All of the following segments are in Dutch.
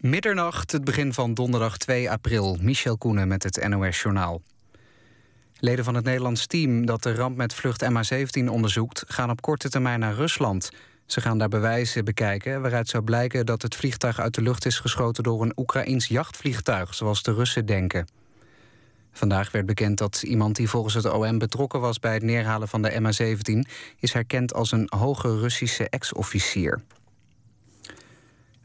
Middernacht, het begin van donderdag 2 april. Michel Koenen met het NOS-journaal. Leden van het Nederlands team dat de ramp met vlucht MH17 onderzoekt... gaan op korte termijn naar Rusland. Ze gaan daar bewijzen bekijken waaruit zou blijken... dat het vliegtuig uit de lucht is geschoten door een Oekraïns jachtvliegtuig... zoals de Russen denken. Vandaag werd bekend dat iemand die volgens het OM betrokken was... bij het neerhalen van de MH17... is herkend als een hoge Russische ex-officier.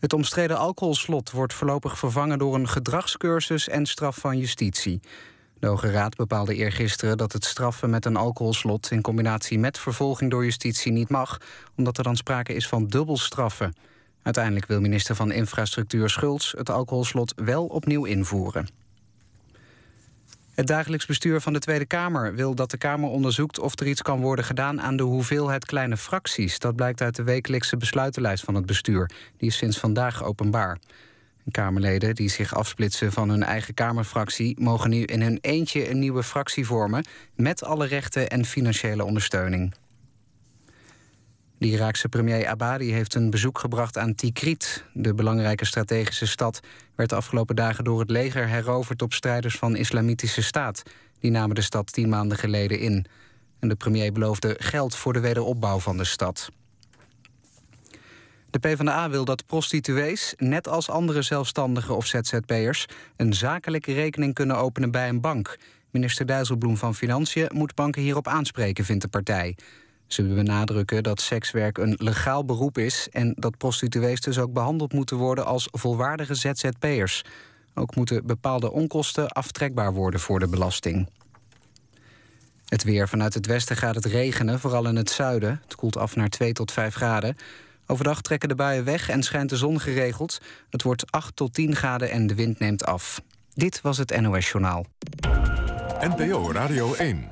Het omstreden alcoholslot wordt voorlopig vervangen door een gedragscursus en straf van justitie. De Hoge Raad bepaalde eergisteren dat het straffen met een alcoholslot in combinatie met vervolging door justitie niet mag, omdat er dan sprake is van dubbelstraffen. Uiteindelijk wil minister van Infrastructuur Schults het alcoholslot wel opnieuw invoeren. Het dagelijks bestuur van de Tweede Kamer wil dat de Kamer onderzoekt of er iets kan worden gedaan aan de hoeveelheid kleine fracties. Dat blijkt uit de wekelijkse besluitenlijst van het bestuur. Die is sinds vandaag openbaar. Kamerleden die zich afsplitsen van hun eigen Kamerfractie mogen nu in hun eentje een nieuwe fractie vormen met alle rechten en financiële ondersteuning. De Iraakse premier Abadi heeft een bezoek gebracht aan Tikrit. De belangrijke strategische stad werd de afgelopen dagen door het leger heroverd op strijders van Islamitische Staat. Die namen de stad tien maanden geleden in. En de premier beloofde geld voor de wederopbouw van de stad. De PvdA wil dat prostituees, net als andere zelfstandigen of ZZP'ers... een zakelijke rekening kunnen openen bij een bank. Minister Dijsselbloem van Financiën moet banken hierop aanspreken, vindt de partij. Ze benadrukken dat sekswerk een legaal beroep is... en dat prostituees dus ook behandeld moeten worden als volwaardige ZZP'ers. Ook moeten bepaalde onkosten aftrekbaar worden voor de belasting. Het weer. Vanuit het westen gaat het regenen, vooral in het zuiden. Het koelt af naar 2 tot 5 graden. Overdag trekken de buien weg en schijnt de zon geregeld. Het wordt 8 tot 10 graden en de wind neemt af. Dit was het NOS Journaal. NPO Radio 1.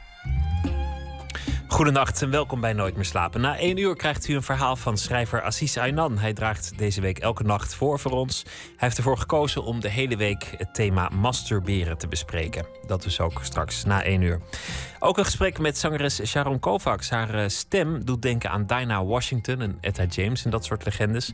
Goedenacht en welkom bij Nooit meer slapen. Na één uur krijgt u een verhaal van schrijver Assis Aynan. Hij draagt deze week elke nacht voor voor ons. Hij heeft ervoor gekozen om de hele week het thema masturberen te bespreken. Dat dus ook straks na één uur. Ook een gesprek met zangeres Sharon Kovacs. Haar eh, stem doet denken aan Dinah Washington en Etta James en dat soort legendes.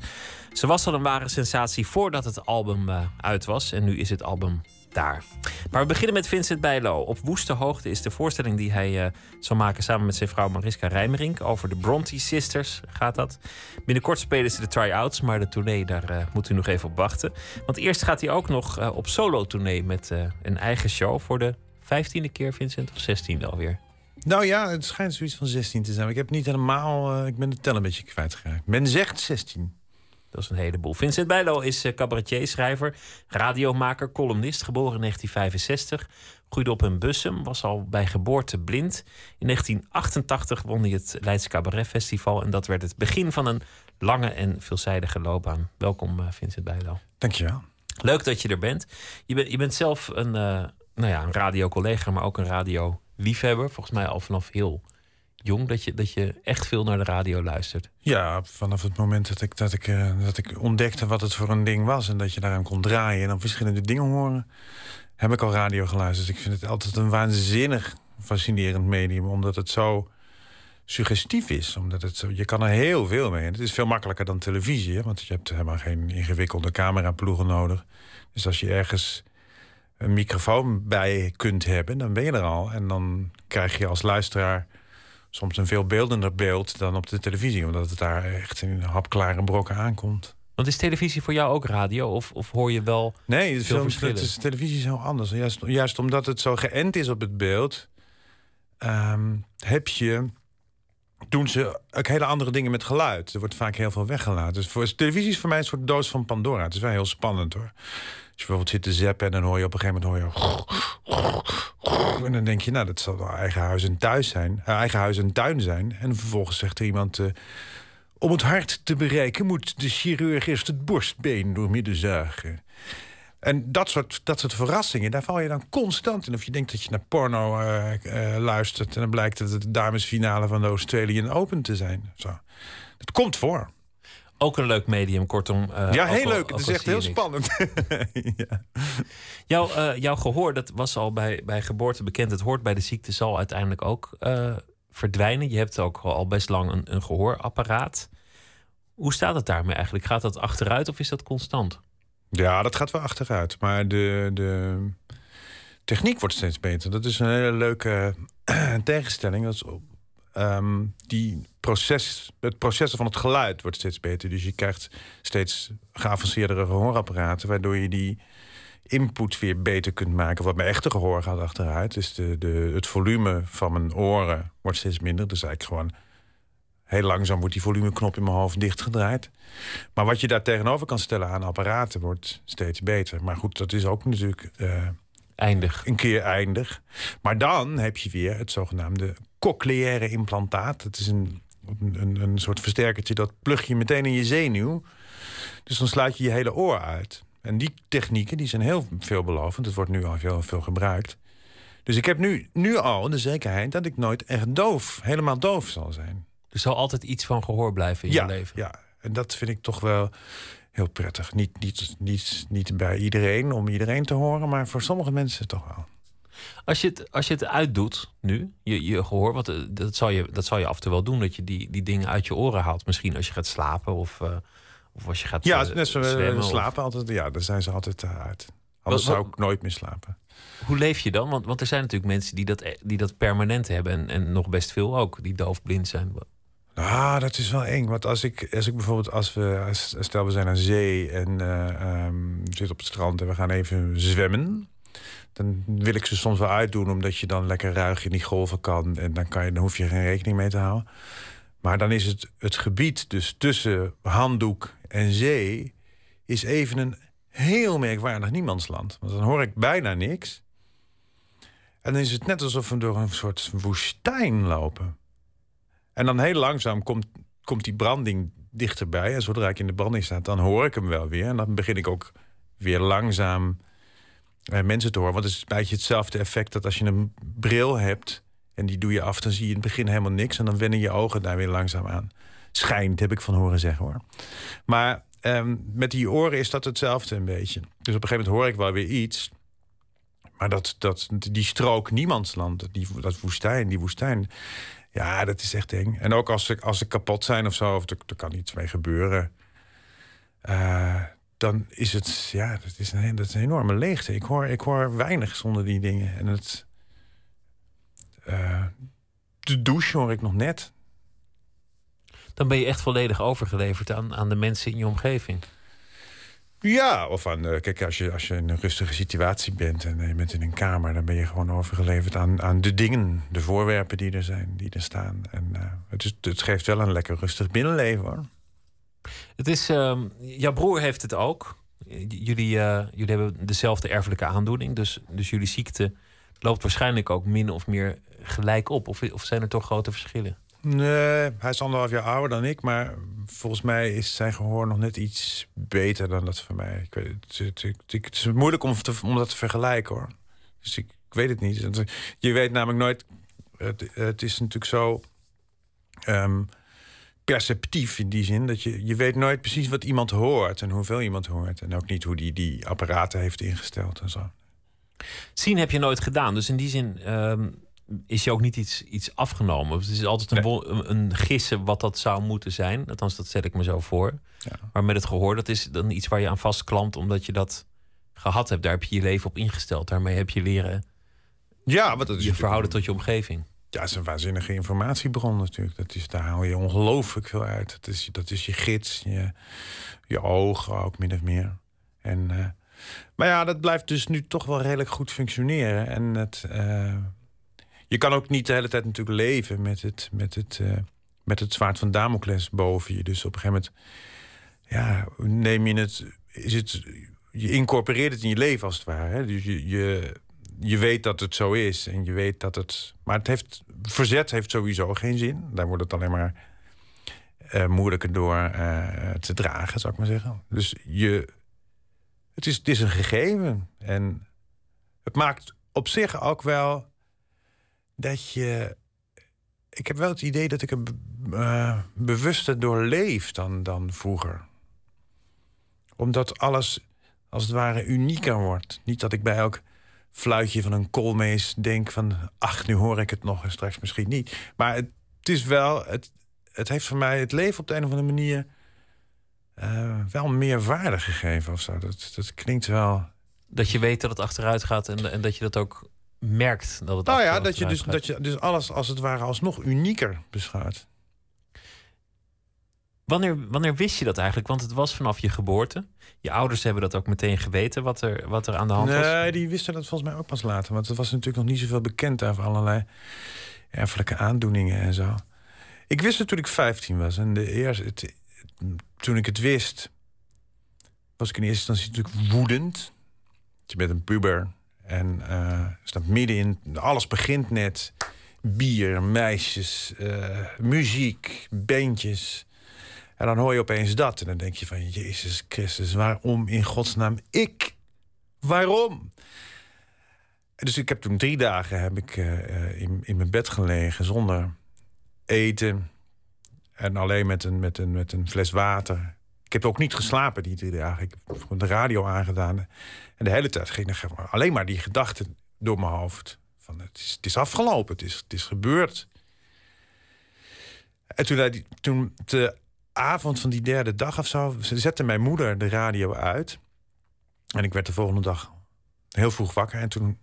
Ze was al een ware sensatie voordat het album uh, uit was. En nu is het album daar. Maar we beginnen met Vincent Bijlo. Op Woeste Hoogte is de voorstelling die hij uh, zal maken samen met zijn vrouw Mariska Rijmerink. Over de Bronte Sisters gaat dat. Binnenkort spelen ze de try-outs, maar de tournee, daar uh, moet u nog even op wachten. Want eerst gaat hij ook nog uh, op solo-tournee met een eigen show voor de vijftiende keer, Vincent, of zestiende alweer. Nou ja, het schijnt zoiets van 16 te zijn. Ik heb niet helemaal. ik ben de tel een beetje kwijtgeraakt. Men zegt 16. Dat is een heleboel. Vincent Bijlo is uh, cabaretier, schrijver, radiomaker, columnist, geboren in 1965. Groeide op in Bussum, was al bij geboorte blind. In 1988 won hij het Leidse Cabaret Festival. En dat werd het begin van een lange en veelzijdige loopbaan. Welkom, uh, Vincent Bijlo. Dankjewel. Leuk dat je er bent. Je, bent je bent zelf een, uh, nou ja, een radiocollega, maar ook een radioliefhebber. Volgens mij al vanaf heel jong dat je, dat je echt veel naar de radio luistert? Ja, vanaf het moment dat ik, dat, ik, uh, dat ik ontdekte wat het voor een ding was... en dat je daaraan kon draaien en dan verschillende dingen horen... heb ik al radio geluisterd. Ik vind het altijd een waanzinnig fascinerend medium... omdat het zo suggestief is. Omdat het zo, je kan er heel veel mee. En het is veel makkelijker dan televisie. Want je hebt helemaal geen ingewikkelde cameraploegen nodig. Dus als je ergens een microfoon bij kunt hebben, dan ben je er al. En dan krijg je als luisteraar soms een veel beeldender beeld dan op de televisie. Omdat het daar echt in hapklare brokken aankomt. Want is televisie voor jou ook radio? Of, of hoor je wel. Nee, het veel is, televisie is heel anders. Juist, juist omdat het zo geënt is op het beeld, um, heb je. Doen ze ook hele andere dingen met geluid. Er wordt vaak heel veel weggelaten. Dus voor, televisie is voor mij een soort doos van Pandora. Het is wel heel spannend hoor. Bijvoorbeeld zit te zappen en dan hoor je op een gegeven moment hoor je. En dan denk je, nou, dat zal wel eigen huis en thuis zijn. Uh, eigen huis en tuin zijn. En vervolgens zegt er iemand. Uh, om het hart te bereiken moet de chirurg eerst het borstbeen doormidden zuigen. En dat soort, dat soort verrassingen, daar val je dan constant in. Of je denkt dat je naar porno uh, luistert... en dan blijkt het de damesfinale van de Australian Open te zijn. Zo. Dat komt voor. Ook een leuk medium, kortom. Uh, ja, heel leuk. Het is echt heel spannend. ja. Jouw, uh, jouw gehoor, dat was al bij, bij geboorte bekend. Het hoort bij de ziekte, zal uiteindelijk ook uh, verdwijnen. Je hebt ook al best lang een, een gehoorapparaat. Hoe staat het daarmee eigenlijk? Gaat dat achteruit of is dat constant? Ja, dat gaat wel achteruit. Maar de, de techniek wordt steeds beter. Dat is een hele leuke tegenstelling. Dat is, um, die proces, het proces van het geluid wordt steeds beter. Dus je krijgt steeds geavanceerdere gehoorapparaten... waardoor je die input weer beter kunt maken. Wat mijn echte gehoor gaat achteruit. Dus de, de, het volume van mijn oren wordt steeds minder. Dus eigenlijk gewoon heel langzaam wordt die volumeknop in mijn hoofd dichtgedraaid. Maar wat je daar tegenover kan stellen aan apparaten wordt steeds beter. Maar goed, dat is ook natuurlijk... Uh, eindig. Een keer eindig. Maar dan heb je weer het zogenaamde cochleaire implantaat. Het is een, een, een soort versterkertje dat plug je meteen in je zenuw. Dus dan sluit je je hele oor uit. En die technieken die zijn heel veelbelovend. Het wordt nu al heel veel gebruikt. Dus ik heb nu, nu al de zekerheid dat ik nooit echt doof, helemaal doof zal zijn. Er zal altijd iets van gehoor blijven in ja, je leven. Ja, en dat vind ik toch wel heel prettig. Niet, niet, niet, niet bij iedereen om iedereen te horen, maar voor sommige mensen toch wel. Als je het, als je het uitdoet nu, je, je gehoor, wat, eh, dat, zal je, dat zal je af en toe wel doen, dat je die, die dingen uit je oren haalt. Misschien als je gaat slapen of, uh, of als je gaat Ja, uh, net zo zwemmen, slapen of... altijd. Ja, daar zijn ze altijd uit. Anders wat, zou ik nooit meer slapen. Hoe leef je dan? Want, want er zijn natuurlijk mensen die dat, die dat permanent hebben en, en nog best veel ook, die doofblind zijn. Ah, dat is wel eng. Want als ik, als ik bijvoorbeeld, als we, als, stel we zijn aan zee en uh, um, zitten op het strand en we gaan even zwemmen. Dan wil ik ze soms wel uitdoen, omdat je dan lekker ruig in die golven kan. En dan, kan je, dan hoef je geen rekening mee te houden. Maar dan is het, het gebied dus tussen handdoek en zee... is even een heel merkwaardig niemandsland. Want dan hoor ik bijna niks. En dan is het net alsof we door een soort woestijn lopen. En dan heel langzaam komt, komt die branding dichterbij. En zodra ik in de branding sta, dan hoor ik hem wel weer. En dan begin ik ook weer langzaam mensen te horen. Want het is een beetje hetzelfde effect dat als je een bril hebt... en die doe je af, dan zie je in het begin helemaal niks... en dan wennen je ogen daar weer langzaam aan. Schijnt, heb ik van horen zeggen hoor. Maar ehm, met die oren is dat hetzelfde een beetje. Dus op een gegeven moment hoor ik wel weer iets... Maar dat, dat, die strook niemandsland, die, dat woestijn, die woestijn... Ja, dat is echt eng. En ook als ze, als ze kapot zijn of zo, of er, kan iets mee gebeuren... Uh, dan is het, ja, dat is een, dat is een enorme leegte. Ik hoor, ik hoor weinig zonder die dingen. En het. Uh, de douche hoor ik nog net. Dan ben je echt volledig overgeleverd aan, aan de mensen in je omgeving. Ja, of aan, uh, kijk, als je, als je in een rustige situatie bent en je bent in een kamer, dan ben je gewoon overgeleverd aan, aan de dingen, de voorwerpen die er zijn, die er staan. En uh, het, is, het geeft wel een lekker rustig binnenleven hoor. Het is, uh, jouw broer heeft het ook. Jullie, uh, jullie hebben dezelfde erfelijke aandoening. Dus, dus jullie ziekte loopt waarschijnlijk ook min of meer gelijk op. Of, of zijn er toch grote verschillen? Nee, hij is anderhalf jaar ouder dan ik. Maar volgens mij is zijn gehoor nog net iets beter dan dat van mij. Ik weet, het, het, is moeilijk om, om dat te vergelijken hoor. Dus ik, weet het niet. Je weet namelijk nooit. Het, is natuurlijk zo. Um, perceptief in die zin. Dat je, je weet nooit precies wat iemand hoort en hoeveel iemand hoort. En ook niet hoe die die apparaten heeft ingesteld en zo. Zien heb je nooit gedaan. Dus in die zin um, is je ook niet iets, iets afgenomen. Het is altijd een, nee. een, gissen wat dat zou moeten zijn. Althans, dat stel ik me zo voor. Ja. Maar met het gehoor, dat is dan iets waar je aan vastklampt... omdat je dat gehad hebt. Daar heb je je leven op ingesteld. Daarmee heb je leren ja, wat dat is je verhouden tot je omgeving. Ja, het is een waanzinnige informatiebron natuurlijk. Dat is, daar haal je ongelooflijk veel uit. Dat is, dat is je gids, je, je ogen ook min of meer. En, uh, maar ja, dat blijft dus nu toch wel redelijk goed functioneren. En het, uh, je kan ook niet de hele tijd natuurlijk leven met het, met het, uh, met het zwaard van Damocles boven je. Dus op een gegeven moment ja, neem je het, is het, je incorporeert het in je leven als het ware. Hè? Dus je, je je weet dat het zo is en je weet dat het. Maar het heeft, verzet heeft sowieso geen zin. Daar wordt het alleen maar uh, moeilijker door uh, te dragen, zou ik maar zeggen. Dus je, het, is, het is een gegeven. En het maakt op zich ook wel dat je ik heb wel het idee dat ik er uh, bewuster door leef dan, dan vroeger. Omdat alles als het ware unieker wordt. Niet dat ik bij elk fluitje van een koolmees denk van... ach, nu hoor ik het nog en straks misschien niet. Maar het, is wel... Het, het heeft voor mij het leven op de een of andere manier... Uh, wel meer waarde gegeven of zo. Dat, dat klinkt wel... Dat je weet dat het achteruit gaat en, en dat je dat ook merkt dat het Nou ja, dat je, dus, dat je dus alles als het ware alsnog unieker beschouwt. Wanneer, wanneer wist je dat eigenlijk? Want het was vanaf je geboorte. Je ouders hebben dat ook meteen geweten, wat er, wat er aan de hand was. Nee, die wisten dat volgens mij ook pas later. Want er was natuurlijk nog niet zoveel bekend over allerlei erfelijke aandoeningen en zo. Ik wist het toen ik 15 was. En de eerste, het, toen ik het wist, was ik in eerste instantie natuurlijk woedend. Je bent een puber en uh, staat midden in. Alles begint net. Bier, meisjes, uh, muziek, bandjes. En dan hoor je opeens dat. En dan denk je van, Jezus Christus, waarom in godsnaam ik? Waarom? dus ik heb toen drie dagen heb ik, uh, in, in mijn bed gelegen zonder eten. En alleen met een, met, een, met een fles water. Ik heb ook niet geslapen die drie dagen. Ik heb gewoon de radio aangedaan. En de hele tijd ging er alleen maar die gedachten door mijn hoofd. Van het is, het is afgelopen, het is, het is gebeurd. En toen, toen de avond van die derde dag of zo... zette mijn moeder de radio uit. En ik werd de volgende dag heel vroeg wakker. En toen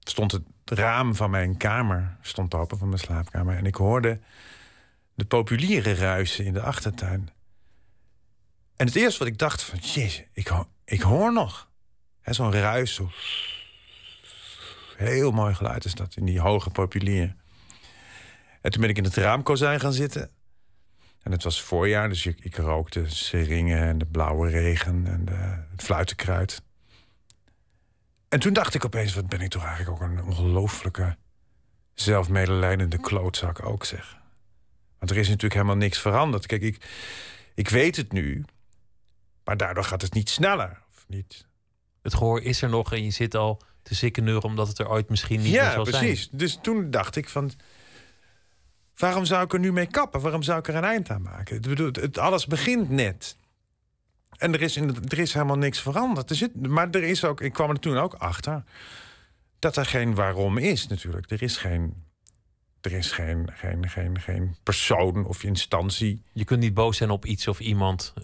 stond het raam van mijn kamer stond open, van mijn slaapkamer. En ik hoorde de populieren ruisen in de achtertuin. En het eerste wat ik dacht van... Jezus, ik, ik hoor nog. Zo'n ruis. Heel mooi geluid is dat, in die hoge populier. En toen ben ik in het raamkozijn gaan zitten. En het was voorjaar, dus ik, ik rookte seringen en de blauwe regen en de, het fluitenkruid. En toen dacht ik opeens, wat ben ik toch eigenlijk ook een ongelooflijke zelfmedelijdende klootzak ook zeg. Want er is natuurlijk helemaal niks veranderd. Kijk, ik, ik weet het nu, maar daardoor gaat het niet sneller. Of niet. Het gehoor is er nog en je zit al te sikkeneuren omdat het er ooit misschien niet ja, meer zal precies. zijn. Ja, precies. Dus toen dacht ik van, Waarom zou ik er nu mee kappen? Waarom zou ik er een eind aan maken? Ik bedoel, het, alles begint net. En er is, er is helemaal niks veranderd. Er zit, maar er is ook, ik kwam er toen ook achter... dat er geen waarom is natuurlijk. Er is geen, er is geen, geen, geen, geen persoon of instantie. Je kunt niet boos zijn op iets of iemand.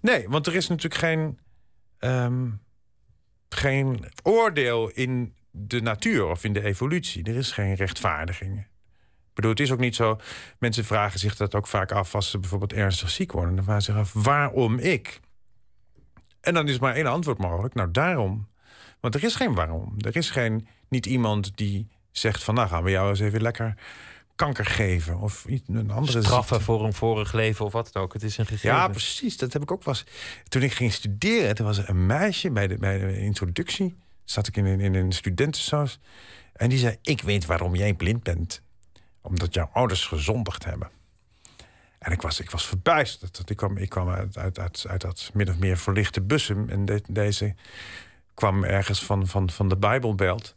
Nee, want er is natuurlijk geen, ehm, geen oordeel in de natuur of in de evolutie. Er is geen rechtvaardiging. Bedoel, het is ook niet zo. Mensen vragen zich dat ook vaak af als ze bijvoorbeeld ernstig ziek worden. Dan vragen ze zich af: waarom ik? En dan is maar één antwoord mogelijk. Nou, daarom. Want er is geen waarom. Er is geen, niet iemand die zegt van... nou, gaan we jou eens even lekker kanker geven. Of een andere Straffen voor een vorig leven of wat dan ook. Het is een gegeven. Ja, precies. Dat heb ik ook was. Toen ik ging studeren, toen was er een meisje bij de, bij de introductie. Zat ik in, in, in een studentensaus. En die zei, ik weet waarom jij blind bent omdat jouw ouders gezondigd hebben. En ik was, ik was verbijsterd. Ik kwam, ik kwam uit, uit, uit, dat min of meer verlichte bussen. En deze kwam ergens van, van, van de Bijbelbelt.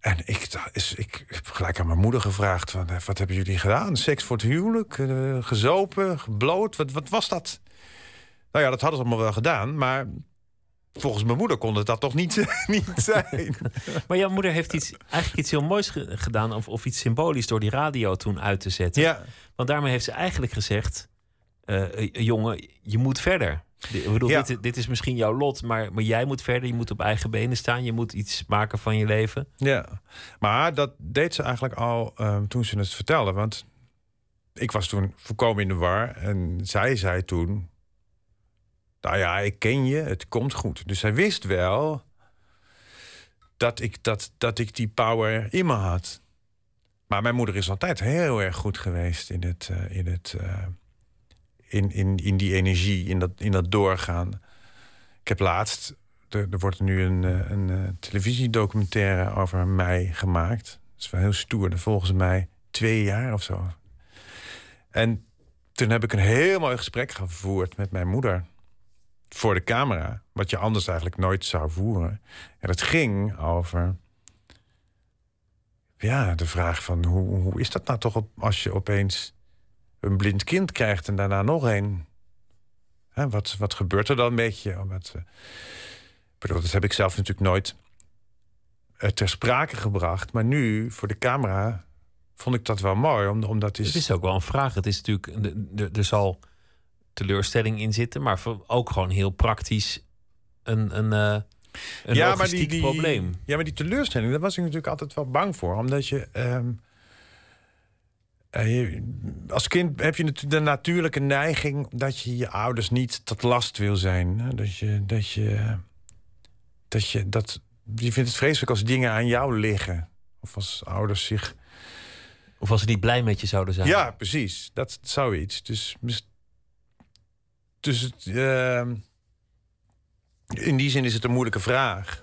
En ik, is, ik heb gelijk aan mijn moeder gevraagd: van, wat hebben jullie gedaan? Seks voor het huwelijk? Uh, gezopen? Gebloot? Wat, wat was dat? Nou ja, dat hadden ze allemaal wel gedaan. Maar Volgens mijn moeder kon het dat toch niet, niet zijn. maar jouw moeder heeft iets, eigenlijk iets heel moois gedaan, of, of iets symbolisch, door die radio toen uit te zetten. Ja. Want daarmee heeft ze eigenlijk gezegd: uh, jongen, je moet verder. Ik bedoel, dit, dit, is misschien jouw lot, maar, maar jij moet verder. Je moet op eigen benen staan. Je moet iets maken van je leven. Ja, maar dat deed ze eigenlijk al um, toen ze het vertelde. Want ik was toen volkomen in de war. En zij zei toen: nou ja, ik ken je, het komt goed. Dus hij wist wel dat ik, dat, dat ik die power in me had. Maar mijn moeder is altijd heel erg goed geweest in, het, uh, in, het, uh, in, in, in die energie, in dat, in dat doorgaan. Ik heb laatst, er, er wordt nu een, eh, een televisiedocumentaire over mij gemaakt. Dat is wel heel stoer, volgens mij twee jaar of zo. En toen heb ik een heel mooi gesprek gevoerd met mijn moeder voor de camera. Wat je anders eigenlijk nooit zou voeren. En het ging over ja, de vraag van hoe, hoe is dat nou toch als je opeens een blind kind krijgt en daarna nog een? Hè, wat, wat gebeurt er dan met je? Wat, uh, bedoel, dat heb ik zelf natuurlijk nooit uh, ter sprake gebracht. Maar nu, voor de camera, vond ik dat wel mooi. omdat is... Het is ook wel een vraag. Het is natuurlijk, er zal teleurstelling in zitten, maar ook gewoon heel praktisch een, een, uh, een ja, maar die, die, probleem. Ja, maar die teleurstelling, daar was ik natuurlijk altijd wel bang voor. Omdat je... Um, als kind heb je natuurlijk de natuurlijke neiging dat je je ouders niet tot last wil zijn. Dat je, dat je, dat je, dat, je vindt het vreselijk als dingen aan jou liggen. Of als ouders zich. Of als ze niet blij met je zouden zijn. Ja, precies. Dat zou iets. Dus, dus het, uh, in die zin is het een moeilijke vraag.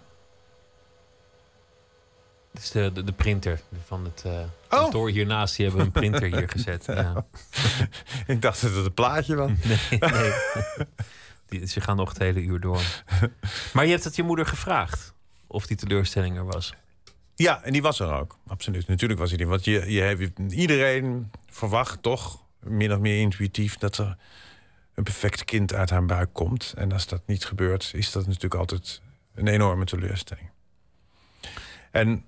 Dit is de, de, printer van het uh, kantoor hiernaast. Die hebben een printer hier gezet. Ja. Ik dacht dat het een plaatje was. nee, nee. Die, ze gaan nog het hele uur door. Maar je hebt het je moeder gevraagd of die teleurstelling er was. Ja, en die was er ook. Absoluut. Natuurlijk was hij er. Want je, je hebt, iedereen verwacht toch, min of meer intuïtief, dat er een perfect kind uit haar buik komt. En als dat niet gebeurt, is dat natuurlijk altijd een enorme teleurstelling. En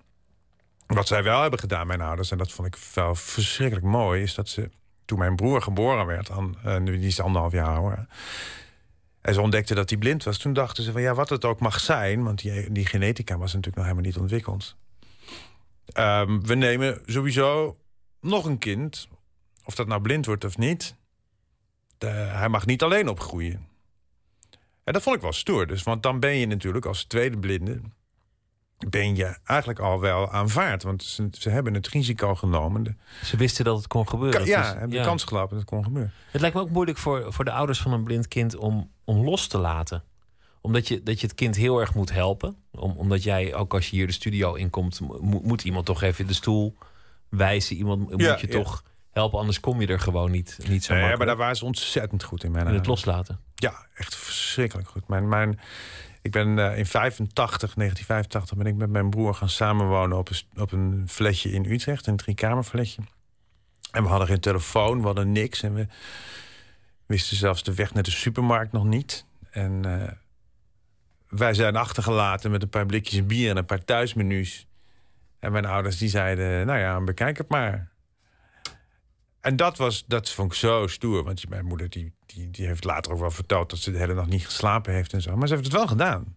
wat zij wel hebben gedaan, mijn ouders, en dat vond ik wel verschrikkelijk mooi, is dat ze toen mijn broer geboren werd, aan, uh, die is anderhalf jaar ouder. En ze ontdekte dat hij blind was. Toen dachten ze van ja, wat het ook mag zijn, want die, die genetica was natuurlijk nog helemaal niet ontwikkeld. Ehm, we nemen sowieso nog een kind, of dat nou blind wordt of niet hij mag niet alleen opgroeien. En dat vond ik wel stoer. Dus, want dan ben je natuurlijk als tweede blinde... ben je eigenlijk al wel aanvaard. Want ze, ze hebben het risico genomen. Ze wisten dat het kon gebeuren. ja, hebben de kans gelopen dat het kon gebeuren. Het lijkt me ook moeilijk voor, voor de ouders van een blind kind... om, om los te laten omdat je, dat je het kind heel erg moet helpen. Om, omdat jij, ook als je hier de studio inkomt, moet, moet iemand toch even de stoel wijzen. Iemand moet je toch helpen, anders kom je er gewoon niet, niet zo nee, maar daar waren ze ontzettend goed in. Mijn in het loslaten. Ja, echt verschrikkelijk goed. Mijn, mijn, ik ben uh, in 85, 1985 ben ik met mijn broer gaan samenwonen op een, op een fletje in Utrecht, een driekamerfletje. En we hadden geen telefoon, we hadden niks. En we wisten zelfs de weg naar de supermarkt nog niet. En uh, wij zijn achtergelaten met een paar blikjes bier en een paar thuismenu's. En mijn ouders die zeiden, nou ja, bekijk het maar. En dat, was, dat vond ik zo stoer. Want mijn moeder die, die, die heeft later ook wel verteld... dat ze de hele nacht niet geslapen heeft en zo. Maar ze heeft het wel gedaan.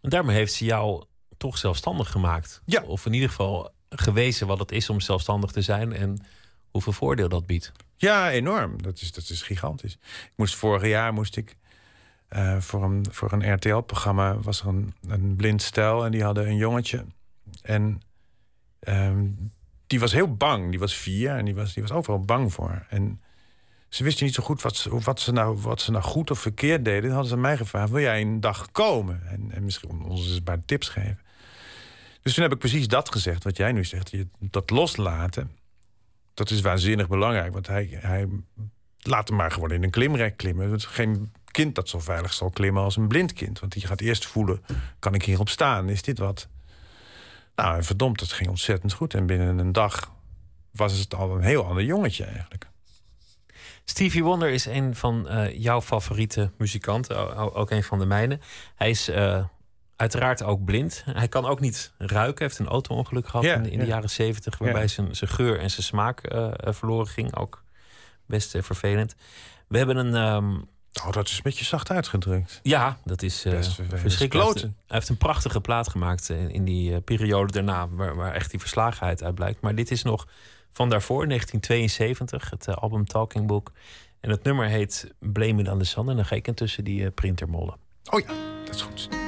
En daarmee heeft ze jou toch zelfstandig gemaakt. Ja. Of in ieder geval gewezen wat het is om zelfstandig te zijn... en hoeveel voordeel dat biedt. Ja, enorm. Dat is, dat is gigantisch. Ik moest vorig jaar moest ik... Uh, voor een, voor een RTL-programma was er een, een blind stel... en die hadden een jongetje. En... Um, die was heel bang. Die was vier en die was, die was overal bang voor. En ze wisten niet zo goed wat ze, wat, ze nou, wat ze nou goed of verkeerd deden. Dan hadden ze mij gevraagd, wil jij een dag komen? En, en misschien ons eens een paar tips geven. Dus toen heb ik precies dat gezegd, wat jij nu zegt. Dat loslaten, dat is waanzinnig belangrijk. Want hij, hij laat hem maar gewoon in een klimrek klimmen. Het is geen kind dat zo veilig zal klimmen als een blind kind. Want die gaat eerst voelen, kan ik hierop staan? Is dit wat? Nou, verdomd, het ging ontzettend goed. En binnen een dag was het al een heel ander jongetje eigenlijk. Stevie Wonder is een van uh, jouw favoriete muzikanten, ook een van de mijne. Hij is uh, uiteraard ook blind. Hij kan ook niet ruiken. Hij heeft een auto-ongeluk gehad in, in de jaren zeventig, waarbij zijn, zijn geur en zijn smaak uh, verloren ging. Ook best vervelend. We hebben een, um, Oh, dat is een beetje zacht uitgedrukt. Ja, dat is uh, verschrikkelijk. Hij heeft, een prachtige plaat gemaakt in, in die uh, periode daarna, waar, waar, echt die verslagenheid uit blijkt. Maar dit is nog van daarvoor, 1972, het uh, album Talking Book. En het nummer heet Blame It on the Sun. En dan ga ik intussen die printer mollen. Oh ja, dat is goed.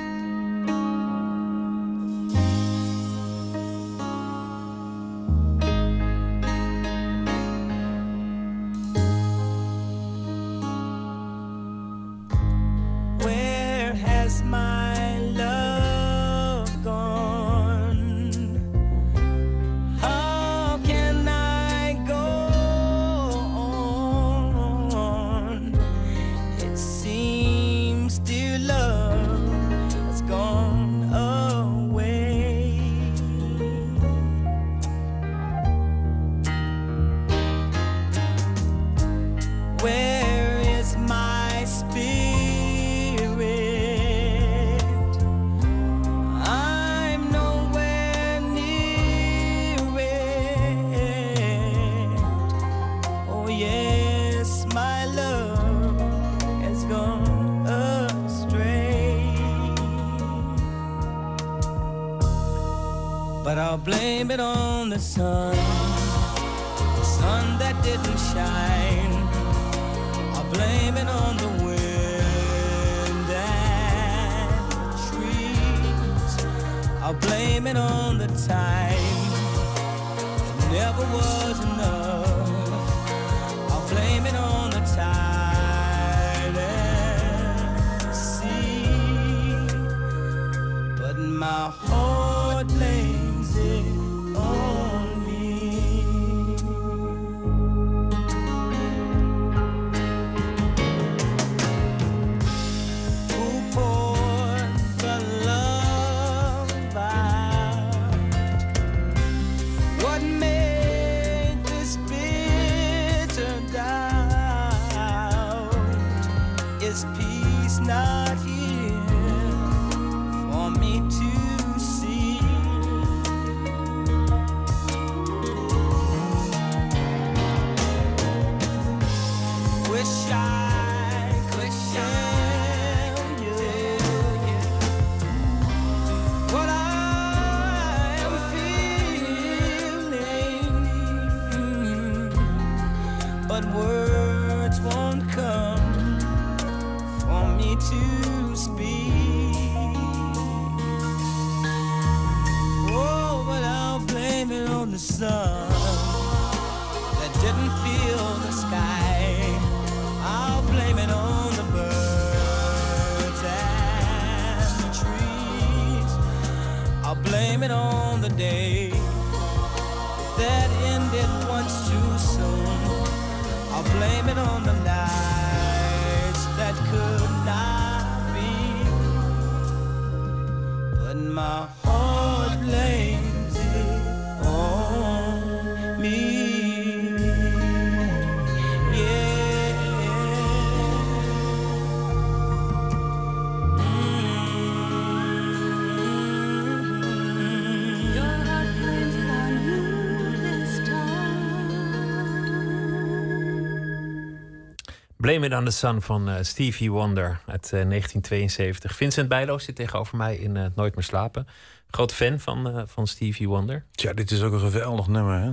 Blame It on the Sun van eh, Stevie Wonder uit eh, 1972. Vincent Bijlo zit tegenover mij in eh, Nooit meer slapen. Groot fan van, eh, van Stevie Wonder. Tja, dit is ook een geweldig nummer, hè?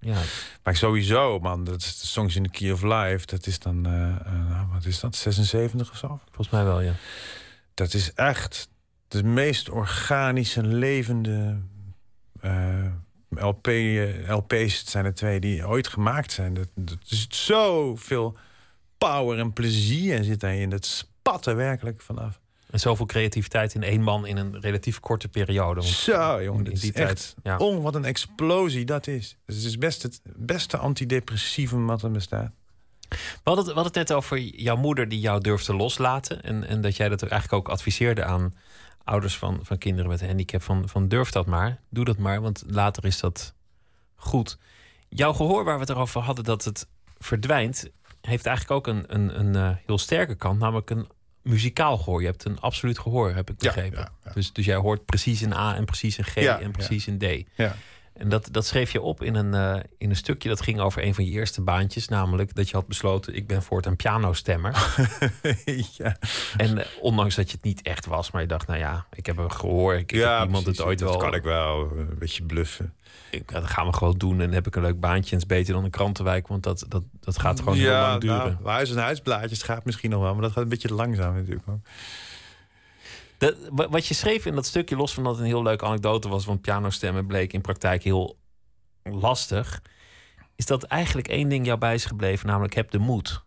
Ja, Maar sowieso, man, dat is de Songs in the Key of Life. Dat is dan, eh, eh, nou, wat is dat, 76 of zo? volgens mij wel, ja. Dat is echt de meest organische, levende eh, LP, eh, LP's. Het zijn er twee die ooit gemaakt zijn. Dat, dat is zoveel power en plezier zit daarin. Dat spat er werkelijk vanaf. En zoveel creativiteit in één man in een relatief korte periode. Zo, jongen, in is die echt... ja. Oh, wat een explosie dat is. Dus het is best het beste antidepressieve wat er bestaat. We hadden, het, we hadden het net over jouw moeder die jou durfde loslaten. En, en dat jij dat eigenlijk ook adviseerde aan ouders van, van kinderen met een handicap. Van, van durf dat maar, doe dat maar, want later is dat goed. Jouw gehoor waar we het erover hadden dat het verdwijnt... heeft eigenlijk ook een, een, een eh, heel sterke kant, namelijk een muzikaal gehoor. Je hebt een absoluut gehoor, heb ik begrepen. ja, ja. Dus, dus jij hoort precies een A en precies een G en precies een D. Ja. En dat, dat schreef je op in een, eh, in een stukje dat ging over een van je eerste baantjes. Namelijk dat je had besloten, ik ben voortaan pianostemmer. ja. en eh, ondanks dat je het niet echt was, maar je dacht, nou ja, ik heb een gehoor. Ik, ik heb iemand precies. het ooit dat wel. kan ik wel. Een beetje bluffen. Ik, dat gaan we gewoon doen. En dan heb ik een leuk baantje. En het is beter dan een krantenwijk, want dat, dat, dat gaat gewoon heel lang duren. Nou, huis en huisblaadjes gaat misschien nog wel, maar dat gaat een beetje langzaam natuurlijk. ook. Dat, wat je schreef in dat stukje, los van dat het een heel leuke anekdote was, want pianostemmen bleek in praktijk heel lastig, is dat eigenlijk één ding jou bij is gebleven, namelijk heb de moed.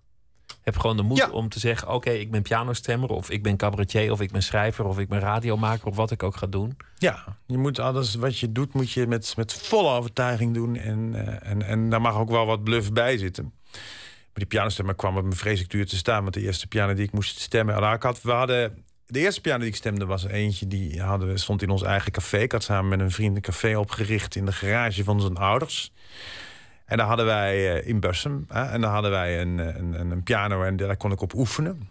Heb gewoon de moed Ja. om te zeggen: Oké, ik ben pianostemmer, of ik ben cabaretier, of ik ben schrijver, of ik ben radiomaker, of wat ik ook ga doen. Ja, je moet alles wat je doet, moet je met, met volle overtuiging doen. En, eh, en, en daar mag ook wel wat bluff bij zitten. Maar die pianostemmer kwam het me vreselijk duur te staan. Want de eerste piano die ik moest stemmen... Nou, ik had, we hadden, de eerste piano die ik stemde was eentje... die hadden, stond in ons eigen café. Ik had samen met een vriend een café opgericht... in de garage van zijn ouders. En daar hadden wij eh, in Bussum... hè, en daar hadden wij een, een, een, een piano en daar kon ik op oefenen.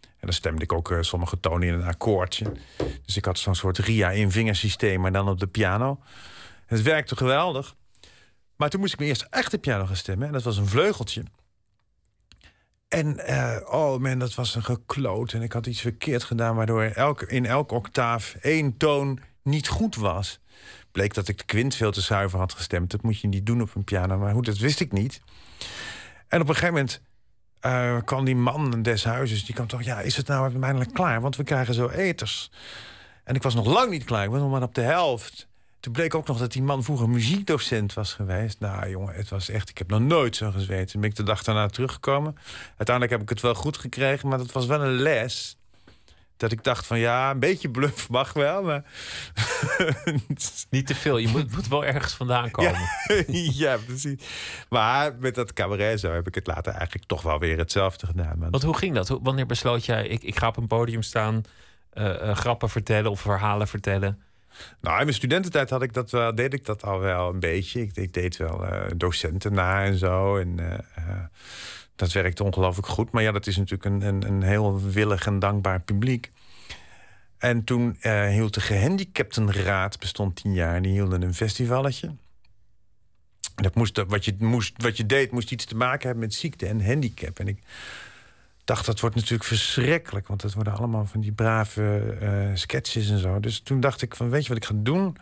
En dan stemde ik ook eh, sommige tonen in een akkoordje. Dus ik had zo'n soort RIA in vingersysteem, maar dan op de piano. Het werkte geweldig. Maar toen moest ik mijn eerste echte piano gaan stemmen. En dat was een vleugeltje. En eh, oh man, dat was een gekloot. En ik had iets verkeerd gedaan, waardoor elke, in elke octaaf één toon niet goed was. bleek dat ik de kwint veel te zuiver had gestemd. Dat moet je niet doen op een piano. Maar goed, dat wist ik niet. En op een gegeven moment eh, kwam die man des huizes. Die kwam toch, ja, is het nou eindelijk klaar? Want we krijgen zo eters. En ik was nog lang niet klaar. Ik was nog maar op de helft. Toen bleek ook nog dat die man vroeger muziekdocent was geweest. Nou, jongen, het was echt... Ik heb nog nooit zo gezweten. Toen ben ik de dag daarna teruggekomen. Uiteindelijk heb ik het wel goed gekregen, maar dat was wel een les. Dat ik dacht van, ja, een beetje bluff mag wel, maar... Niet te veel. Je moet, moet wel ergens vandaan komen. ja, precies. Maar met dat cabaret zo heb ik het later eigenlijk toch wel weer hetzelfde gedaan. Want hoe ging dat? Wanneer besloot jij, ik, ik ga op een podium staan, eh, eh, grappen vertellen of verhalen vertellen? Nou, in mijn studententijd had ik dat wel, deed ik dat al wel een beetje. Ik, ik deed wel eh, docenten na en zo. En eh, eh, dat werkte ongelooflijk goed. Maar ja, dat is natuurlijk een, een, een heel willig en dankbaar publiek. En toen hield de gehandicaptenraad, bestond tien jaar... die hielden een festivalletje. Dat moest, wat, je moest, wat je deed, moest iets te maken hebben met ziekte en handicap. En ik dacht, dat wordt natuurlijk verschrikkelijk. Want dat worden allemaal van die brave eh, sketches en zo. Dus toen dacht ik van, weet je wat ik ga doen?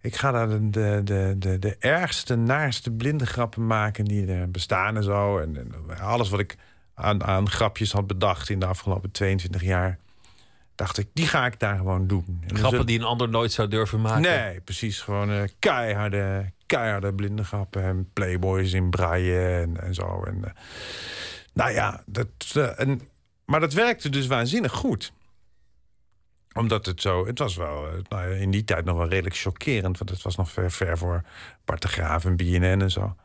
Ik ga daar de, de, de, de, de ergste, naarste blinde grappen maken die er bestaan en zo. En, en alles wat ik aan, aan grapjes had bedacht in de afgelopen 22 jaar... dacht ik, die ga ik daar gewoon doen. En Grappen zullen- die een ander nooit zou durven maken. Nee, precies. Gewoon eh, keiharde, keiharde blinde grappen. En playboys in braille en, en zo. En, eh, nou ja, dat, eh, en, maar dat werkte dus waanzinnig goed. Omdat het zo... Het was wel eh, nou in die tijd nog wel redelijk chockerend. Want het was nog ver, ver voor Bart en BNN en zo.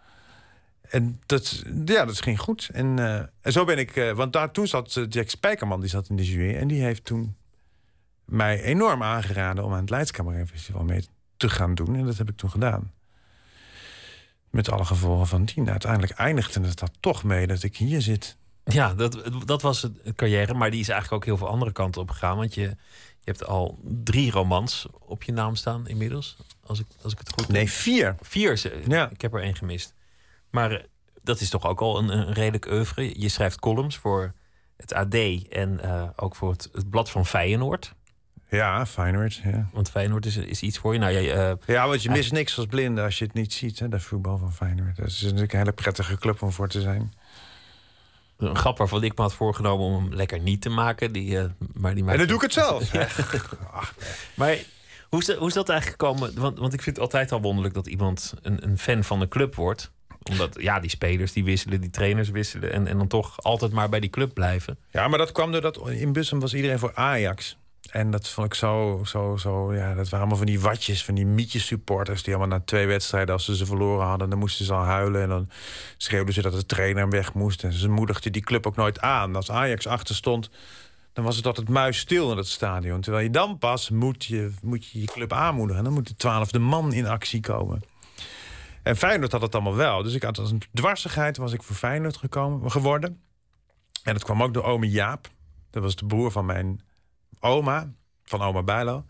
En dat, ja, dat ging goed. En, eh, en zo ben ik... want daar, toen zat Jack Spijkerman, die zat in de jury. En die heeft toen mij enorm aangeraden om aan het Leids Cabaret Festival mee te gaan doen. En dat heb ik toen gedaan. Met alle gevolgen van dien. Uiteindelijk eindigde het dat toch mee dat ik hier zit. Ja, dat, dat was het carrière, maar die is eigenlijk ook heel veel andere kanten op gegaan. Want je, je hebt al drie romans op je naam staan inmiddels. Als ik, als ik het goed Nee, vier. Vier, ze- Ja. ik heb er één gemist. Maar eh, dat is toch ook al een, een redelijk oeuvre. Je schrijft columns voor het AD en eh, ook voor het, het blad van Feyenoord. Ja, Feyenoord. Ja. Want Feyenoord is, is iets voor je. Nou, jij, eh, ja, want je mist niks als blinde als je het niet ziet, hè, dat voetbal van Feyenoord. Dat is natuurlijk een hele prettige club om voor te zijn. een grap waarvan ik me had voorgenomen om hem lekker niet te maken. Die, eh, maar die En dan doe ik het zelf. Maar hoe is, dat, hoe is dat eigenlijk gekomen? Want, want ik vind het altijd al wonderlijk dat iemand een, een fan van een club wordt. Omdat, ja, die spelers die wisselen, die trainers wisselen. En, en dan toch altijd maar bij die club blijven. Ja, maar dat kwam doordat in Bussum was iedereen voor Ajax. En dat vond ik zo, zo, zo, ja, dat waren allemaal van die watjes, van die mietjes supporters... die allemaal na twee wedstrijden, als ze ze verloren hadden... dan moesten ze al huilen en dan schreeuwden ze dat de trainer weg moest. En ze moedigden die club ook nooit aan. Als Ajax achter stond, dan was het altijd muisstil in het stadion. Terwijl je dan pas moet je moet je, je club aanmoedigen. En dan moet de twaalfde man in actie komen. En Feyenoord had het allemaal wel. Dus ik had als een dwarsigheid was ik voor Feyenoord gekomen, geworden. En dat kwam ook door ome Jaap. Dat was de broer van mijn oma, van oma Bijlo.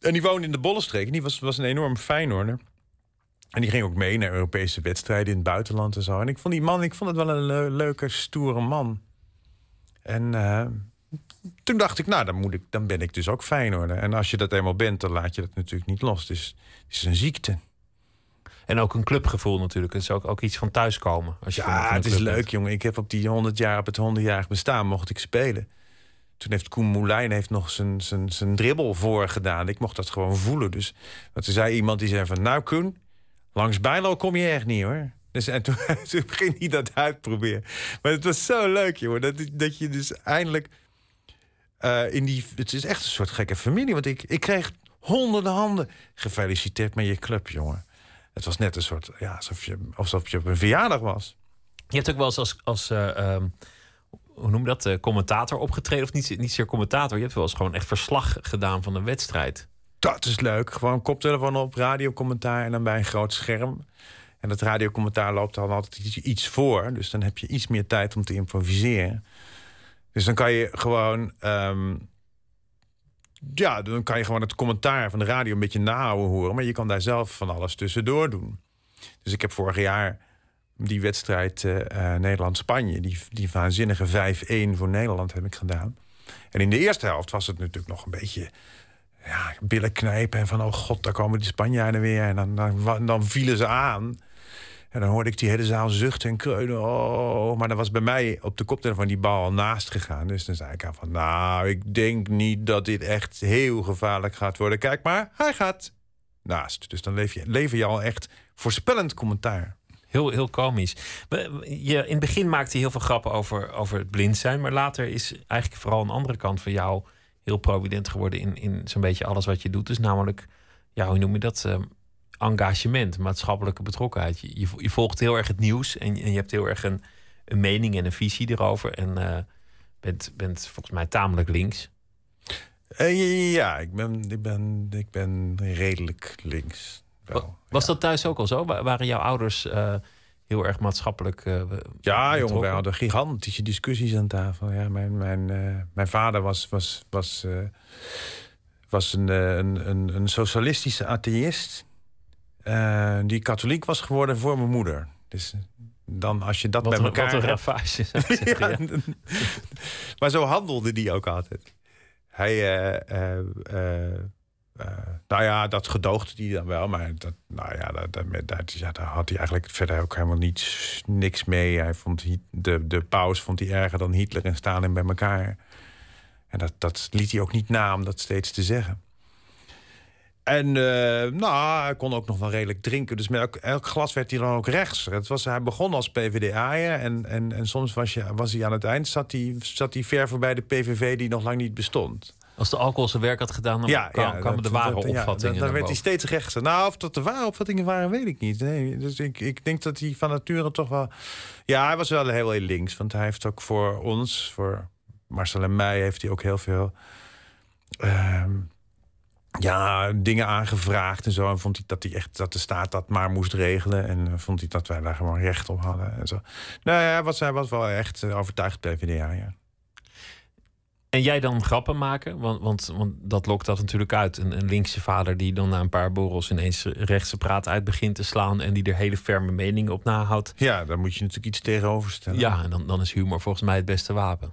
En die woonde in de Bollenstreek. En die was, was een enorm Feyenoorder. En die ging ook mee naar Europese wedstrijden in het buitenland en zo. En ik vond die man, ik vond het wel een le- leuke, stoere man. En eh, toen dacht ik, nou, dan, moet ik, dan ben ik dus ook Feyenoorder. En als je dat eenmaal bent, dan laat je dat natuurlijk niet los. Dus het is een ziekte. En ook een clubgevoel natuurlijk. Het is ook, ook iets van thuiskomen. Als je Ja, het is leuk, jongen. Ik heb op die 100 jaar, op het 100-jarig bestaan, mocht ik spelen. Toen heeft Koen Moulijn heeft nog zijn, zijn, zijn dribbel voorgedaan. Ik mocht dat gewoon voelen. Dus want zei iemand die zei van... Nou, Koen, langs Bijlo kom je echt niet, hoor. Dus, en toen, toen ging hij dat uitproberen. Maar het was zo leuk, jongen. Dat, dat je dus eindelijk eh, in die... Het is echt een soort gekke familie. Want ik, ik kreeg honderden handen. Gefeliciteerd met je club, jongen. Het was net een soort... Ja, alsof je, alsof je op een verjaardag was. Je hebt ook wel eens als, als eh, ehm, hoe noem je dat, eh, commentator opgetreden. Of niet, niet zeer commentator. Je hebt wel eens gewoon echt verslag gedaan van een wedstrijd. Dat is leuk. Gewoon koptelefoon op, radiocommentaar en dan bij een groot scherm. En dat radiocommentaar loopt dan altijd iets, voor. Dus dan heb je iets meer tijd om te improviseren. Dus dan kan je gewoon... ehm, ja, dan kan je gewoon het commentaar van de radio een beetje nahouden horen. Maar je kan daar zelf van alles tussendoor doen. Dus ik heb vorig jaar die wedstrijd eh, eh, Nederland-Spanje... Die, die waanzinnige 5-1 voor Nederland heb ik gedaan. En in de eerste helft was het natuurlijk nog een beetje ja, billen knijpen en van, oh god, daar komen die Spanjaarden weer. En dan, dan, dan vielen ze aan. En dan hoorde ik die hele zaal zuchten en kreunen. Oh, maar dan was bij mij op de koptelefoon die bal al naast gegaan. Dus dan zei ik aan van, nou, ik denk niet dat dit echt heel gevaarlijk gaat worden. Kijk maar, hij gaat naast. Dus dan leef je, lever je al echt voorspellend commentaar. Heel, heel komisch. Je, in het begin maakte je heel veel grappen over, over het blind zijn. Maar later is eigenlijk vooral een andere kant van jou heel prominent geworden in, in zo'n beetje alles wat je doet. Dus namelijk, ja, hoe noem je dat? Eh, engagement, maatschappelijke betrokkenheid. Je, je, volgt heel erg het nieuws en, en je hebt heel erg een, een mening en een visie erover. En eh, bent, bent volgens mij tamelijk links. Eh, ja, ik ben, ik, ben, ik ben redelijk links. Wel. Was dat thuis ook al zo? Wa- Waren jouw ouders eh, heel erg maatschappelijk eh, Ja, jongen, wij hadden gigantische discussies aan tafel. Ja, mijn, mijn, eh, mijn vader was, was, was, was een, een, een, een socialistische atheïst. die katholiek was geworden voor mijn moeder. Dus dan als je dat Wat bij een, elkaar wat een ravage. ja. Ja, maar zo handelde die ook altijd. Hij, eh, nou ja, dat gedoogde hij dan wel, maar dat, nou ja, dat, dat, daar had hij eigenlijk verder ook helemaal niets, niks mee. Hij vond de, de paus vond hij erger dan Hitler en Stalin bij elkaar. En dat, dat liet hij ook niet na om dat steeds te zeggen. En eh, nou, hij kon ook nog wel redelijk drinken. Dus met elk, elk glas werd hij dan ook rechts. Het was, hij begon als PvdA'er. En, en, en soms was, je, was hij aan het eind... Zat hij, zat hij ver voorbij de PVV die nog lang niet bestond. Als de alcohol zijn werk had gedaan, dan kwam- kwamen de ware dat- ja, opvattingen. dan, dan naar werd hij steeds rechtser. Nou, of dat de ware opvattingen waren, weet ik niet. Nee, dus ik, ik denk dat hij van nature toch wel... Ja, hij was wel heel, heel links. Want hij heeft ook voor ons, voor Marcel en mij... heeft hij ook heel veel... ehm, ja, dingen aangevraagd en zo. En vond hij dat, hij echt, dat de staat dat maar moest regelen. En eh, vond hij dat wij daar gewoon recht op hadden. En zo. Nou ja, hij was, hij was wel echt overtuigd PvdA, ja. En jij dan grappen maken? Want, want, want dat lokt dat natuurlijk uit. Een, een linkse vader die dan na een paar borrels ineens rechtse praat uit begint te slaan. en die er hele ferme meningen op nahoudt. Ja, daar moet je natuurlijk iets tegenover stellen. Ja, en dan, dan is humor volgens mij het beste wapen.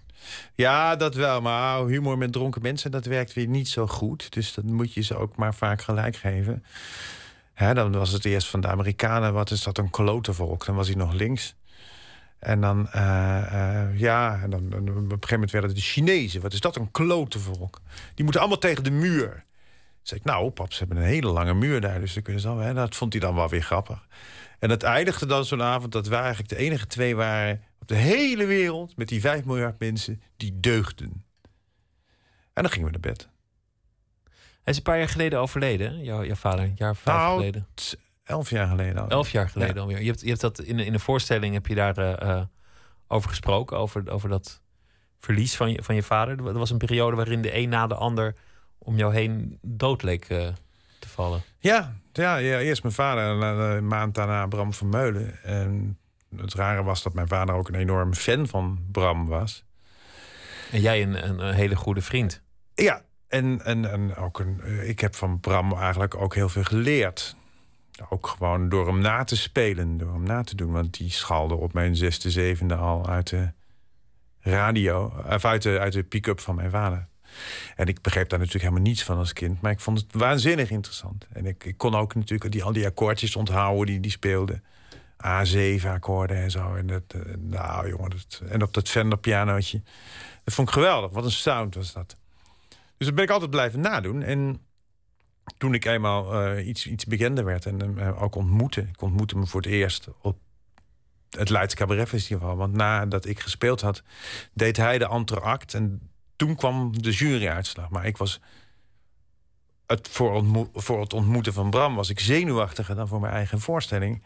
Ja, dat wel. Maar humor met dronken mensen, dat werkt weer niet zo goed. Dus dat moet je ze ook maar vaak gelijk geven. Hè, dan was het eerst van de Amerikanen, wat is dat een klotenvolk? Dan was hij nog links. En dan, eh, eh, ja, en dan, dan op een gegeven moment werden het de Chinezen. Wat is dat een klotenvolk? Die moeten allemaal tegen de muur. Zei ik, nou, pap, ze hebben een hele lange muur daar. Dus dan kunnen ze al, hè, dat vond hij dan wel weer grappig. En het eindigde dan zo'n avond dat wij eigenlijk de enige twee waren op de hele wereld, met die 5 miljard mensen, die deugden. En dan gingen we naar bed. Hij is een paar jaar geleden overleden, jouw, jouw vader. Een jaar of vijf Nou, geleden. Elf jaar geleden al. Elf jaar geleden Ja. alweer. Je hebt, je hebt dat in, de- in de voorstelling heb je daar eh, over gesproken. Over, over dat verlies van je, van je vader. Er was een periode waarin de een na de ander om jou heen dood leek eh, te vallen. Ja, ja, ja, eerst mijn vader en een maand daarna Bram van Meulen. En het rare was dat mijn vader ook een enorme fan van Bram was. En jij een, een, een hele goede vriend. Ja, en, en, en ook een, ik heb van Bram eigenlijk ook heel veel geleerd. Ook gewoon door hem na te spelen, door hem na te doen. Want die schalde op mijn zesde, zevende al uit de radio, of uit de, uit de pick-up van mijn vader. En ik begreep daar natuurlijk helemaal niets van als kind. Maar ik vond het waanzinnig interessant. En ik, ik kon ook natuurlijk die, al die akkoordjes onthouden die die speelde. A7-akkoorden en zo. En, dat, eh, nou, jongen, dat, en op dat Fender pianootje. Dat vond ik geweldig. Wat een sound was dat. Dus dat ben ik altijd blijven nadoen. En toen ik eenmaal eh, iets, iets bekender werd en hem eh, ook ontmoette... ik ontmoette me voor het eerst op het Leidse Cabaret Festival. Want nadat ik gespeeld had, deed hij de entracte... en toen kwam de juryuitslag. Maar ik was... Het, voor, voor het ontmoeten van Bram was ik zenuwachtiger dan voor mijn eigen voorstelling.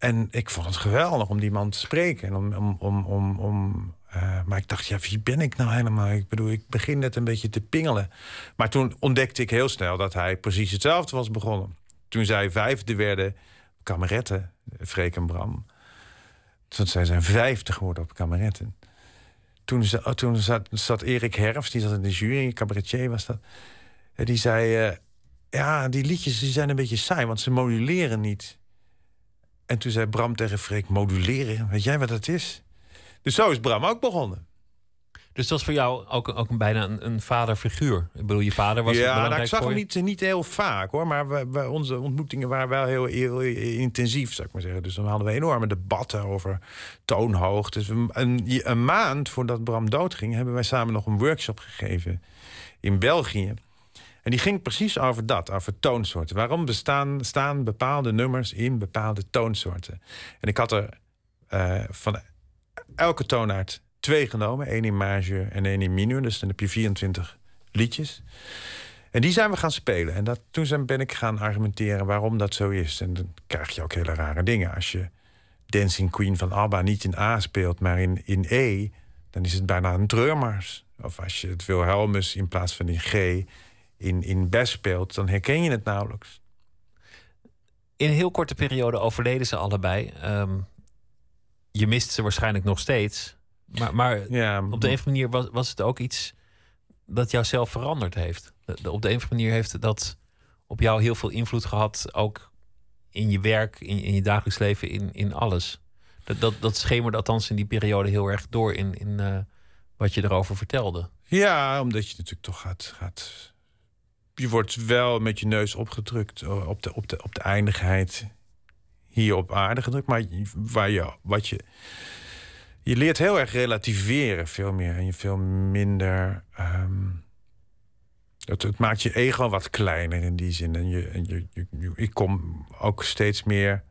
En ik vond het geweldig om die man te spreken. En om, om, om, om, om, eh, maar ik dacht, ja, wie ben ik nou helemaal? Ik bedoel, ik begin net een beetje te pingelen. Maar toen ontdekte ik heel snel dat hij precies hetzelfde was begonnen. Toen zij vijfde werden kameretten, Freek en Bram. Toen zij zijn vijfde geworden op kameretten. Toen, toen zat, zat Erik Herfst, die zat in de jury, cabaretier was dat. Die zei, eh, ja, die liedjes die zijn een beetje saai, want ze moduleren niet. En toen zei Bram tegen Freek, moduleren, weet jij wat dat is? Dus zo is Bram ook begonnen. Dus dat was voor jou ook, ook een, bijna een, een vaderfiguur. Ik bedoel, je vader was ja, nou, ik zag hem niet, niet heel vaak hoor. Maar we, we- onze ontmoetingen waren wel heel, heel intensief, zou ik maar zeggen. Dus dan hadden we enorme debatten over toonhoogte. Dus een, een maand voordat Bram doodging, hebben wij samen nog een workshop gegeven in België. En die ging precies over dat, over toonsoorten. Waarom bestaan staan bepaalde nummers in bepaalde toonsoorten? En ik had er eh, van elke toonaard twee genomen. één in majeur en één in mineur. Dus dan heb je 24 liedjes. En die zijn we gaan spelen. En dat, toen zijn, ben ik gaan argumenteren waarom dat zo is. En dan krijg je ook hele rare dingen. Als je Dancing Queen van ABBA niet in A speelt, maar in, in E... dan is het bijna een treurmars. Of als je het Wilhelmus in plaats van in G in, in Bes speelt... dan herken je het nauwelijks. In een heel korte periode overleden ze allebei. Ehm, je mist ze waarschijnlijk nog steeds. Maar, maar Ja, op de een of andere manier was, was het ook iets dat jou zelf veranderd heeft. Op de een of andere manier heeft dat op jou heel veel invloed gehad. Ook in je werk, in, in je dagelijks leven, in, in alles. Dat, dat, dat schemerde althans in die periode heel erg door in, in eh, wat je erover vertelde. Ja, omdat je natuurlijk toch gaat, gaat. Je wordt wel met je neus opgedrukt eh, op de, op de, op de eindigheid hier op aarde gedrukt. Maar waar je, wat je. Je leert heel erg relativeren, veel meer. En je veel minder. ehm, het, het maakt je ego wat kleiner in die zin. En, je, je, je, je- ik kom ook steeds meer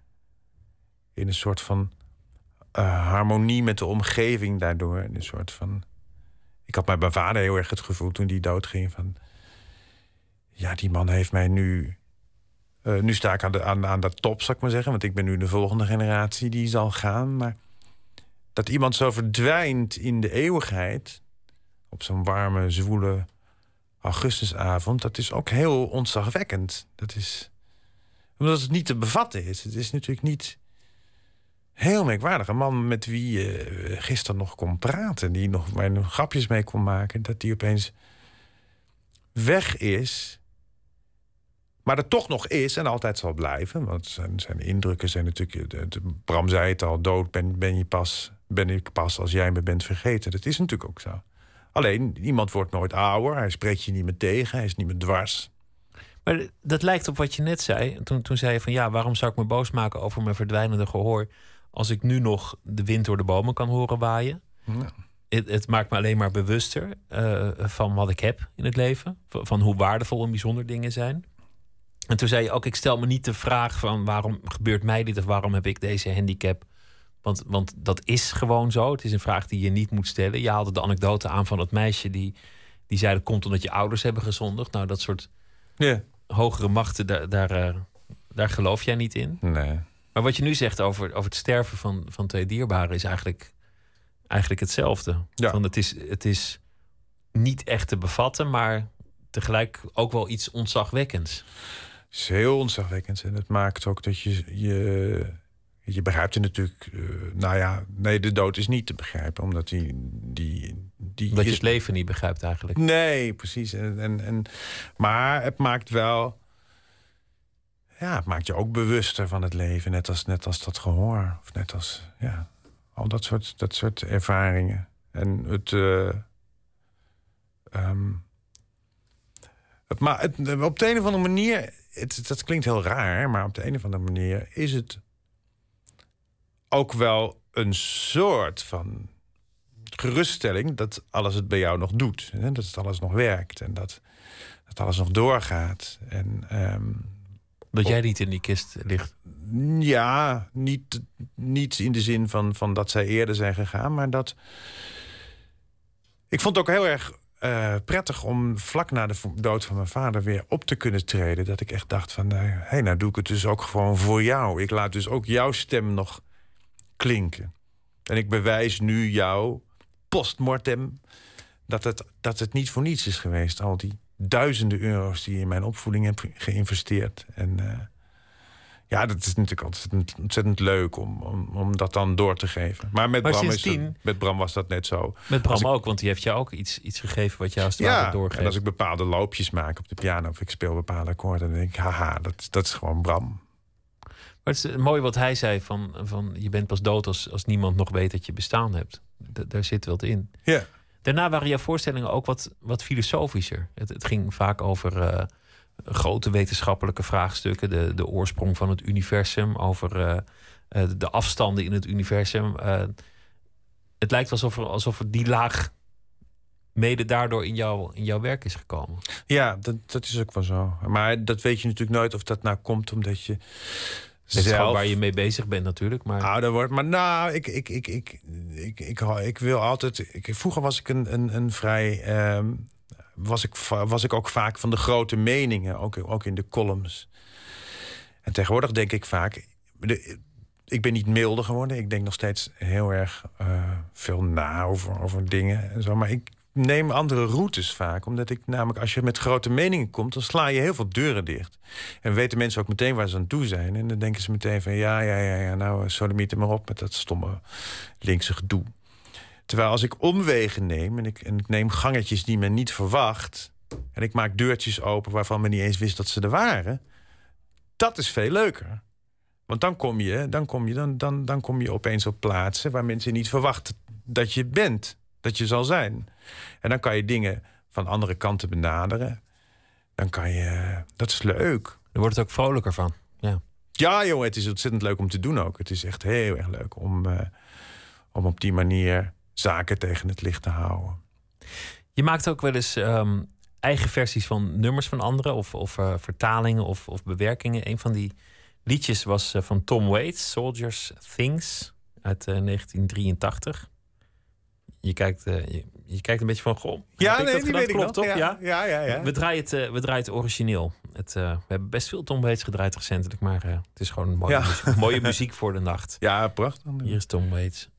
in een soort van eh, harmonie met de omgeving daardoor. In een soort van. Ik had bij mijn vader heel erg het gevoel toen die doodging van... Ja, die man heeft mij nu... eh, nu sta ik aan de, aan, aan de top, zou ik maar zeggen. Want ik ben nu de volgende generatie die zal gaan. Maar dat iemand zo verdwijnt in de eeuwigheid... op zo'n warme, zwoele augustusavond... dat is ook heel ontzagwekkend. Dat is... Omdat het niet te bevatten is. Het is natuurlijk niet... Heel merkwaardig. Een man met wie je gisteren nog kon praten. Die nog, waar nog grapjes mee kon maken. Dat die opeens weg is. Maar er toch nog is en altijd zal blijven. Want zijn, zijn indrukken zijn natuurlijk... de- de- Bram zei het al, dood ben, ben, je pas, ben ik pas als jij me bent vergeten. Dat is natuurlijk ook zo. Alleen, iemand wordt nooit ouder. Hij spreekt je niet meer tegen. Hij is niet meer dwars. Maar dat lijkt op wat je net zei. Toen, toen zei je van ja, waarom zou ik me boos maken over mijn verdwijnende gehoor... als ik nu nog de wind door de bomen kan horen waaien? Ja. Het, het maakt me alleen maar bewuster eh, van wat ik heb in het leven. Van, van hoe waardevol en bijzonder dingen zijn. En toen zei je ook, ik stel me niet de vraag van waarom gebeurt mij dit of waarom heb ik deze handicap. Want, want dat is gewoon zo. Het is een vraag die je niet moet stellen. Je haalde de anekdote aan van het meisje die, die zei dat komt omdat je ouders hebben gezondigd. Nou, dat soort Ja. hogere machten, daar, daar, eh, daar geloof jij niet in. Nee. Maar wat je nu zegt over, over het sterven van, van twee dierbaren is eigenlijk, eigenlijk hetzelfde. Ja. Van het, is, het is niet echt te bevatten, maar tegelijk ook wel iets ontzagwekkends. Is heel ontzagwekkend. En het maakt ook dat je... je je begrijpt het natuurlijk... eh, nou ja, nee, de dood is niet te begrijpen. Omdat die... die, die Dat je het leven niet begrijpt eigenlijk. Nee, precies. En, en, en, maar het maakt wel... Ja, het maakt je ook bewuster van het leven. Net als, net als dat gehoor. Of net als... Ja, al dat soort, dat soort ervaringen. En het... ehm, het, ma het, op de een of andere manier... Het, dat klinkt heel raar, maar op de een of andere manier is het ook wel een soort van geruststelling dat alles het bij jou nog doet. Hè? Dat het alles nog werkt en dat, dat alles nog doorgaat. En ehm, Dat jij niet in die kist ligt. ja, niet, niet in de zin van, van dat zij eerder zijn gegaan, maar dat. Ik vond het ook heel erg eh, prettig om vlak na de dood van mijn vader weer op te kunnen treden. Dat ik echt dacht van, hé, hey, nou doe ik het dus ook gewoon voor jou. Ik laat dus ook jouw stem nog klinken. En ik bewijs nu jou, postmortem, dat het, dat het niet voor niets is geweest. Al die duizenden euro's die je in mijn opvoeding heb geïnvesteerd. En eh, ja, dat is natuurlijk ontzettend, ontzettend leuk om, om, om dat dan door te geven. Maar met, Maar Bram, is het- met Bram was dat net zo. Met Bram ik- ook, want die heeft jou ook iets, iets gegeven wat je als het Ja, doorgeeft. en als ik bepaalde loopjes maak op de piano... of ik speel bepaalde akkoorden, dan denk ik... haha, dat, dat is gewoon Bram. Maar het is mooi wat hij zei: van, van je bent pas dood als, als niemand nog weet dat je bestaan hebt. D- daar zit wat in. Ja. Daarna waren jouw voorstellingen ook wat, wat filosofischer. Het, het ging vaak over eh, grote wetenschappelijke vraagstukken, de, de oorsprong van het universum, over eh, eh, de afstanden in het universum. Eh, het lijkt alsof er, alsof er die laag mede daardoor in, jou, in jouw werk is gekomen. Ja, dat, dat is ook wel zo. Maar dat weet je natuurlijk nooit of dat nou komt omdat je zelf... waar je mee bezig bent natuurlijk. Maar ouder wordt. Maar nou, ik, ik, ik, ik, ik, ik wil altijd. Ik, vroeger was ik een, een, een vrij. ehm, was, ik, was ik ook vaak van de grote meningen, ook, ook in de columns. En tegenwoordig denk ik vaak. De, ik ben niet milder geworden. Ik denk nog steeds heel erg eh, veel na over, over dingen en zo. Maar ik neem andere routes vaak. Omdat ik namelijk, als je met grote meningen komt, dan sla je heel veel deuren dicht. En weten mensen ook meteen waar ze aan toe zijn. En dan denken ze meteen van ja, ja, ja, ja nou, sodemiet er maar op met dat stomme linkse gedoe. Terwijl als ik omwegen neem en ik, en ik neem gangetjes die men niet verwacht. En ik maak deurtjes open waarvan men niet eens wist dat ze er waren. Dat is veel leuker. Want dan kom je, dan kom je, dan, dan, dan kom je opeens op plaatsen waar mensen niet verwachten dat je bent. Dat je zal zijn. En dan kan je dingen van andere kanten benaderen. Dan kan je. Dat is leuk. er wordt het ook vrolijker van. Ja. Ja, jongen, het is ontzettend leuk om te doen ook. Het is echt heel erg leuk om, eh, om op die manier zaken tegen het licht te houden. Je maakt ook wel eens ehm, eigen versies van nummers van anderen, of, of eh, vertalingen of, of bewerkingen. Een van die liedjes was eh, van Tom Waits, Soldiers Things uit eh, 1983. Je kijkt, eh, je, je kijkt een beetje van, goh, heb ik dat gedaan? Klopt, toch? Ja. ja, ja, ja. We, draaien het, eh, we draaien het origineel. Het, eh, we hebben best veel Tom Waits gedraaid recentelijk, maar eh, het is gewoon mooie, Ja. muziek, mooie muziek voor de nacht. Ja, prachtig. Hier is Tom Waits.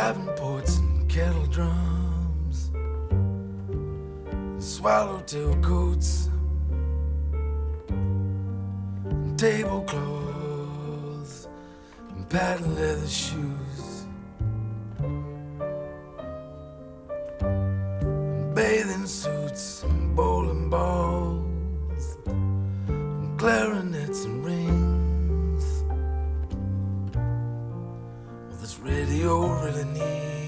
Davenports and kettle drums, swallowtail coats, and tablecloths, and patent leather shoes, and bathing suits and bowling balls, and clarinets and rings. Radio really needs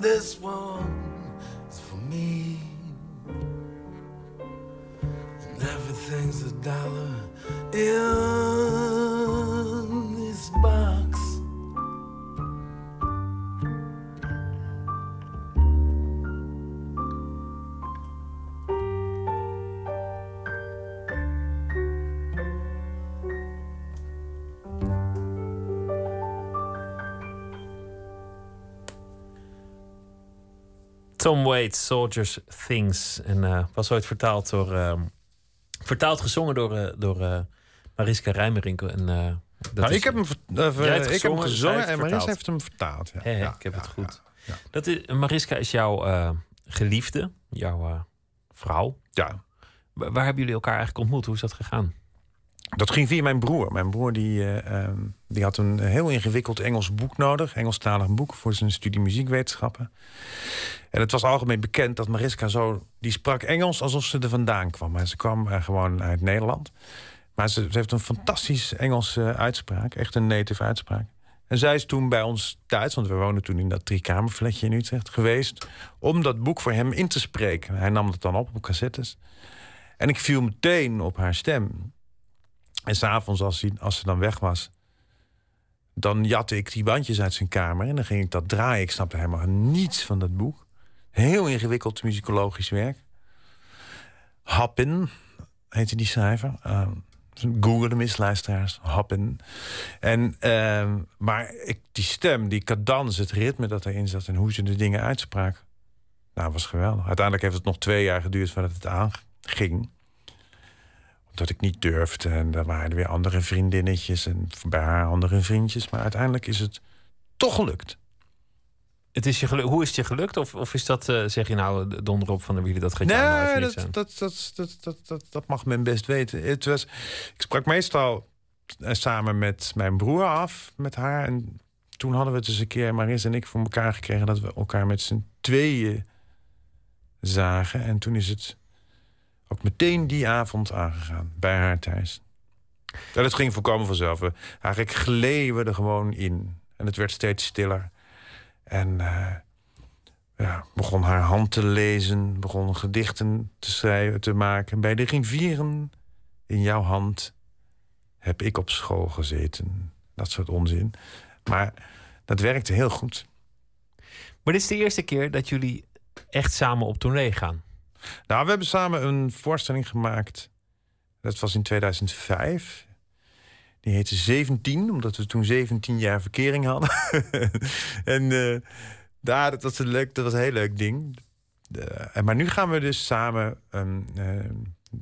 this one is for me. And everything's a dollar in Tom Waits, Soldiers Things. En eh, was ooit vertaald door. ehm, vertaald gezongen door, eh, door eh, Mariska Rijmerink. En, dat Nou, is- ik heb hem, hebt ik heb hem gezongen, gezongen en Maris vertaald. heeft hem vertaald. Ja. Ja, ik heb het goed. ja, Dat is, Mariska is jouw geliefde, jouw vrouw. Ja. Wa- Waar hebben jullie elkaar eigenlijk ontmoet? Hoe is dat gegaan? Dat ging via mijn broer. Mijn broer die, eh, ehm, die had een heel ingewikkeld Engels boek nodig. Engelstalig boek voor zijn studie muziekwetenschappen. En het was algemeen bekend dat Mariska zo... die sprak Engels alsof ze er vandaan kwam. Maar ze kwam eh, gewoon uit Nederland. Maar ze, heeft een fantastisch Engelse uitspraak. Echt een native uitspraak. En zij is toen bij ons thuis, want we woonden toen in dat driekamerfletje in Utrecht geweest... om dat boek voor hem in te spreken. Hij nam het dan op op cassettes. En ik viel meteen op haar stem. En s'avonds, als, hij- als ze dan weg was, dan jatte ik die bandjes uit zijn kamer en dan ging ik dat draaien. Ik snapte helemaal niets van dat boek. Heel ingewikkeld muzikologisch werk. Happin heette die schrijver. Uh, Google de misluisteraars. Happin. En, ehm, maar ik, die stem, die cadans, het ritme dat erin zat... en hoe ze de dingen uitsprak, nou, was geweldig. Uiteindelijk heeft het nog twee jaar geduurd voordat het aanging omdat ik niet durfde. En er waren er weer andere vriendinnetjes en bij haar andere vriendjes. Maar uiteindelijk is het toch gelukt. Het is je gelu- Hoe is het je gelukt? Of, of is dat, eh, zeg je nou, donder op van de wielen, dat gaat nou Nee, dat, aan? dat, dat, dat, dat, dat, dat mag men best weten. Het was, ik sprak meestal eh, samen met mijn broer af, met haar. En toen hadden we het eens een keer, Maris en ik, voor elkaar gekregen... dat we elkaar met z'n tweeën zagen. En toen is het ook meteen die avond aangegaan, bij haar thuis. En het ging volkomen vanzelf. Eigenlijk gleden we er gewoon in. En het werd steeds stiller. En eh, ja, begon haar hand te lezen, begon gedichten te schrijven, te maken. Bij de rivieren in jouw hand heb ik op school gezeten. Dat soort onzin. Maar dat werkte heel goed. Maar dit is de eerste keer dat jullie echt samen op tournee gaan. Nou, we hebben samen een voorstelling gemaakt. Dat was in 2005. Die heette 17, omdat we toen 17 jaar verkering hadden. en eh, daar, dat was, een leuk, dat was een heel leuk ding. Maar nu gaan we dus samen een eh,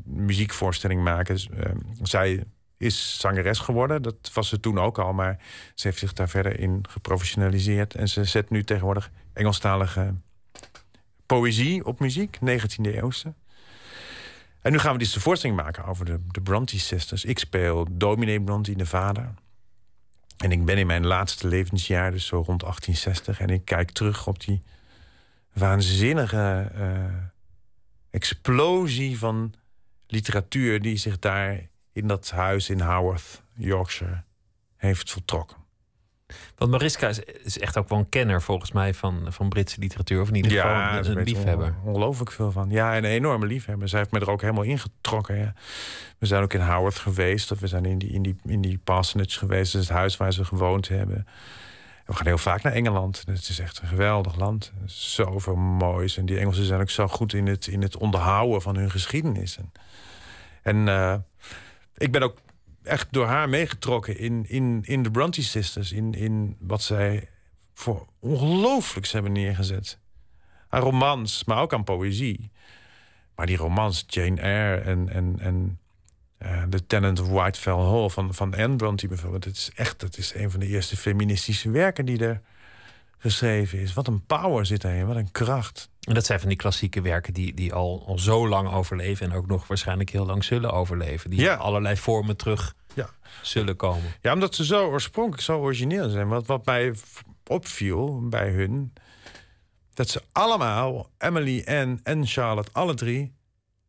muziekvoorstelling maken. Dus, eh, zij is zangeres geworden. Dat was ze toen ook al, maar ze heeft zich daar verder in geprofessionaliseerd. En ze zet nu tegenwoordig Engelstalige poëzie op muziek, 19e eeuwse. En nu gaan we dus de voorstelling maken over de, de Bronte Sisters. Ik speel dominee Bronte, de vader. En ik ben in mijn laatste levensjaar, dus zo rond 1860. En ik kijk terug op die waanzinnige eh, explosie van literatuur... die zich daar in dat huis in Haworth, Yorkshire, heeft voltrokken. Want Mariska is, is echt ook wel een kenner volgens mij van, van Britse literatuur. Of in ieder geval Ja, een, een liefhebber. on- ongelooflijk veel van. Ja, en een enorme liefhebber. Zij heeft me er ook helemaal ingetrokken. Ja. We zijn ook in Howard geweest. Of we zijn in die, in die, in die parsonage geweest. Dat is het huis waar ze gewoond hebben. En we gaan heel vaak naar Engeland. Het is echt een geweldig land. Zoveel moois. En die Engelsen zijn ook zo goed in het, in het onderhouden van hun geschiedenis. En, en eh, ik ben ook echt door haar meegetrokken in, in, in de Bronte Sisters. In, in wat zij voor ongelooflijks hebben neergezet. Aan romans, maar ook aan poëzie. Maar die romans, Jane Eyre en, en, en eh, The Tenant of Whitefell Hall van, van Anne Bronte bijvoorbeeld. Het is echt het is een van de eerste feministische werken die er geschreven is. Wat een power zit daarin, wat een kracht. En dat zijn van die klassieke werken die, die al, al zo lang overleven. En ook nog waarschijnlijk heel lang zullen overleven. Die Ja. allerlei vormen terug Ja. zullen komen. Ja, omdat ze zo oorspronkelijk, zo origineel zijn. Wat, wat mij opviel bij hun... dat ze allemaal, Emily en, en Charlotte, alle drie...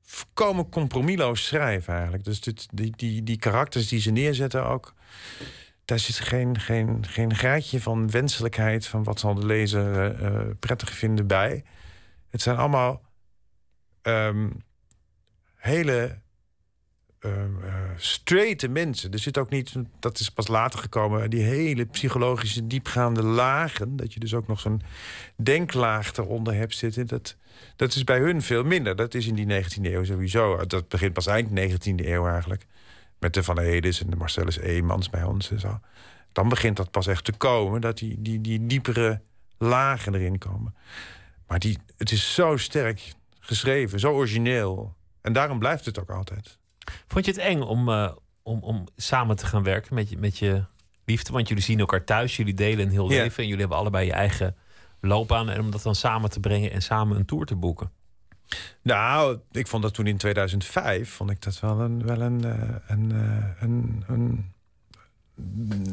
volkomen compromisloos schrijven eigenlijk. Dus dit, die, die, die karakters die ze neerzetten ook... daar zit geen, geen, geen graadje van wenselijkheid... van wat zal de lezer eh, prettig vinden bij. Het zijn allemaal ehm, hele uh, straighte mensen. Er zit ook niet, dat is pas later gekomen, die hele psychologische diepgaande lagen. Dat je dus ook nog zo'n denklaag eronder hebt zitten. Dat, dat is bij hun veel minder. Dat is in die 19e eeuw sowieso. Dat begint pas eind 19e eeuw eigenlijk. Met de Van Edes en de Marcellus Eemans bij ons en zo. Dan begint dat pas echt te komen, dat die, die, die diepere lagen erin komen. Maar die, het is zo sterk geschreven, zo origineel. En daarom blijft het ook altijd. Vond je het eng om, eh, om, om samen te gaan werken met je, met je liefde? Want jullie zien elkaar thuis, jullie delen een heel Ja. leven... en jullie hebben allebei je eigen loopbaan... en om dat dan samen te brengen en samen een tour te boeken. Nou, ik vond dat toen in 2005, vond ik dat wel een, wel een, eh, een, eh, een, een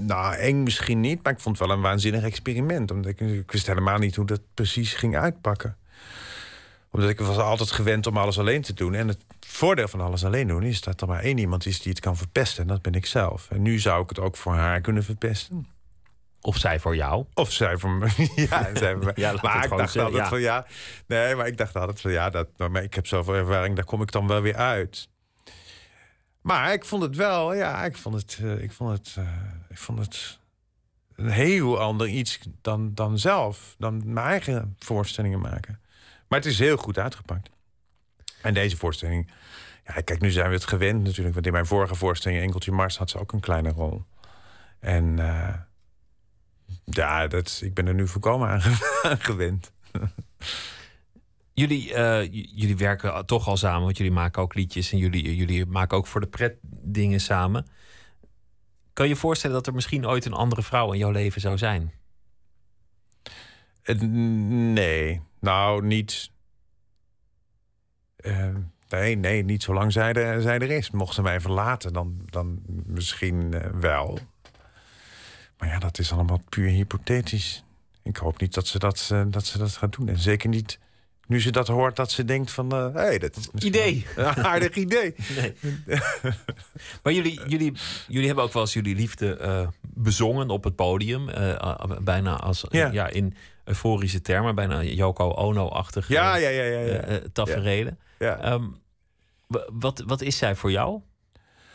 nou, eng misschien niet, maar ik vond het wel een waanzinnig experiment. Omdat ik, ik wist helemaal niet hoe dat precies ging uitpakken. Omdat ik was altijd gewend om alles alleen te doen. En het voordeel van alles alleen doen is dat er maar één iemand is die het kan verpesten. En dat ben ik zelf. En nu zou ik het ook voor haar kunnen verpesten. Of zij voor jou. Of zij voor me. ja, zij voor mij. Ja, maar ik dacht zeggen, altijd ja. van ja. Nee, maar ik dacht altijd van ja, dat, maar ik heb zoveel ervaring, daar kom ik dan wel weer uit. Maar ik vond het wel, ja, ik vond het, eh, ik vond het, eh, ik vond het een heel ander iets dan, dan zelf, dan mijn eigen voorstellingen maken. Maar het is heel goed uitgepakt. En deze voorstelling, ja, kijk, nu zijn we het gewend natuurlijk. Want in mijn vorige voorstelling, Enkeltje Mars, had ze ook een kleine rol. En eh, ja, dat, ik ben er nu volkomen aan ge- aan gewend. Jullie, eh, jullie werken toch al samen, want jullie maken ook liedjes... en jullie, jullie maken ook voor de pret dingen samen. Kan je je voorstellen dat er misschien ooit een andere vrouw in jouw leven zou zijn? Nee, nou niet. Eh, nee, nee, niet zolang zij er, zij er is. Mocht ze mij verlaten, dan, dan misschien eh, wel. Maar ja, dat is allemaal puur hypothetisch. Ik hoop niet dat ze dat, eh, dat, ze dat gaat doen. En zeker niet nu ze dat hoort, dat ze denkt van... hé, hey, dat is Idee. Een aardig idee. Nee. maar jullie, jullie, jullie hebben ook wel eens jullie liefde bezongen op het podium. bijna als Ja. ja. in euforische termen, bijna Yoko Ono-achtige Ja, ja, ja, ja. ja. eh, eh, taferelen. ja. Ehm, wa- wat, wat is zij voor jou?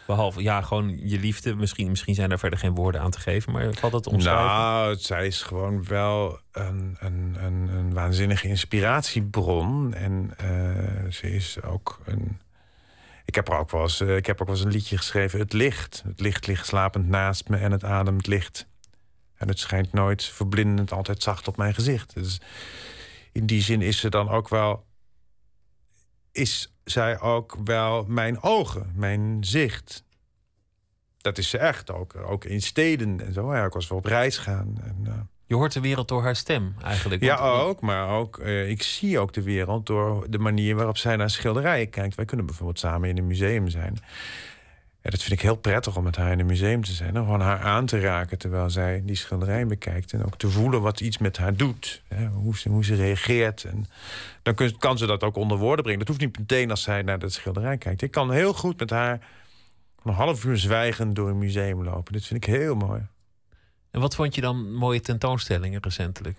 Behalve, ja, gewoon je liefde. Misschien, misschien zijn daar verder geen woorden aan te geven, maar valt te omschrijven? Nou, zij is gewoon wel een, een, een, een waanzinnige inspiratiebron. En eh, ze is ook een. Ik heb er ook wel eens, ik heb ook wel eens een liedje geschreven. Het licht. Het licht ligt slapend naast me en het ademt licht. En het schijnt nooit verblindend, altijd zacht op mijn gezicht. Dus in die zin is ze dan ook wel. Is zij ook wel mijn ogen, mijn zicht. Dat is ze echt ook. Ook in steden en zo. Ja, ik was wel op reis gaan. En, eh, Je hoort de wereld door haar stem eigenlijk. ja, Want- ook. Maar ook, eh, ik zie ook de wereld door de manier waarop zij naar schilderijen kijkt. Wij kunnen bijvoorbeeld samen in een museum zijn. Ja, dat vind ik heel prettig om met haar in een museum te zijn. En gewoon haar aan te raken terwijl zij die schilderij bekijkt. En ook te voelen wat iets met haar doet. Hè, hoe, ze, hoe ze reageert. En dan kun- kan ze dat ook onder woorden brengen. Dat hoeft niet meteen als zij naar de schilderij kijkt. Ik kan heel goed met haar een half uur zwijgend door een museum lopen. Dit vind ik heel mooi. En wat vond je dan mooie tentoonstellingen recentelijk?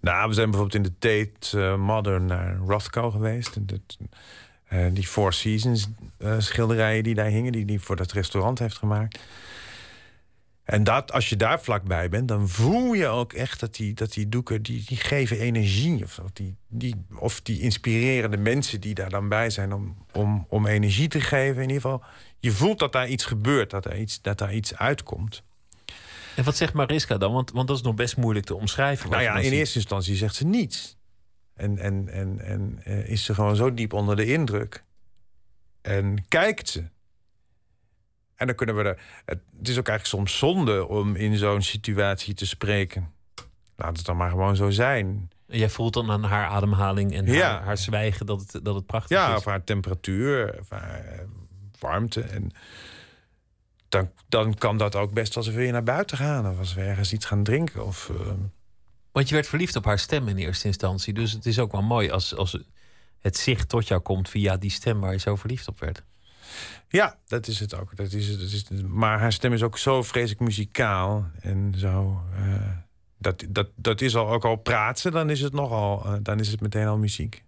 Nou, we zijn bijvoorbeeld in de Tate eh, Modern naar Rothko geweest. En dat, eh, die Four Seasons eh, schilderijen die daar hingen, die die voor dat restaurant heeft gemaakt. En dat, als je daar vlakbij bent, dan voel je ook echt dat die, dat die doeken, die, die geven energie. Of, of, die, die, of die inspirerende mensen die daar dan bij zijn om, om, om energie te geven. In ieder geval, je voelt dat daar iets gebeurt, dat, er iets, dat daar iets uitkomt. En wat zegt Mariska dan? Want, want dat is nog best moeilijk te omschrijven. Nou ja, in ziet. eerste instantie zegt ze niets. En, en, en, en eh, is ze gewoon zo diep onder de indruk. En kijkt ze. En dan kunnen we er. Het is ook eigenlijk soms zonde om in zo'n situatie te spreken. Laat het dan maar gewoon zo zijn. Jij voelt dan aan haar ademhaling en Ja. haar, haar zwijgen dat het, dat het prachtig Ja, is. of haar temperatuur, of haar eh, warmte. En dan, dan kan dat ook best als we weer naar buiten gaan. Of als we ergens iets gaan drinken. Of, eh, Want je werd verliefd op haar stem in eerste instantie. Dus het is ook wel mooi als, als het zicht tot jou komt via die stem waar je zo verliefd op werd. Ja, dat is het ook. Dat is het, dat is het. Maar haar stem is ook zo vreselijk muzikaal. En zo. eh, dat, dat, dat is al, ook al praat ze, dan is het nogal. eh, dan is het meteen al muziek.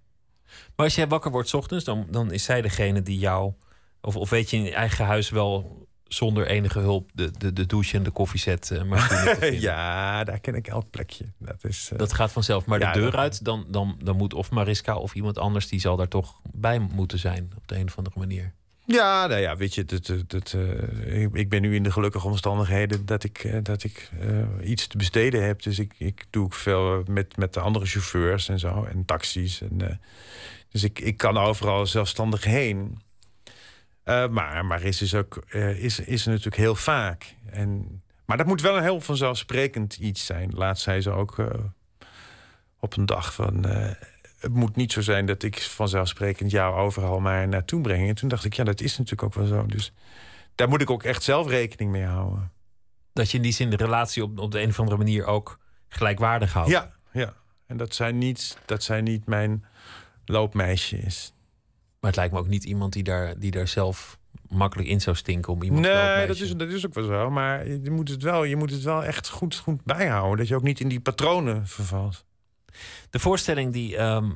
Maar als jij wakker wordt 's ochtends, dan, dan is zij degene die jou. Of, of weet je in je eigen huis wel zonder enige hulp de, de, de douche en de koffiezet eh, ja, daar ken ik elk plekje. Dat is. eh, Dat gaat vanzelf. Maar Ja, de deur uit, dan, dan, dan moet of Mariska of iemand anders... die zal daar toch bij moeten zijn op de een of andere manier. Ja, nou ja, weet je, dat, dat, eh, ik, ben nu in de gelukkige omstandigheden dat ik, dat ik iets te besteden heb. Dus ik, ik doe ook veel met, met de andere chauffeurs en zo, en taxis. En, dus ik, ik kan overal zelfstandig heen. Eh, maar maar is, dus ook, eh, is, is er natuurlijk heel vaak. En, maar dat moet wel een heel vanzelfsprekend iets zijn. Laatst zei ze ook eh, op een dag van... het moet niet zo zijn dat ik vanzelfsprekend jou overal maar naartoe breng. En toen dacht ik, ja, dat is natuurlijk ook wel zo. Dus daar moet ik ook echt zelf rekening mee houden. Dat je in die zin de relatie op, op de een of andere manier ook gelijkwaardig houdt. Ja, ja. En dat zij niet, dat zij niet mijn loopmeisje is. Maar het lijkt me ook niet iemand die daar, die daar zelf makkelijk in zou stinken om iemand Nee, dat is, dat is ook wel zo. Maar je moet het wel, je moet het wel echt goed, goed bijhouden. Dat je ook niet in die patronen vervalt. De voorstelling die ehm,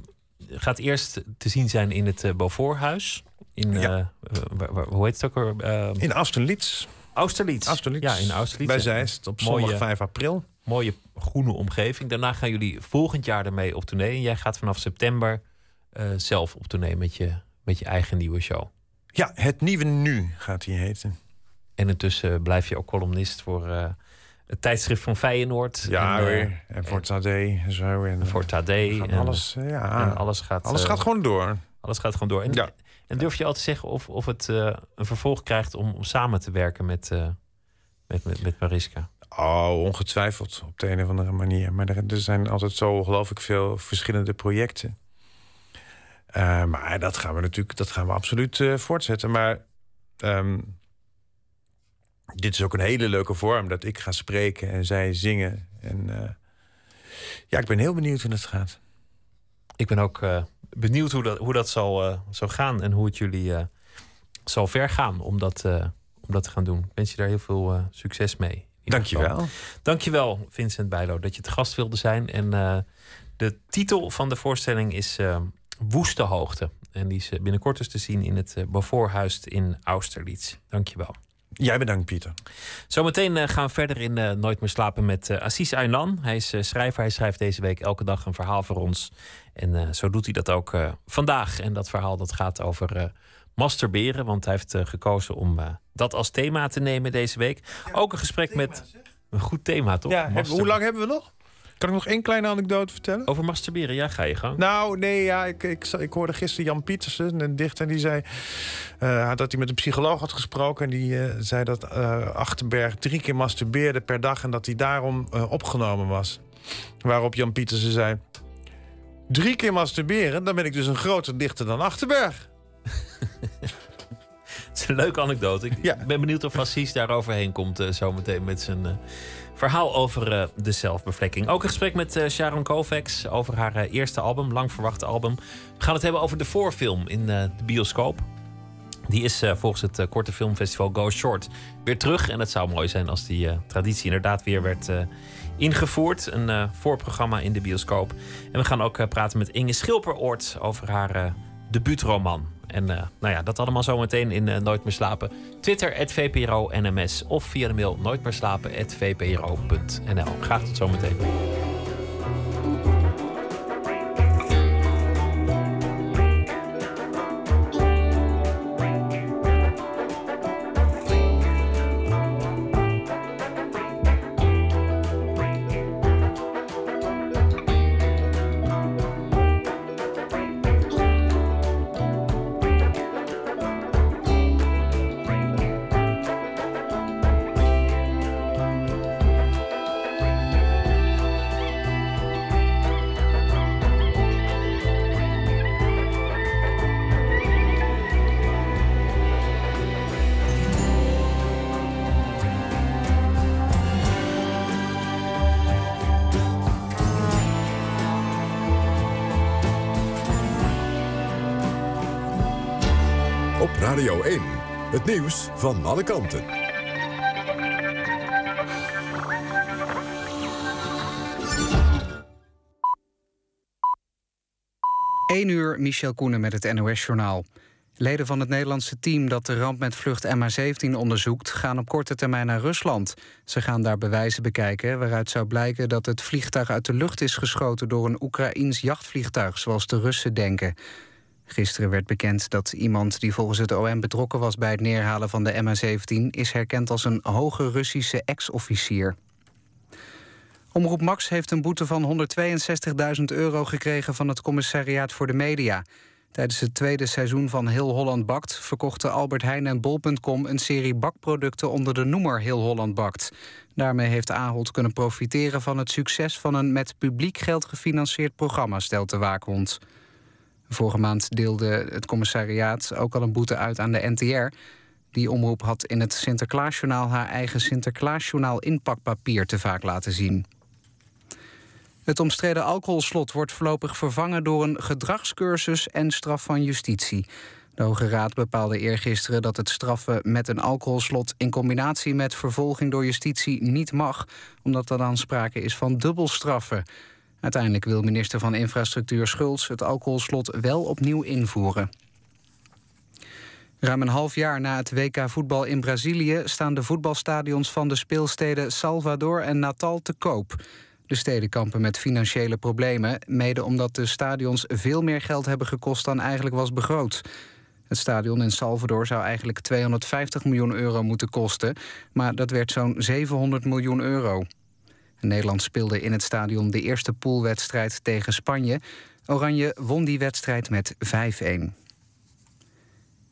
gaat eerst te zien zijn in het uh, Beauforthuis. In, Ja. eh, waar- waar- hoe heet het ook weer? Ehm, In Austerlitz. Austerlitz. Austerlitz. Ja, in Austerlitz. Bij Zeist op zondag Mooie- 5 april. Mooie groene omgeving. Daarna gaan jullie volgend jaar ermee op tournee. En jij gaat vanaf september eh, zelf op tournee met je, met je eigen nieuwe show. Ja, het nieuwe nu gaat hij heten. En intussen blijf je ook columnist voor eh, het tijdschrift van Feyenoord. Ja en, eh, hoor. En voor Tadé en zo. En, voor Tadé. gaat En, alles, eh, ja. en alles gaat, alles eh, gaat gewoon door. Alles gaat gewoon door. En, Ja. en durf je al te zeggen of, of het eh, een vervolg krijgt om, om samen te werken met, eh, met, met, met Mariska? Oh, ongetwijfeld op de een of andere manier. Maar er, er zijn altijd zo ongelooflijk veel verschillende projecten. Eh, maar dat gaan we natuurlijk, dat gaan we absoluut eh, voortzetten. Maar ehm, dit is ook een hele leuke vorm dat ik ga spreken en zij zingen. En eh, ja, ik ben heel benieuwd hoe het gaat. Ik ben ook eh, benieuwd hoe dat, hoe dat zal, eh, zal gaan en hoe het jullie eh, zal vergaan om dat, eh, om dat te gaan doen. Ik wens je daar heel veel eh, succes mee. Dankjewel. Dankjewel, Vincent Bijlo, dat je te gast wilde zijn. En eh, de titel van de voorstelling is Woeste Hoogte. En die is eh, binnenkort dus te zien in het uh, Beauforthuis in Austerlitz. Dankjewel. Jij bedankt, Pieter. Zometeen eh, gaan we verder in eh, Nooit meer slapen met eh Assis Aynan. Hij is eh, schrijver. Hij schrijft deze week elke dag een verhaal voor ons. En eh, zo doet hij dat ook eh, vandaag. En dat verhaal dat gaat over eh, masturberen. Want hij heeft eh, gekozen om eh, dat als thema te nemen deze week. ook een gesprek met... Een goed thema, toch? Ja, hoe lang hebben we nog? Kan ik nog één kleine anekdote vertellen? Over masturberen, ja, ga je gang. Nou, nee, ja, ik, ik, ik hoorde gisteren Jan Pietersen, een dichter, die zei eh, dat hij met een psycholoog had gesproken. En die eh, zei dat eh, Achterberg drie keer masturbeerde per dag en dat hij daarom opgenomen was. Waarop Jan Pietersen zei: Drie keer masturberen, dan ben ik dus een groter dichter dan Achterberg. Het is een leuke anekdote. Ik ben benieuwd of Assis daar overheen komt zometeen met zijn verhaal over eh, de zelfbevlekking. Ook een gesprek met eh, Sharon Kovacs over haar eh, eerste album, lang verwachte album. We gaan het hebben over de voorfilm in de bioscoop. Die is volgens het korte filmfestival Go Short weer terug. En het zou mooi zijn als die traditie inderdaad weer werd ingevoerd. Een voorprogramma in de bioscoop. En we gaan ook praten met Inge Schilperoort over haar debuutroman. En eh, nou ja, dat allemaal zometeen in eh, Nooit meer slapen. Twitter, VPRO NMS. Of via de mail nooitmeerslapen.vpro.nl. Graag tot zometeen. Het nieuws van alle kanten. 1 uur, Michel Koenen met het NOS-journaal. Leden van het Nederlandse team dat de ramp met vlucht MH17 onderzoekt... gaan op korte termijn naar Rusland. Ze gaan daar bewijzen bekijken waaruit zou blijken... dat het vliegtuig uit de lucht is geschoten door een Oekraïns jachtvliegtuig... zoals de Russen denken. Gisteren werd bekend dat iemand die volgens het OM betrokken was... bij het neerhalen van de MH17 is herkend als een hoge Russische ex-officier. Omroep Max heeft een boete van 162.000 euro gekregen... van het Commissariaat voor de Media. Tijdens het tweede seizoen van Heel Holland Bakt... verkochten Albert Heijn en Bol.com een serie bakproducten... onder de noemer Heel Holland Bakt. Daarmee heeft Ahold kunnen profiteren van het succes... van een met publiek geld gefinancierd programma, stelt de waakhond. Vorige maand deelde het commissariaat ook al een boete uit aan de NTR. Die omroep had in het Sinterklaasjournaal haar eigen Sinterklaasjournaal inpakpapier te vaak laten zien. Het omstreden alcoholslot wordt voorlopig vervangen door een gedragscursus en straf van justitie. De Hoge Raad bepaalde eergisteren dat het straffen met een alcoholslot in combinatie met vervolging door justitie niet mag, omdat er dan sprake is van dubbelstraffen. Uiteindelijk wil minister van Infrastructuur Schultz het alcoholslot wel opnieuw invoeren. Ruim een half jaar na het WK voetbal in Brazilië staan de voetbalstadions van de speelsteden Salvador en Natal te koop. De steden kampen met financiële problemen, mede omdat de stadions veel meer geld hebben gekost dan eigenlijk was begroot. Het stadion in Salvador zou eigenlijk 250 miljoen euro moeten kosten, maar dat werd zo'n 700 miljoen euro. Nederland speelde in het stadion de eerste poolwedstrijd tegen Spanje. Oranje won die wedstrijd met 5-1.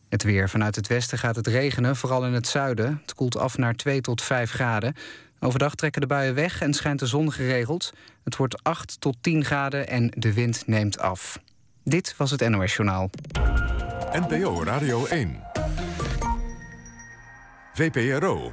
Het weer. Vanuit het westen gaat het regenen, vooral in het zuiden. Het koelt af naar 2 tot 5 graden. Overdag trekken de buien weg en schijnt de zon geregeld. Het wordt 8 tot 10 graden en de wind neemt af. Dit was het NOS Journaal. NPO Radio 1. VPRO.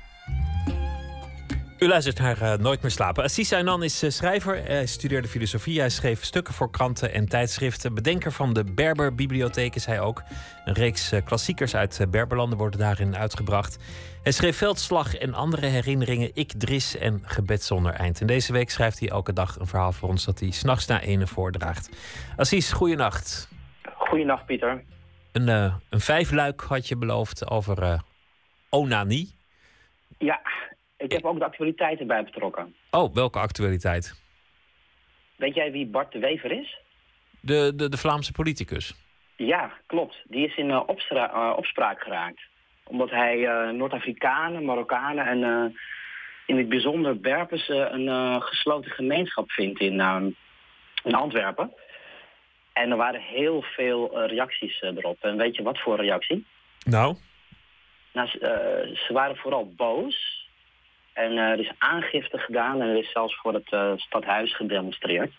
U luistert naar eh, Nooit meer slapen. Assis Aynan is eh, schrijver. Hij studeerde filosofie. Hij schreef stukken voor kranten en tijdschriften. Bedenker van de Berber-bibliotheek is hij ook. Een reeks eh, klassiekers uit Berberlanden worden daarin uitgebracht. Hij schreef Veldslag en andere herinneringen. Ik, Dris en Gebed zonder eind. En deze week schrijft hij elke dag een verhaal voor ons... dat hij s'nachts na ene voordraagt. Assis, goeienacht. Goeienacht, Pieter. Een, een vijfluik had je beloofd over onanie. Ja, ik heb ook de actualiteiten bij betrokken. Oh, welke actualiteit? Weet jij wie Bart de Wever is? De, de, de Vlaamse politicus. Ja, klopt. Die is in opstra- eh, opspraak geraakt. Omdat hij eh, Noord-Afrikanen, Marokkanen en in het bijzonder Berbers eh, een gesloten gemeenschap vindt in, eh, in Antwerpen. En er waren heel veel reacties erop. En weet je wat voor reactie? Nou? Nou, ze waren vooral boos. En eh, er is aangifte gedaan en er is zelfs voor het eh, stadhuis gedemonstreerd.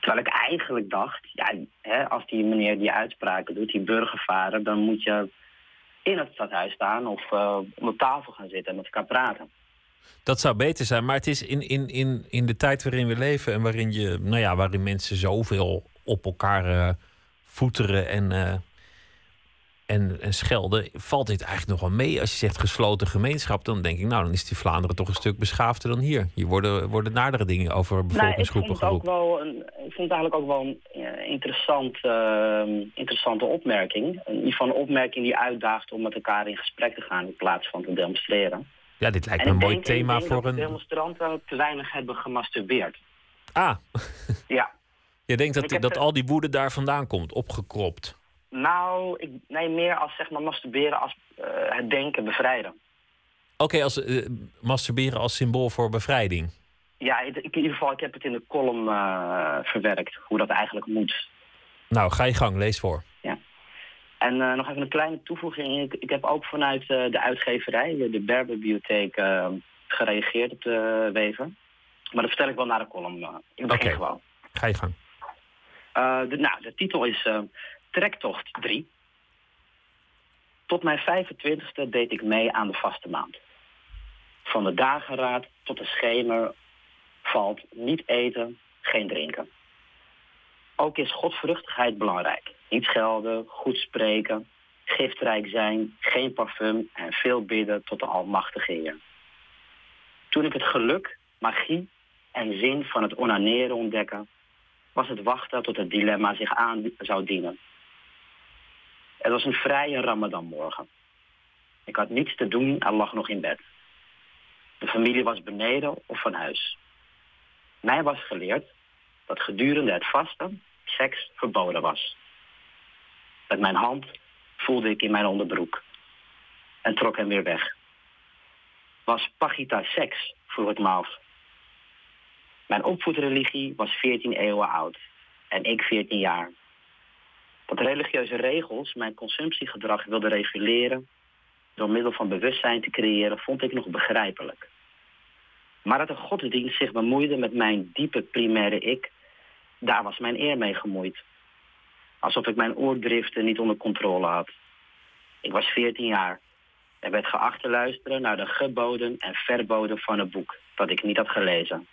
Terwijl ik eigenlijk dacht, ja, hè, als die meneer die uitspraken doet, die burgervader, dan moet je in het stadhuis staan of uh, de tafel gaan zitten en met elkaar praten. Dat zou beter zijn, maar het is in, in, in, in de tijd waarin we leven en waarin, je, nou ja, waarin mensen zoveel op elkaar uh, voeteren en, en, en schelden, valt dit eigenlijk nog wel mee. Als je zegt gesloten gemeenschap, dan denk ik, nou, dan is die Vlaanderen toch een stuk beschaafder dan hier. Hier worden, worden nadere dingen over bevolkingsgroepen nou, ik vond, ook wel een, ik vond het eigenlijk ook wel een uh, interessant, interessante opmerking. In ieder geval een opmerking die uitdaagt om met elkaar in gesprek te gaan in plaats van te demonstreren. Ja, dit lijkt me een mooi denk, thema voor dat een. De demonstranten te weinig hebben gemasturbeerd. Ah. ja. Je denkt dat, dat al die woede daar vandaan komt, opgekropt? Nou, ik, nee, meer als zeg maar masturberen als uh, het denken bevrijden. Oké, okay, als uh, masturberen als symbool voor bevrijding. Ja, in ieder geval, ik heb het in de column uh, verwerkt, hoe dat eigenlijk moet. Nou, ga je gang, lees voor. Ja. En nog even een kleine toevoeging. Ik, ik heb ook vanuit de uitgeverij, de Berberbibliotheek, gereageerd op de Wever. Maar dat vertel ik wel naar de column. ik begin okay. gewoon. Ga je gang. de, nou, de titel is Trektocht 3. Tot mijn 25ste deed ik mee aan de vaste maand. Van de dageraad tot de schemer valt niet eten, geen drinken. Ook is godvruchtigheid belangrijk. Niet schelden, goed spreken, giftrijk zijn, geen parfum en veel bidden tot de Almachtige Heer. Toen ik het geluk, magie en zin van het onaneren ontdekken, was het wachten tot het dilemma zich aan zou dienen. Het was een vrije Ramadanmorgen. Ik had niets te doen en lag nog in bed. De familie was beneden of van huis. Mij was geleerd dat gedurende het vasten seks verboden was. Met mijn hand voelde ik in mijn onderbroek en trok hem weer weg. Was Pagita seks? vroeg ik af. Mijn opvoedreligie was 14 eeuwen oud en ik 14 jaar. Dat religieuze regels mijn consumptiegedrag wilden reguleren door middel van bewustzijn te creëren, vond ik nog begrijpelijk. Maar dat de godsdienst zich bemoeide met mijn diepe primaire ik, daar was mijn eer mee gemoeid. Alsof ik mijn oordriften niet onder controle had. Ik was 14 jaar en werd geacht te luisteren naar de geboden en verboden van een boek dat ik niet had gelezen.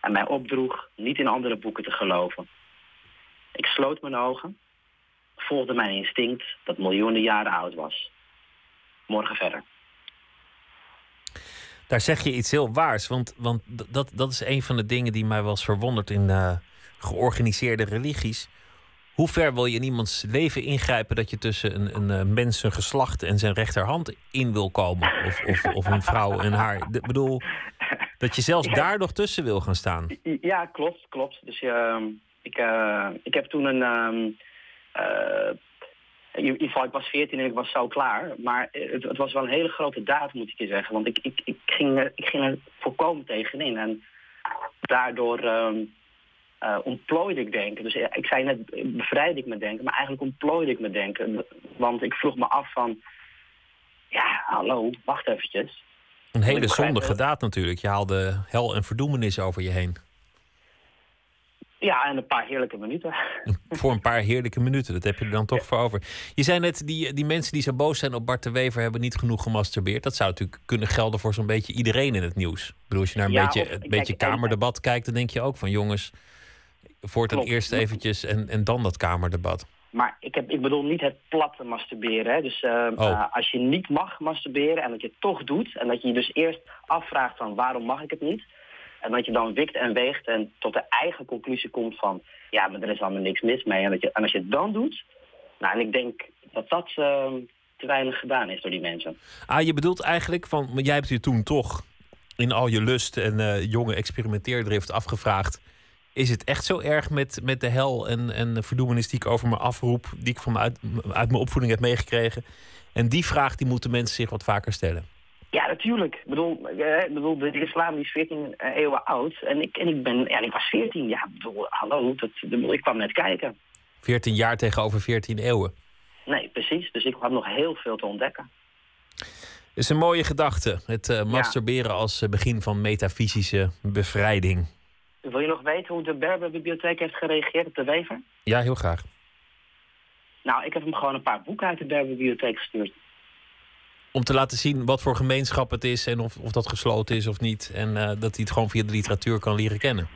En mij opdroeg niet in andere boeken te geloven. Ik sloot mijn ogen, volgde mijn instinct dat miljoenen jaren oud was. Morgen verder. Daar zeg je iets heel waars, want, want dat, dat is een van de dingen die mij wel eens verwondert in eh, georganiseerde religies. Hoe ver wil je in iemands leven ingrijpen dat je tussen een, een, eh, mens zijn geslacht en zijn rechterhand in wil komen? Of, of, of een vrouw en haar. Ik bedoel, dat je zelfs daar nog tussen wil gaan staan. Ja, klopt, klopt. Dus ehm, ik, eh, ik heb toen een... ehm, eh, in ieder geval, ik was 14 en ik was zo klaar. Maar het, het was wel een hele grote daad, moet ik je zeggen. Want ik, ik, ik, ging, er, ik ging er volkomen tegenin. En daardoor ehm, eh, ontplooide ik denken. Dus eh, ik zei net, eh, bevrijdde ik me denken. Maar eigenlijk ontplooide ik me denken. Want ik vroeg me af van... Ja, hallo, wacht eventjes. Een hele zondige daad natuurlijk. Je haalde hel en verdoemenis over je heen. Ja, en een paar heerlijke minuten. Voor een paar heerlijke minuten. Dat heb je er dan toch voor over. Je zei net, die, die mensen die zo boos zijn op Bart de Wever... hebben niet genoeg gemasturbeerd. Dat zou natuurlijk kunnen gelden voor zo'n beetje iedereen in het nieuws. Ik bedoel, als je naar een Ja, beetje, of- een kijk, beetje kamerdebat kijkt... dan denk je ook van jongens, voortaan Klopt. eerst eventjes en, en dan dat kamerdebat. Maar ik, heb, ik bedoel niet het platte masturberen. Hè? Dus eh, Oh. eh, als je niet mag masturberen en dat je het toch doet... en dat je je dus eerst afvraagt van waarom mag ik het niet... en dat je dan wikt en weegt en tot de eigen conclusie komt van... ja, maar er is allemaal niks mis mee. En, dat je, en als je het dan doet... Nou, en ik denk dat dat eh, te weinig gedaan is door die mensen. Ah, je bedoelt eigenlijk van... jij hebt je toen toch in al je lust en eh, jonge experimenteerdrift afgevraagd... is het echt zo erg met, met de hel en, en de verdoemenis die ik over me afroep... die ik van uit, uit mijn opvoeding heb meegekregen? En die vraag die moeten mensen zich wat vaker stellen. Ja, natuurlijk. Ik bedoel, eh, ik bedoel de, islam die is 14 eeuwen oud. En ik, en ik, ben, ja, ik was 14. Ja, bedoel, hallo, dat, ik bedoel, ik kwam net kijken. 14 jaar tegenover 14 eeuwen. Nee, precies. Dus ik had nog heel veel te ontdekken. is een mooie gedachte. Het eh, masturberen als eh, begin van metafysische bevrijding. Wil je nog weten hoe de Berber-bibliotheek heeft gereageerd op de Wever? Ja, heel graag. Nou, ik heb hem gewoon een paar boeken uit de Berber-bibliotheek gestuurd. Om te laten zien wat voor gemeenschap het is en of, of dat gesloten is of niet. En eh, dat hij het gewoon via de literatuur kan leren kennen.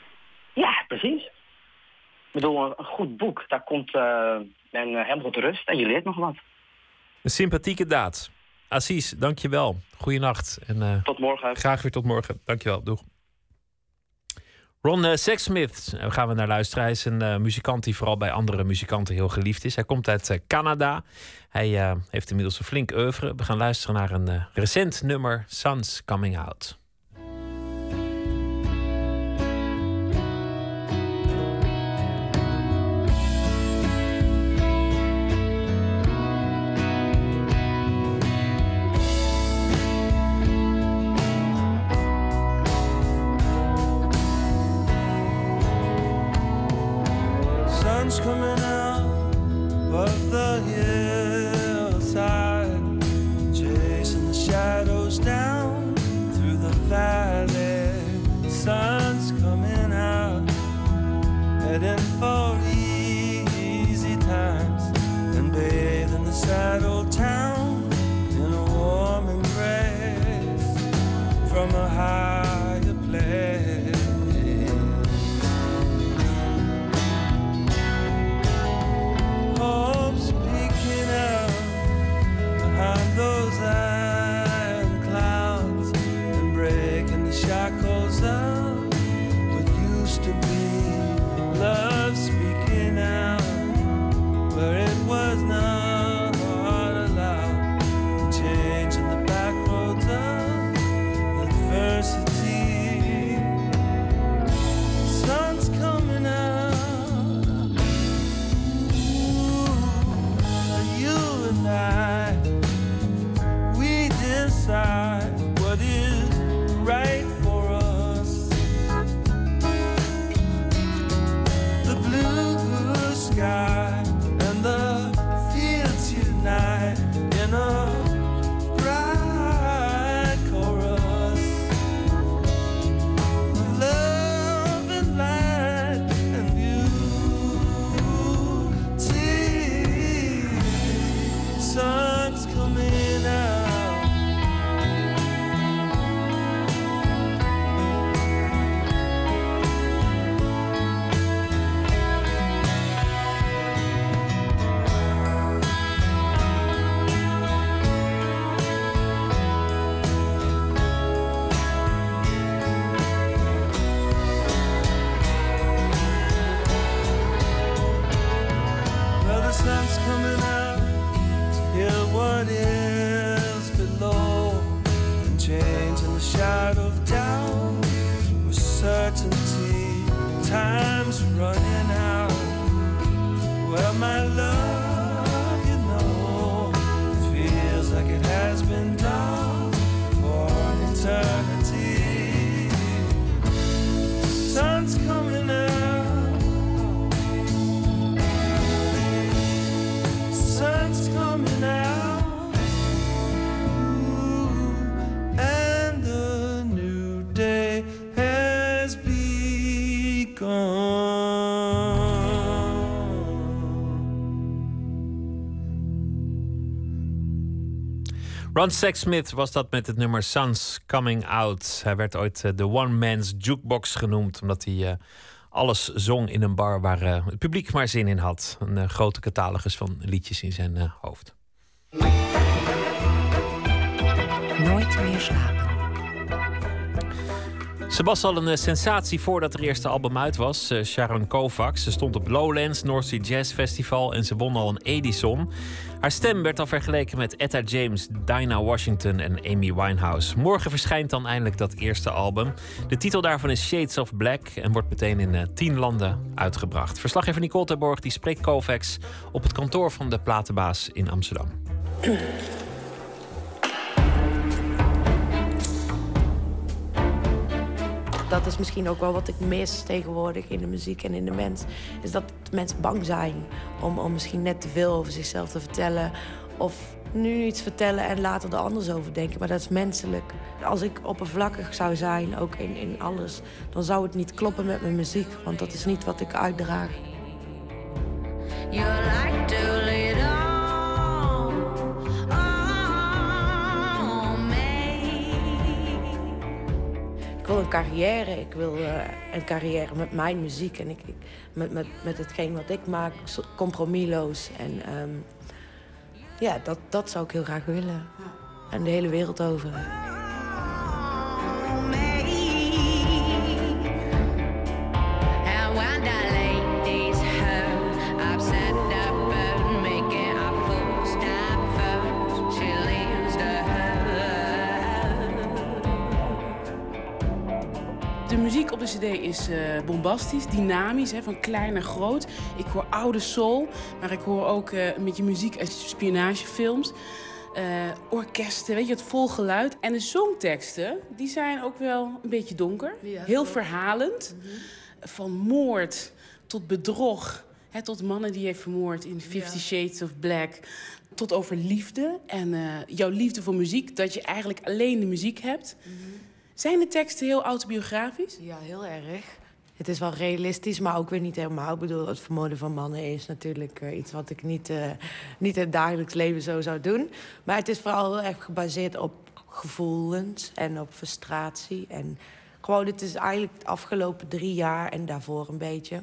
Ja, precies. Ik bedoel, een, goed boek, daar komt eh, men eh, helemaal tot rust en je leert nog wat. Een sympathieke daad. Assis, dankjewel. Goeienacht. En eh, Tot morgen. graag weer tot morgen. Dankjewel. Doeg. Ron eh, Sexsmith, daar gaan we naar luisteren. Hij is een eh, muzikant die vooral bij andere muzikanten heel geliefd is. Hij komt uit eh, Canada. Hij heeft inmiddels een flink oeuvre. We gaan luisteren naar een recent nummer, Sun's Coming Out. Ron Sexsmith was dat met het nummer Sun's Coming Out. Hij werd ooit eh, de One Man's Jukebox genoemd, omdat hij eh, alles zong in een bar waar eh, het publiek maar zin in had. Een grote catalogus van liedjes in zijn hoofd. Nooit meer slapen. Ze was al een eh, sensatie voordat haar eerste album uit was. eh, Sharon Kovacs. Ze stond op Lowlands, North Sea Jazz Festival en ze won al een Edison. Haar stem werd al vergeleken met Etta James, Dinah Washington en Amy Winehouse. Morgen verschijnt dan eindelijk dat eerste album. De titel daarvan is Shades of Black en wordt meteen in eh, tien landen uitgebracht. Verslaggever Nicole Terborg die spreekt Kovacs op het kantoor van de platenbaas in Amsterdam. Dat is misschien ook wel wat ik mis tegenwoordig in de muziek en in de mens. Is dat mensen bang zijn om, om misschien net te veel over zichzelf te vertellen. Of nu iets vertellen en later er anders over denken. Maar dat is menselijk. Als ik oppervlakkig zou zijn, ook in, in alles, dan zou het niet kloppen met mijn muziek. Want dat is niet wat ik uitdraag. You like to lead on, wil een carrière. Ik wil eh, een carrière met mijn muziek en ik, ik- met, met, met hetgeen wat ik maak, compromisloos. En ehm, ja, dat, dat zou ik heel graag willen. En de hele wereld over. De cd is eh, bombastisch, dynamisch, hè, van klein naar groot. Ik hoor oude soul, maar ik hoor ook eh, een beetje muziek uit spionagefilms. eh, orkesten, weet je, het vol geluid. En de songteksten, die zijn ook wel een beetje donker. Heel verhalend. Van moord tot bedrog. Hè, tot mannen die je heeft vermoord in Fifty Shades of Black. Tot over liefde en jouw liefde voor muziek. Dat je eigenlijk alleen de muziek hebt. Zijn de teksten heel autobiografisch? Ja, heel erg. Het is wel realistisch, maar ook weer niet helemaal. Ik bedoel, het vermoorden van mannen is natuurlijk eh, iets wat ik niet, eh, niet in het dagelijks leven zo zou doen. Maar het is vooral heel erg gebaseerd op gevoelens en op frustratie. En gewoon, het is eigenlijk de afgelopen drie jaar en daarvoor een beetje.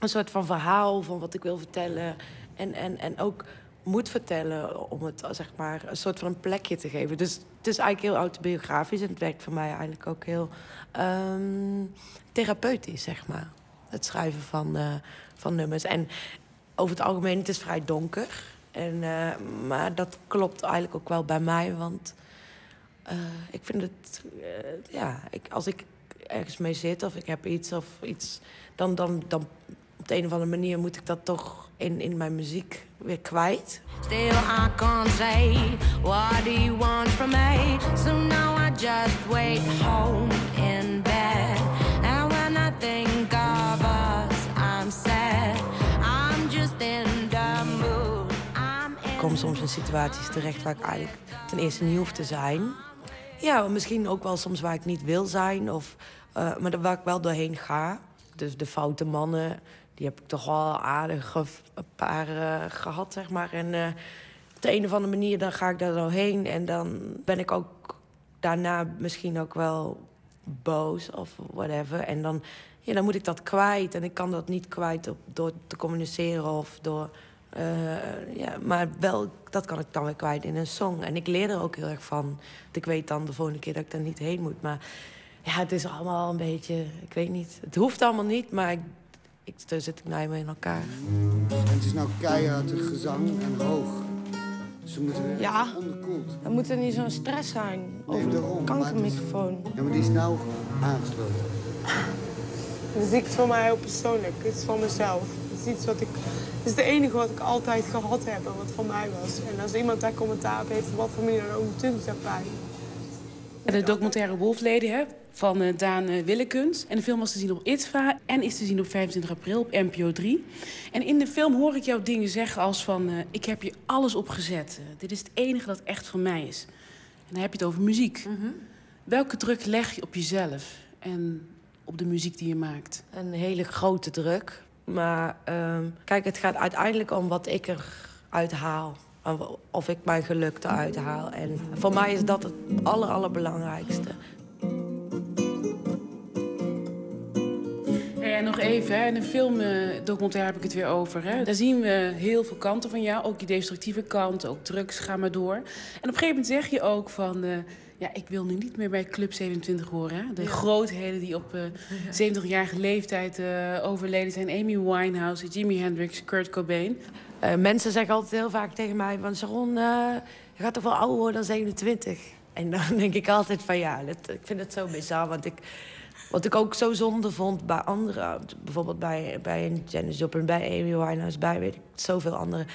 Een soort van verhaal van wat ik wil vertellen. En, en, en ook moet vertellen om het zeg maar een soort van een plekje te geven. Dus het is eigenlijk heel autobiografisch en het werkt voor mij eigenlijk ook heel ehm, therapeutisch, zeg maar. Het schrijven van, eh, van nummers. En over het algemeen, het is vrij donker. En, eh, maar dat klopt eigenlijk ook wel bij mij, want eh, ik vind het, eh, ja, ik, als ik ergens mee zit of ik heb iets of iets, dan, dan, dan op de een of andere manier moet ik dat toch in, in mijn muziek weer kwijt. Still, I can't say what he wants from me. So now I just wait home in bed. And when I think of us, I'm sad. I'm just in the mood. I'm in Ik kom soms in situaties terecht waar ik eigenlijk ten eerste niet hoef te zijn. Ja, misschien ook wel soms waar ik niet wil zijn, of, eh, maar waar ik wel doorheen ga. Dus de foute mannen, die heb ik toch wel aardig een paar eh, gehad, zeg maar. En eh, op de een of andere manier dan ga ik daar zo heen. En dan ben ik ook daarna misschien ook wel boos of whatever. En dan, ja, dan moet ik dat kwijt. En ik kan dat niet kwijt door te communiceren of door... eh, ja, maar wel, dat kan ik dan weer kwijt in een song. En ik leer er ook heel erg van. Ik weet dan de volgende keer dat ik daar niet heen moet. Maar ja, het is allemaal een beetje... Ik weet niet. Het hoeft allemaal niet, maar ik, ik, zo zit ik nou mee in elkaar. En het is nou keihard gezang en hoog. Ze moeten weer Ja. onderkoeld. Dan moet er niet zo'n stress zijn over Nee, de daarom, is- kankermicrofoon. Ja, maar die is nou aangesloten. Het is iets voor mij heel persoonlijk. Het is voor mezelf. Het is iets wat ik. Het is het enige wat ik altijd gehad heb en wat van mij was. En als iemand daar commentaar op heeft, op wat voor manier dan ook, natuurlijk is dat pijn. De documentaire Wolfleden hè, van eh, Daan eh, Willekens. En de film was te zien op ITVA en is te zien op 25 april op NPO 3. En in de film hoor ik jou dingen zeggen als van... eh, ik heb hier alles op gezet. Eh, dit is het enige dat echt van mij is. En dan heb je het over muziek. Welke druk leg je op jezelf en op de muziek die je maakt? Een hele grote druk. Maar ehm, kijk, het gaat uiteindelijk om wat ik eruit haal. Of- ik mijn geluk eruit haal. En voor mij is dat het aller, allerbelangrijkste. En nog even, hè, in een filmdocumentaire heb ik het weer over. Hè. Daar zien we heel veel kanten van jou. Ook je destructieve kant, ook drugs, ga maar door. En op een gegeven moment zeg je ook van... eh, ja, ik wil nu niet meer bij Club 27 horen. Hè. De Ja. grootheden die op eh 70-jarige leeftijd eh, overleden zijn. Amy Winehouse, Jimi Hendrix, Kurt Cobain. Eh, mensen zeggen altijd heel vaak tegen mij... van Sharon, eh, je gaat toch wel ouder worden dan 27? En dan denk ik altijd van ja, ik vind het zo bizar. Want ik, wat ik ook zo zonde vond bij anderen... bijvoorbeeld bij, bij Janis Joplin, bij Amy Winehouse... bij weet ik, zoveel anderen...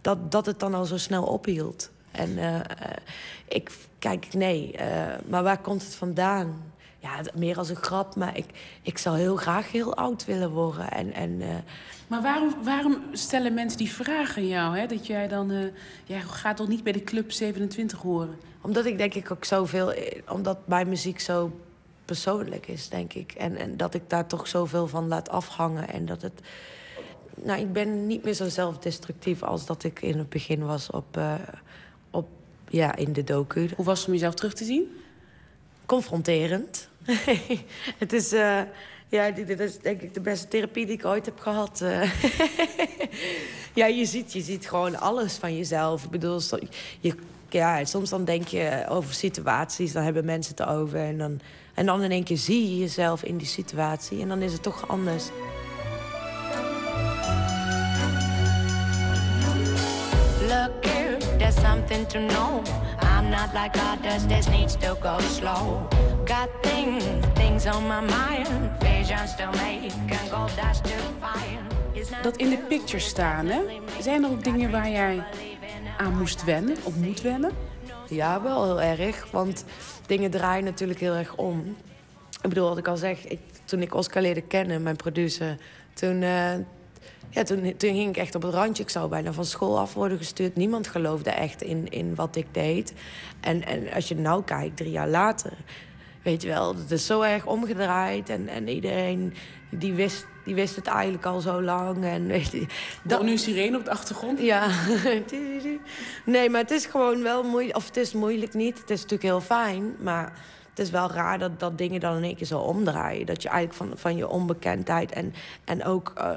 Dat, dat het dan al zo snel ophield. En eh, ik, kijk, nee. maar waar komt het vandaan? Ja, meer als een grap, maar ik, ik zou heel graag heel oud willen worden. En, en, eh, Maar waarom, waarom stellen mensen die vragen aan jou? Hè? Dat jij dan... eh jij gaat toch niet bij de Club 27 horen? Omdat ik denk ik ook zoveel... eh, Omdat mijn muziek zo persoonlijk is, denk ik. En, en dat ik daar toch zoveel van laat afhangen. En dat het... Nou, ik ben niet meer zo zelfdestructief als dat ik in het begin was op... op ja, in de docu. Hoe was het om jezelf terug te zien? Confronterend. Het is... eh, ja, dit, is denk ik de beste therapie die ik ooit heb gehad. eh. ja, je ziet, je ziet gewoon alles van jezelf. Ik bedoel, je, ja, soms dan denk je over situaties, dan hebben mensen het over. En dan, en dan in één keer zie je jezelf in die situatie. En dan is het toch anders. There's something to know. I'm not like others, this needs to go slow. Got things, things on my mind. Visions to make and gold dust to find. Dat in de picture staan, hè? Zijn er ook dingen waar jij aan moest wennen, of moet wennen? Ja, wel heel erg. Want dingen draaien natuurlijk heel erg om. Ik bedoel, wat ik al zeg, ik, toen ik Oscar leerde kennen, mijn producer... toen, eh, ja, toen, toen hing ik echt op het randje. Ik zou bijna van school af worden gestuurd. Niemand geloofde echt in, in wat ik deed. En, en als je nou kijkt, drie jaar later... weet je wel, het is zo erg omgedraaid. En, en iedereen die wist, die wist het eigenlijk al zo lang. En, weet je, Dat nu sirene op de achtergrond? ja. nee, maar het is gewoon wel moeilijk. Of het is moeilijk niet. Het is natuurlijk heel fijn. Maar het is wel raar dat, dat dingen dan in één keer zo omdraaien. Dat je eigenlijk van, van je onbekendheid en, en ook eh,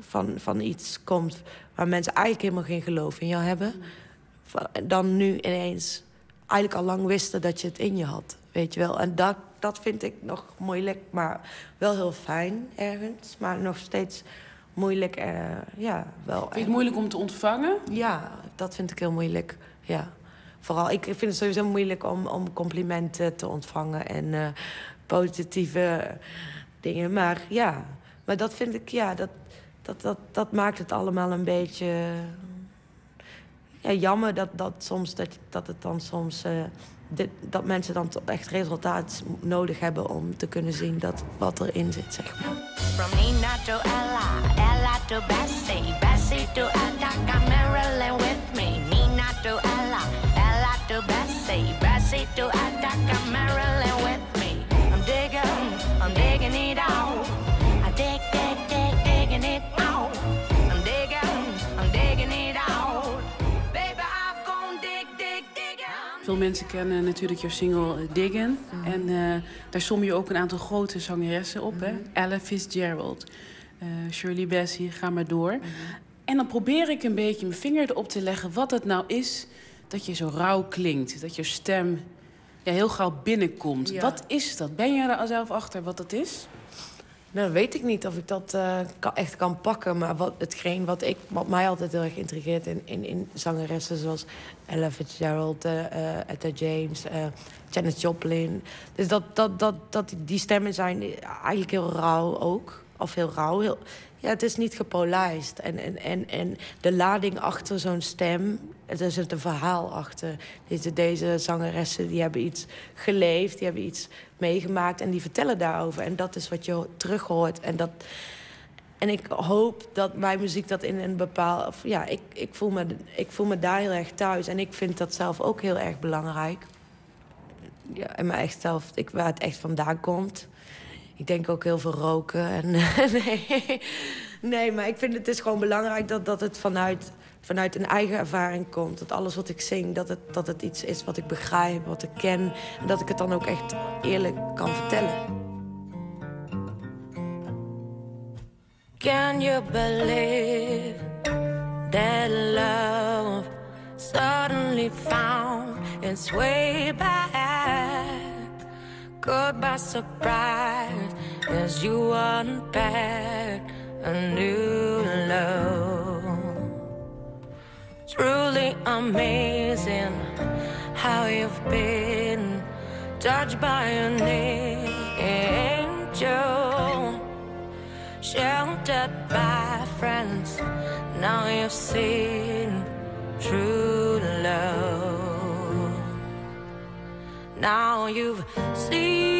van, van iets komt waar mensen eigenlijk helemaal geen geloof in jou hebben. Dan nu ineens eigenlijk al lang wisten dat je het in je had. Weet je wel. En dat, dat vind ik nog moeilijk, maar wel heel fijn ergens. Maar nog steeds moeilijk. eh, ja, wel. Vind je het moeilijk om te ontvangen? Ja, dat vind ik heel moeilijk. Ja. Vooral, ik vind het sowieso moeilijk om, om complimenten te ontvangen en eh, positieve dingen. Maar ja, maar dat vind ik, ja, dat, dat, dat, dat maakt het allemaal een beetje ja, jammer dat, dat, soms, dat, dat het dan soms. eh, dit, dat mensen dan toch echt resultaat nodig hebben om te kunnen zien dat wat erin zit, zeg maar. From Nina to Ella, Ella to Bessie, Bessie to Attica, Marilyn with me. Nina to Ella, Ella to Bessie, Bessie to Attica, Marilyn with me. I'm digging, I'm digging it out. Veel mensen kennen natuurlijk jouw single eh, Diggin. Mhm. En eh, daar som je ook een aantal grote zangeressen op. hè? Mhm. Ella Fitzgerald, eh, Shirley Bassey, ga maar door. Mhm. En dan probeer ik een beetje mijn vinger erop te leggen... wat het nou is dat je zo rauw klinkt. Dat je stem ja, heel gauw binnenkomt. Ja. Wat is dat? Ben je er zelf achter wat dat is? Nou, weet ik niet of ik dat eh, echt kan pakken. Maar wat, hetgeen wat, ik, wat mij altijd heel erg intrigeert in, in, in zangeressen zoals Ella Fitzgerald, eh eh, Etta James, eh Janis Joplin. Dus dat, dat, dat, dat die stemmen zijn eigenlijk heel rauw ook. Of heel rauw. Heel, ja, het is niet gepolijst. En, en, en, en de lading achter zo'n stem, er zit een verhaal achter. Deze, deze zangeressen die hebben iets geleefd, die hebben iets meegemaakt en die vertellen daarover. En dat is wat je terug hoort. En, dat, en ik hoop dat mijn muziek dat in een bepaald. Ja, ik, ik, voel me, ik voel me daar heel erg thuis. En ik vind dat zelf ook heel erg belangrijk. Ja, en mijn echt zelf, ik, waar het echt vandaan komt. Ik denk ook heel veel roken. En, nee, nee, maar ik vind het is gewoon belangrijk dat, dat het vanuit, vanuit een eigen ervaring komt. Dat alles wat ik zing, dat het, dat het iets is wat ik begrijp, wat ik ken. En dat ik het dan ook echt eerlijk kan vertellen. Can you believe that love suddenly found its way back? Caught by surprise as you unpack a new love. Truly amazing how you've been touched by an angel sheltered by friends. Now you've seen true love. Now you've seen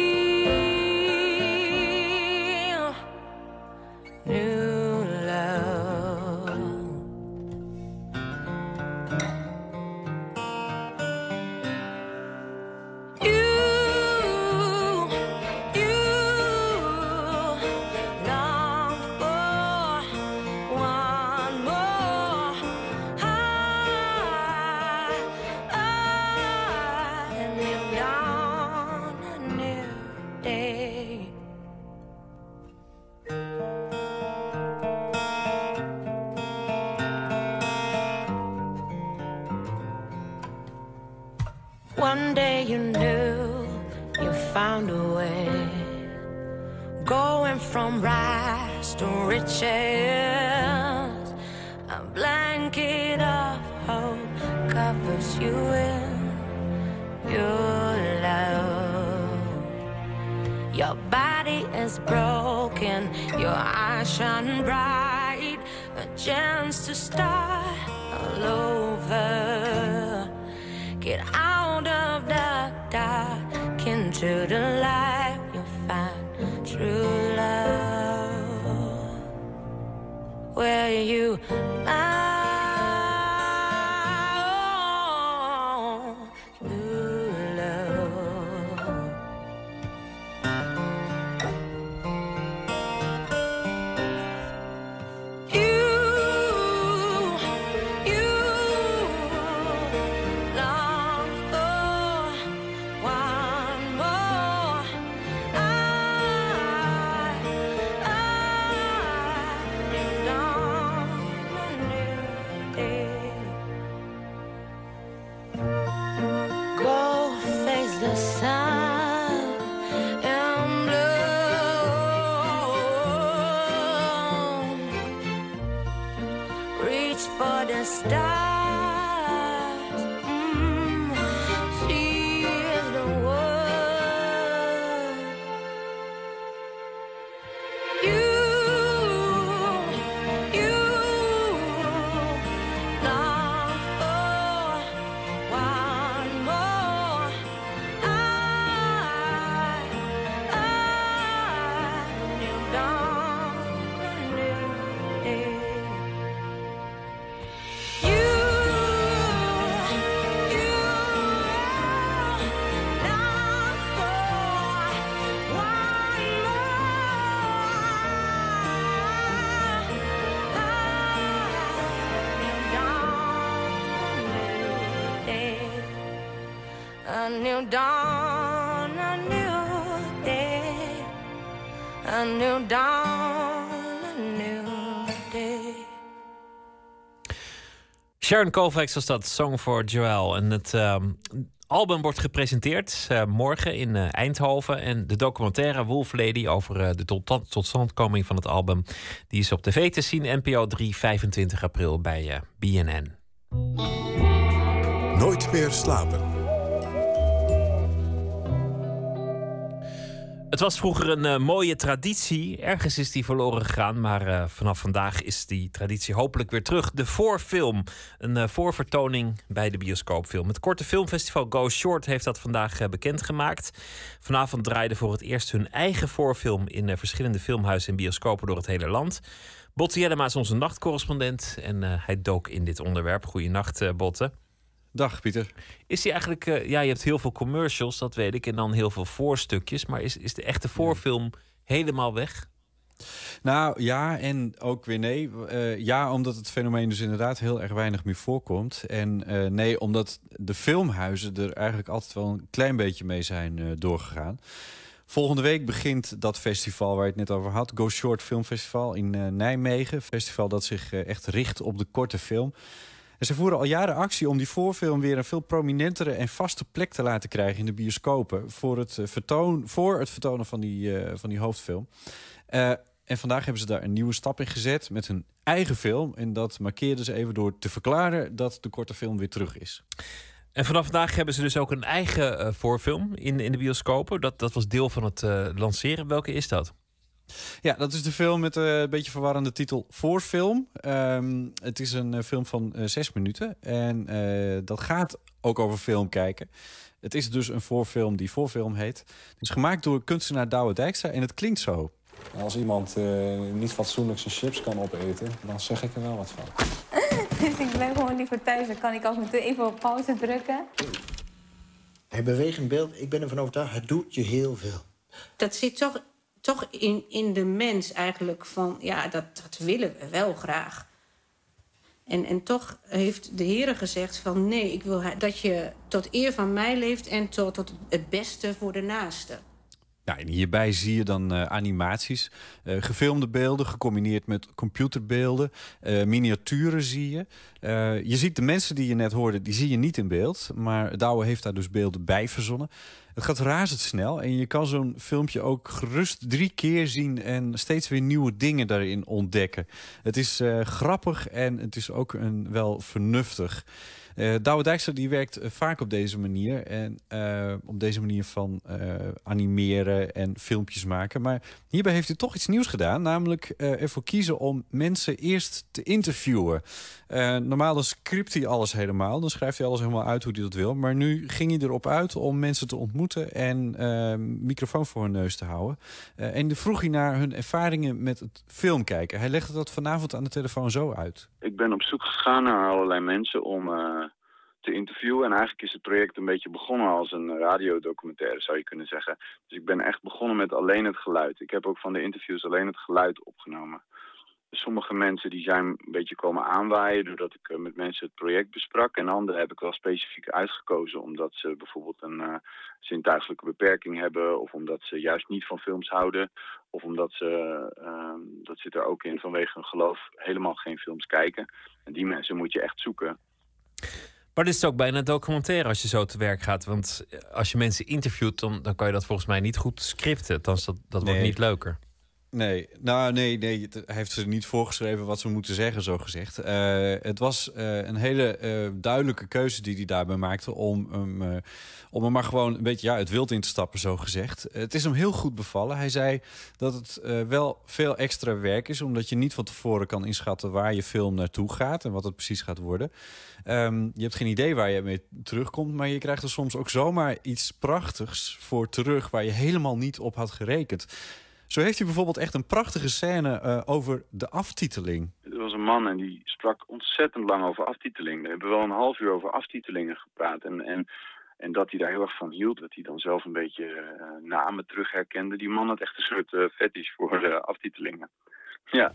Sharon Kovacs was dat, Song for Joel. En het ehm, album wordt gepresenteerd eh, morgen in eh, Eindhoven. En de documentaire Wolf Lady over eh, de tot- totstandkoming van het album... die is op tv te zien, NPO 3, 25 april bij BNN. Nooit meer slapen. Het was vroeger een eh, mooie traditie. Ergens is die verloren gegaan, maar eh, vanaf vandaag is die traditie hopelijk weer terug. De voorfilm, een eh, voorvertoning bij de bioscoopfilm. Het korte filmfestival Go Short heeft dat vandaag bekendgemaakt. Vanavond draaiden voor het eerst hun eigen voorfilm in verschillende filmhuizen en bioscopen door het hele land. Botte Jellema is onze nachtcorrespondent en hij dook in dit onderwerp. Goeienacht, Botte. Dag Pieter. Is die eigenlijk, eh, ja, je hebt heel veel commercials, dat weet ik, en dan heel veel voorstukjes. Maar is, is de echte voorfilm helemaal weg? Nou ja, en ook weer nee. Eh, ja, omdat het fenomeen dus inderdaad heel erg weinig meer voorkomt. En eh, nee, omdat de filmhuizen er eigenlijk altijd wel een klein beetje mee zijn doorgegaan. Volgende week begint dat festival waar je het net over had. Go Short Film Festival in Nijmegen. Festival dat zich echt richt op de korte film. Ze voeren al jaren actie om die voorfilm weer een veel prominentere en vaste plek te laten krijgen in de bioscopen. Voor het, eh, vertoon, voor het vertonen van die, eh, van die hoofdfilm. Eh, en vandaag hebben ze daar een nieuwe stap in gezet met hun eigen film. En dat markeerden ze even door te verklaren dat de korte film weer terug is. En vanaf vandaag hebben ze dus ook een eigen voorfilm in, in de bioscopen. Dat, dat was deel van het lanceren. Welke is dat? Ja, dat is de film met eh, een beetje verwarrende titel Voorfilm. Ehm, het is een eh, film van eh, zes minuten. En eh, dat gaat ook over film kijken. Het is dus een voorfilm die voorfilm heet. Het is gemaakt door kunstenaar Douwe Dijkstra en het klinkt zo. Als iemand eh, niet fatsoenlijk zijn chips kan opeten, dan zeg ik er wel wat van. Dus ik ben gewoon liever thuis. Dan kan ik af en toe even op pauze drukken. Hij bewegend beeld, ik ben ervan overtuigd, het doet je heel veel. dat zit toch, toch in, in de mens eigenlijk van, ja, dat, dat willen we wel graag. En, en toch heeft de Heer gezegd van, nee, ik wil dat je tot eer van mij leeft en tot, tot het beste voor de naaste. Nou, en hierbij zie je dan eh, animaties, eh, gefilmde beelden gecombineerd met computerbeelden, eh, miniaturen zie je. Je ziet de mensen die je net hoorde, die zie je niet in beeld, maar Douwe heeft daar dus beelden bij verzonnen. Het gaat razendsnel en je kan zo'n filmpje ook gerust drie keer zien en steeds weer nieuwe dingen daarin ontdekken. Het is eh, grappig en het is ook een, wel vernuftig. Eh Douwe Dijkstra die werkt eh, vaak op deze manier. En eh, op deze manier van animeren en filmpjes maken. Maar hierbij heeft hij toch iets nieuws gedaan. Namelijk ervoor kiezen om mensen eerst te interviewen. Normaal dan script hij alles helemaal. Dan schrijft hij alles helemaal uit hoe hij dat wil. Maar nu ging hij erop uit om mensen te ontmoeten en microfoon voor hun neus te houden. En dan vroeg hij naar hun ervaringen met het filmkijken. Hij legde dat vanavond aan de telefoon zo uit. Ik ben op zoek gegaan naar allerlei mensen om te interviewen. En eigenlijk is het project een beetje begonnen als een radiodocumentaire, zou je kunnen zeggen. Dus ik ben echt begonnen met alleen het geluid. Ik heb ook van de interviews alleen het geluid opgenomen. Sommige mensen die zijn een beetje komen aanwaaien doordat ik eh, met mensen het project besprak. En anderen heb ik wel specifiek uitgekozen omdat ze bijvoorbeeld een eh, zintuigelijke beperking hebben. Of omdat ze juist niet van films houden. Of omdat ze, ehm, dat zit er ook in, vanwege hun geloof helemaal geen films kijken. En die mensen moet je echt zoeken. Maar dit is ook bijna documentaire als je zo te werk gaat. Want als je mensen interviewt, dan, dan kan je dat volgens mij niet goed scripten. Althans, dat, dat wordt niet leuker. Nee, nou nee, nee, hij heeft ze niet voorgeschreven wat ze moeten zeggen, zo gezegd. Eh, het was eh, een hele eh, duidelijke keuze die hij daarbij maakte om hem, om hem maar gewoon een beetje ja, het wild in te stappen, zo gezegd. het is hem heel goed bevallen. Hij zei dat het wel veel extra werk is, omdat je niet van tevoren kan inschatten waar je film naartoe gaat en wat het precies gaat worden. Ehm, je hebt geen idee waar je mee terugkomt, maar je krijgt er soms ook zomaar iets prachtigs voor terug waar je helemaal niet op had gerekend. Zo heeft hij bijvoorbeeld echt een prachtige scène eh, over de aftiteling. Er was een man en die sprak ontzettend lang over aftiteling. We hebben wel een half uur over aftitelingen gepraat. En, en, en dat hij daar heel erg van hield. Dat hij dan zelf een beetje eh, namen terug herkende. Die man had echt een soort eh fetish voor eh, aftitelingen. Ja,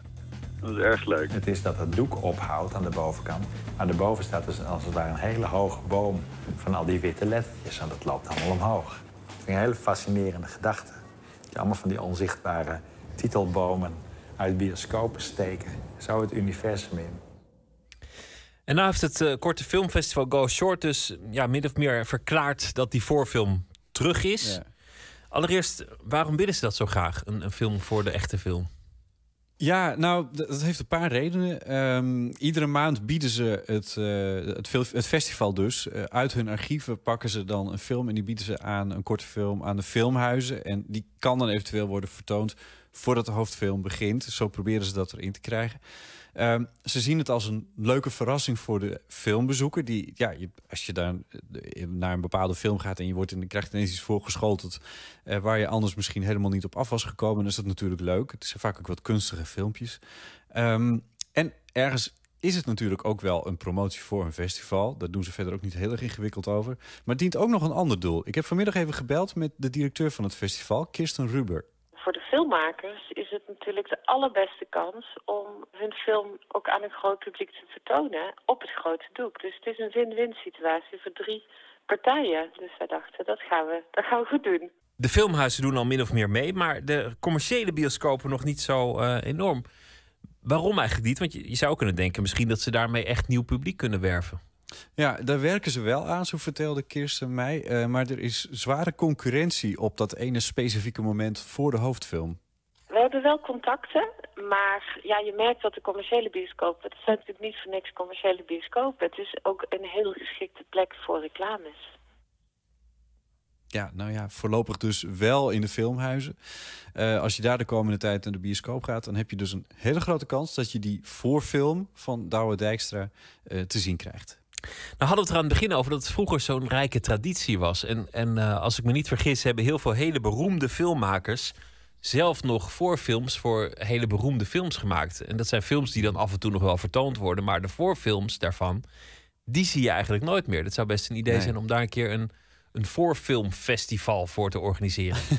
Dat is erg leuk. Het is dat het doek ophoudt aan de bovenkant. Maar daarboven staat dus als het ware een hele hoge boom van al die witte lettertjes. En dat loopt allemaal omhoog. Dat vind ik een hele fascinerende gedachte. Allemaal van die onzichtbare titelbomen uit bioscopen steken. Zo het universum in. En nou heeft het eh, korte filmfestival Go Short dus ja, min of meer verklaard dat die voorfilm terug is. Allereerst, waarom willen ze dat zo graag, een, een film voor de echte film? Ja, nou, dat heeft een paar redenen. Ehm, iedere maand bieden ze het, eh, het, het festival dus. eh, uit hun archieven pakken ze dan een film en die bieden ze aan een korte film aan de filmhuizen. En die kan dan eventueel worden vertoond voordat de hoofdfilm begint. Zo proberen ze dat erin te krijgen. Ehm, ze zien het als een leuke verrassing voor de filmbezoeker. Die, ja, als je daar eh, naar een bepaalde film gaat en je wordt in, krijgt ineens iets voorgeschoteld eh, waar je anders misschien helemaal niet op af was gekomen, dan is dat natuurlijk leuk. Het zijn vaak ook wat kunstige filmpjes. Ehm, en ergens is het natuurlijk ook wel een promotie voor een festival. Daar doen ze verder ook niet heel erg ingewikkeld over. Maar het dient ook nog een ander doel. Ik heb vanmiddag even gebeld met de directeur van het festival, Kirsten Ruber. Voor de filmmakers is het natuurlijk de allerbeste kans om hun film ook aan een groot publiek te vertonen op het grote doek. Dus het is een win-win situatie voor drie partijen. Dus wij dachten, dat gaan we, dat gaan we goed doen. De filmhuizen doen al min of meer mee, maar de commerciële bioscopen nog niet zo eh, enorm. Waarom eigenlijk niet? Want je, je zou kunnen denken misschien dat ze daarmee echt nieuw publiek kunnen werven. Ja, daar werken ze wel aan, zo vertelde Kirsten mij. Eh, maar er is zware concurrentie op dat ene specifieke moment voor de hoofdfilm. We hebben wel contacten, maar ja, je merkt dat de commerciële bioscopen... het zijn natuurlijk niet voor niks commerciële bioscopen. Het is ook een heel geschikte plek voor reclames. Ja, nou ja, voorlopig dus wel in de filmhuizen. Eh, als je daar de komende tijd naar de bioscoop gaat... dan heb je dus een hele grote kans dat je die voorfilm van Douwe Dijkstra eh, te zien krijgt. Nou hadden we het er aan het begin over dat het vroeger zo'n rijke traditie was. En, en eh, als ik me niet vergis, hebben heel veel hele beroemde filmmakers zelf nog voorfilms voor hele beroemde films gemaakt. En dat zijn films die dan af en toe nog wel vertoond worden, maar de voorfilms daarvan, die zie je eigenlijk nooit meer. Dat zou best een idee Nee. zijn om daar een keer een, een voorfilmfestival voor te organiseren.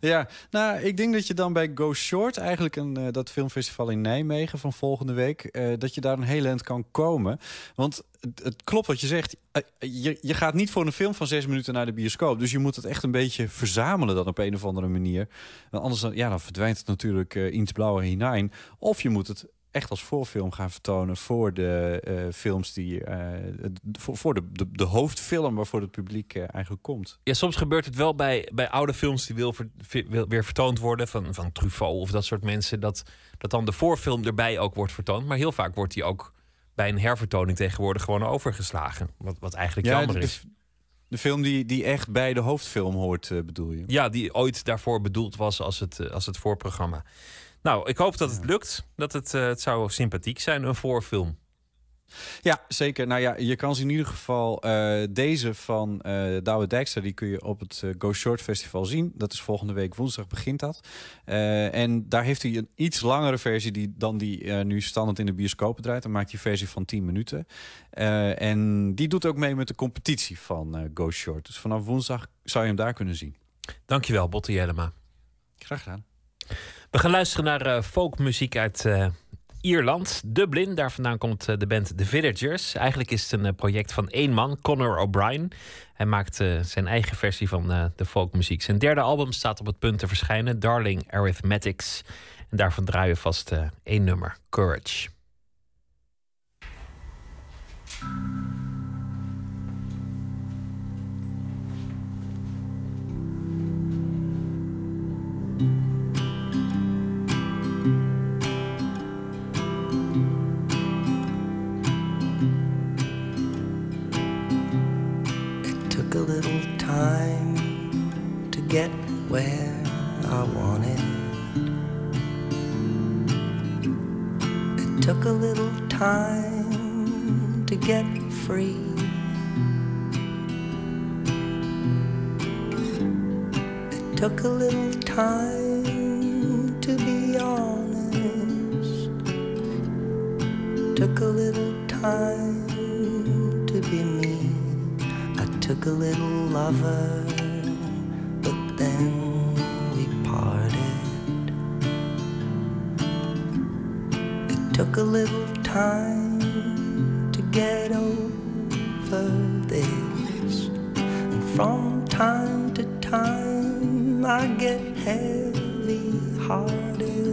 Ja, nou, ik denk dat je dan bij Go Short, eigenlijk een, eh, dat filmfestival in Nijmegen van volgende week, eh, dat je daar een heel eind kan komen. Want het, klopt wat je zegt. Eh, je, je gaat niet voor een film van zes minuten naar de bioscoop. Dus je moet het echt een beetje verzamelen dan op een of andere manier. Want anders dan, ja, dan verdwijnt het natuurlijk iets blauwe hinein. Of je moet het echt als voorfilm gaan vertonen voor de eh, films die het- voor, voor de, de, de hoofdfilm waarvoor het publiek eh, eigenlijk komt. Ja, soms gebeurt het wel bij, bij oude films die wil, ver- vi- wil- weer vertoond worden, van, van Truffaut of dat soort mensen, dat, dat dan de voorfilm erbij ook wordt vertoond. Maar heel vaak wordt die ook bij een hervertoning tegenwoordig gewoon overgeslagen. Wat, wat eigenlijk Ja, jammer is. De film die, die echt bij de hoofdfilm hoort, bedoel je? Ja, die ooit daarvoor bedoeld was als het, als het voorprogramma. Nou, ik hoop dat het lukt. Dat het, eh, het zou sympathiek zijn, een voorfilm. Ja, zeker. Nou ja, je kan ze in ieder geval eh, deze van eh Douwe Dijkstra... die kun je op het Go Short Festival zien. Dat is volgende week woensdag begint dat. En daar heeft hij een iets langere versie die, dan die nu standaard in de bioscopen draait. Dan maakt hij een versie van 10 minuten. En die doet ook mee met de competitie van Go Short. Dus vanaf woensdag zou je hem daar kunnen zien. Dankjewel, Botte Jellema. Graag gedaan. We gaan luisteren naar eh, folkmuziek uit eh, Ierland, Dublin. Daar vandaan komt eh, de band The Villagers. Eigenlijk is het een project van één man, Conor O'Brien. Hij maakt zijn eigen versie van de folkmuziek. Zijn derde album staat op het punt te verschijnen, Darling Arithmetics. En daarvan draaien we vast één nummer, Courage. Get where I wanted. It took a little time to get free. It took a little time to be honest. Took a little time to be me. I took a little lover, we parted. It took a little time to get over this. And from time to time, I get heavy hearted,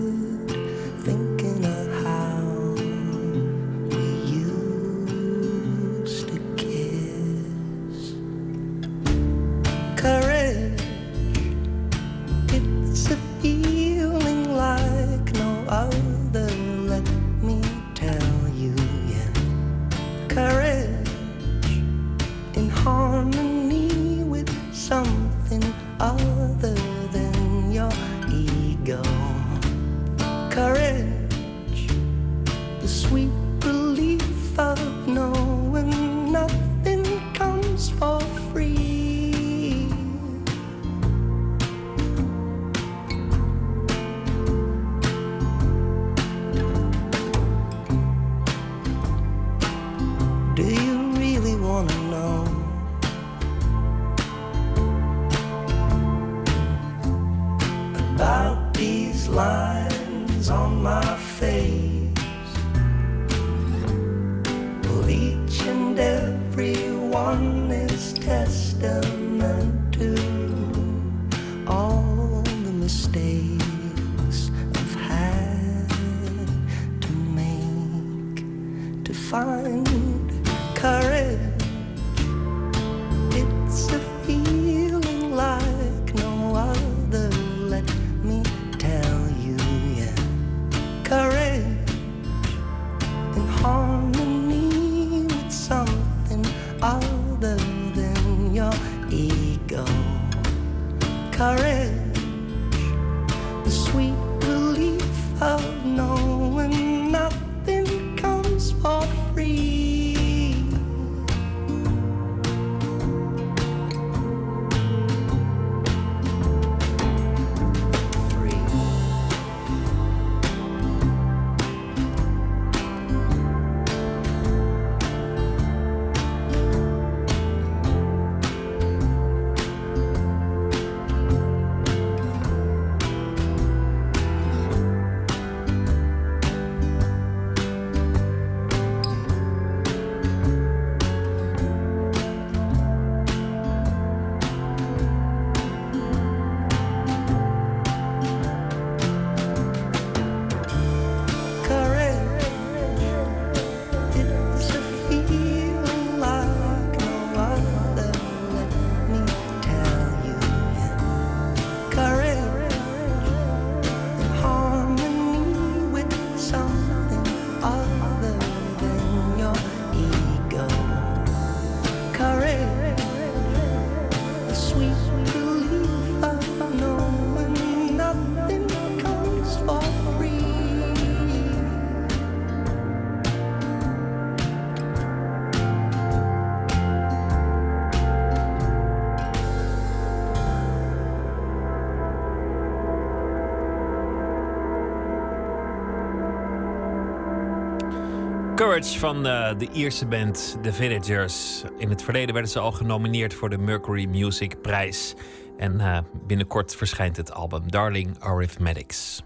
Courage van eh, de Ierse band The Villagers. In het verleden werden ze al genomineerd voor de Mercury Music Prijs. En eh, binnenkort verschijnt het album Darling Arithmetics.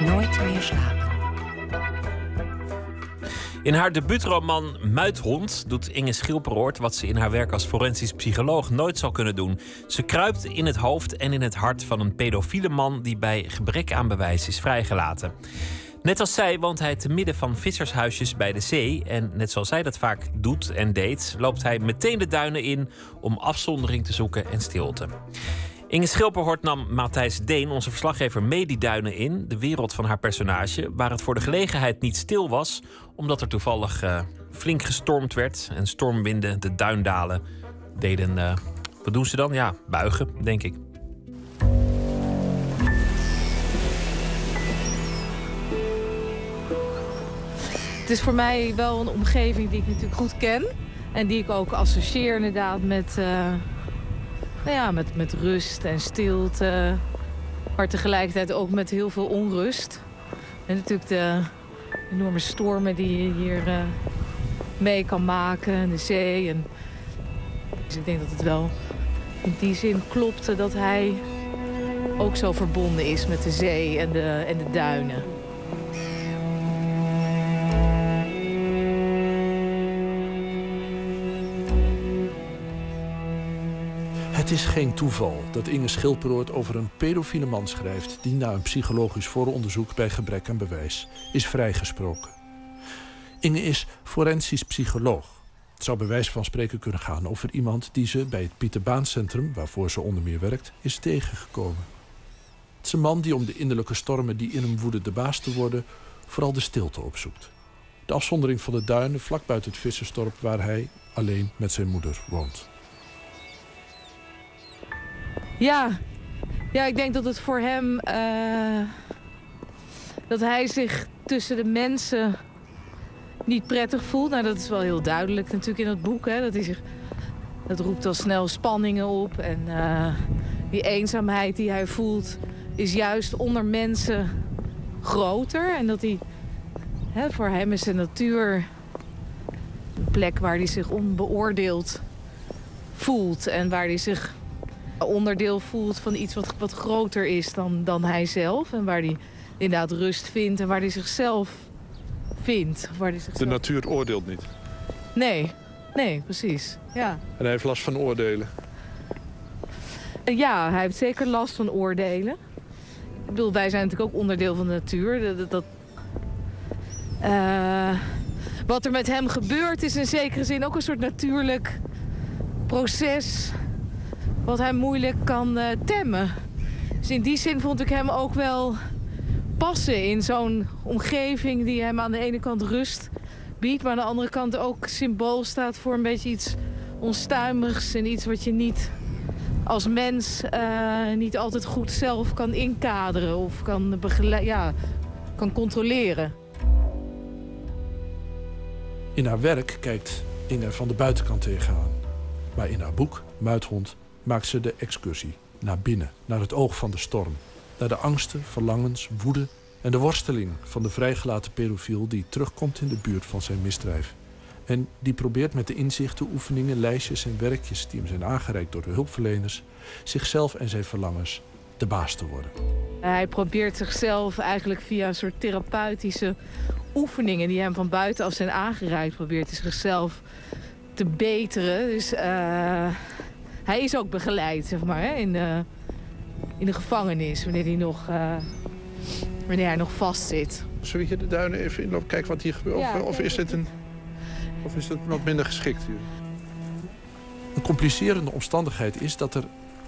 Nooit meer slapen. In haar debuutroman Muithond doet Inge Schilperoort wat ze in haar werk als forensisch psycholoog nooit zal kunnen doen. Ze kruipt in het hoofd en in het hart van een pedofiele man die bij gebrek aan bewijs is vrijgelaten. Net als zij woont hij te midden van vissershuisjes bij de zee. En net zoals zij dat vaak doet en deed, loopt hij meteen de duinen in om afzondering te zoeken en stilte. Inge Schilperhort nam Matthijs Deen, onze verslaggever, mee die duinen in. De wereld van haar personage, waar het voor de gelegenheid niet stil was. Omdat er toevallig eh, flink gestormd werd. En stormwinden de duindalen deden... eh, wat doen ze dan? Ja, buigen, denk ik. Het is voor mij wel een omgeving die ik natuurlijk goed ken. En die ik ook associeer inderdaad met, eh, nou ja, met, met rust en stilte. Maar tegelijkertijd ook met heel veel onrust. En natuurlijk de enorme stormen die je hier eh, mee kan maken. En de zee. En... Dus ik denk dat het wel in die zin klopte dat hij ook zo verbonden is met de zee en de, en de duinen. Is geen toeval dat Inge Schilperoort over een pedofiele man schrijft... die na een psychologisch vooronderzoek bij gebrek aan bewijs is vrijgesproken. Inge is forensisch psycholoog. Het zou bij van spreken kunnen gaan over iemand die ze bij het Pieter Baan Centrum, waarvoor ze onder meer werkt, is tegengekomen. Het is een man die om de innerlijke stormen die in hem woeden de baas te worden, vooral de stilte opzoekt. De afzondering van de duinen vlak buiten het vissersdorp waar hij alleen met zijn moeder woont. Ja, ja ik denk dat het voor hem. eh, dat hij zich tussen de mensen niet prettig voelt. Nou, dat is wel heel duidelijk natuurlijk in het boek. Hè? Dat, hij zich, dat roept al snel spanningen op. En eh, die eenzaamheid die hij voelt, is juist onder mensen groter. En dat hij. Hè, voor hem is de natuur een plek waar hij zich onbeoordeeld voelt. En waar hij zich onderdeel voelt van iets wat, wat groter is dan, dan hij zelf. En waar hij inderdaad rust vindt en waar hij zichzelf vindt. Waar hij De natuur oordeelt niet. Nee, nee, precies. Ja. En hij heeft last van oordelen. ja, hij heeft zeker last van oordelen. Ik bedoel, wij zijn natuurlijk ook onderdeel van de natuur. Dat, dat- dat, Eh, wat er met hem gebeurt is in zekere zin ook een soort natuurlijk proces... wat hij moeilijk kan eh, temmen. Dus in die zin vond ik hem ook wel passen in zo'n omgeving die hem aan de ene kant rust biedt, maar aan de andere kant ook symbool staat voor een beetje iets onstuimigs en iets wat je niet als mens eh, niet altijd goed zelf kan inkaderen of kan, ja, kan controleren. In haar werk kijkt Inge van de buitenkant tegenaan. Maar in haar boek, Muithond, maakt ze de excursie naar binnen, naar het oog van de storm. Naar de angsten, verlangens, woede en de worsteling van de vrijgelaten pedofiel die terugkomt in de buurt van zijn misdrijf. En die probeert met de inzichten, oefeningen, lijstjes en werkjes die hem zijn aangereikt door de hulpverleners, zichzelf en zijn verlangens de baas te worden. Hij probeert zichzelf eigenlijk via een soort therapeutische oefeningen die hem van buitenaf zijn aangereikt, probeert zichzelf te beteren. Dus eh, hij is ook begeleid, zeg maar, hè, in, de, in de gevangenis, wanneer hij nog, eh, wanneer hij nog vastzit. Zullen we hier de duinen even inlopen, kijken wat hier gebeurt? Ja, of, is dit een... Of is het wat minder geschikt hier? Een complicerende omstandigheid is dat er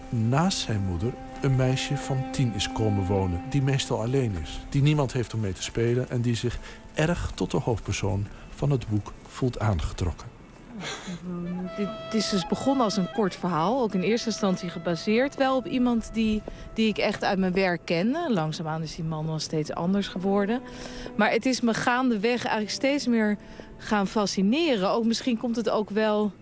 naast zijn moeder een meisje van tien is komen wonen. Die meestal alleen is. Die niemand heeft om mee te spelen en die zich erg tot de hoofdpersoon van het boek voelt aangetrokken. Dit, is dus begonnen als een kort verhaal. Ook in eerste instantie gebaseerd wel op iemand die, die ik echt uit mijn werk kende. Langzaamaan is die man wel steeds anders geworden. Maar het is me gaandeweg eigenlijk steeds meer gaan fascineren. Ook misschien komt het ook wel...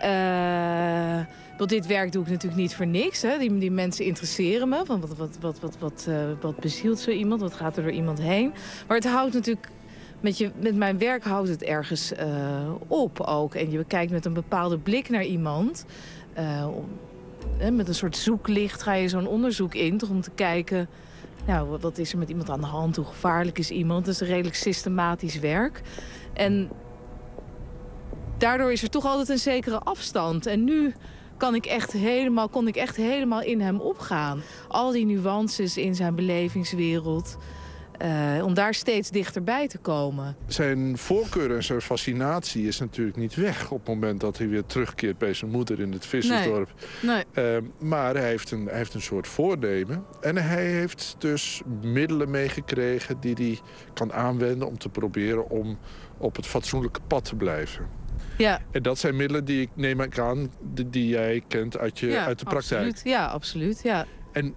eh, want dit werk doe ik natuurlijk niet voor niks. Hè. Die, die mensen interesseren me. Van wat, wat, wat, wat, wat, eh, wat bezielt zo iemand? Wat gaat er door iemand heen? Maar het houdt natuurlijk met, je, met mijn werk houdt het ergens eh, op ook. En je kijkt met een bepaalde blik naar iemand. Eh, met een soort zoeklicht ga je zo'n onderzoek in. Toch om te kijken, nou, wat- wat is er met iemand aan de hand? Hoe gevaarlijk is iemand? Dat is een redelijk systematisch werk. En daardoor is er toch altijd een zekere afstand. En nu kan ik echt helemaal, kon ik echt helemaal in hem opgaan. Al die nuances in zijn belevingswereld. Eh, om daar steeds dichterbij te komen. Zijn voorkeur en zijn fascinatie is natuurlijk niet weg... op het moment dat hij weer terugkeert bij zijn moeder in het vissersdorp. Nee. Eh, maar hij heeft, een, hij heeft een soort voornemen. En hij heeft dus middelen meegekregen die hij kan aanwenden... om te proberen om op het fatsoenlijke pad te blijven. Ja. En dat zijn middelen die ik neem ik aan, die, die jij kent uit, je, ja, uit de praktijk. Absoluut. Ja, absoluut. Ja. En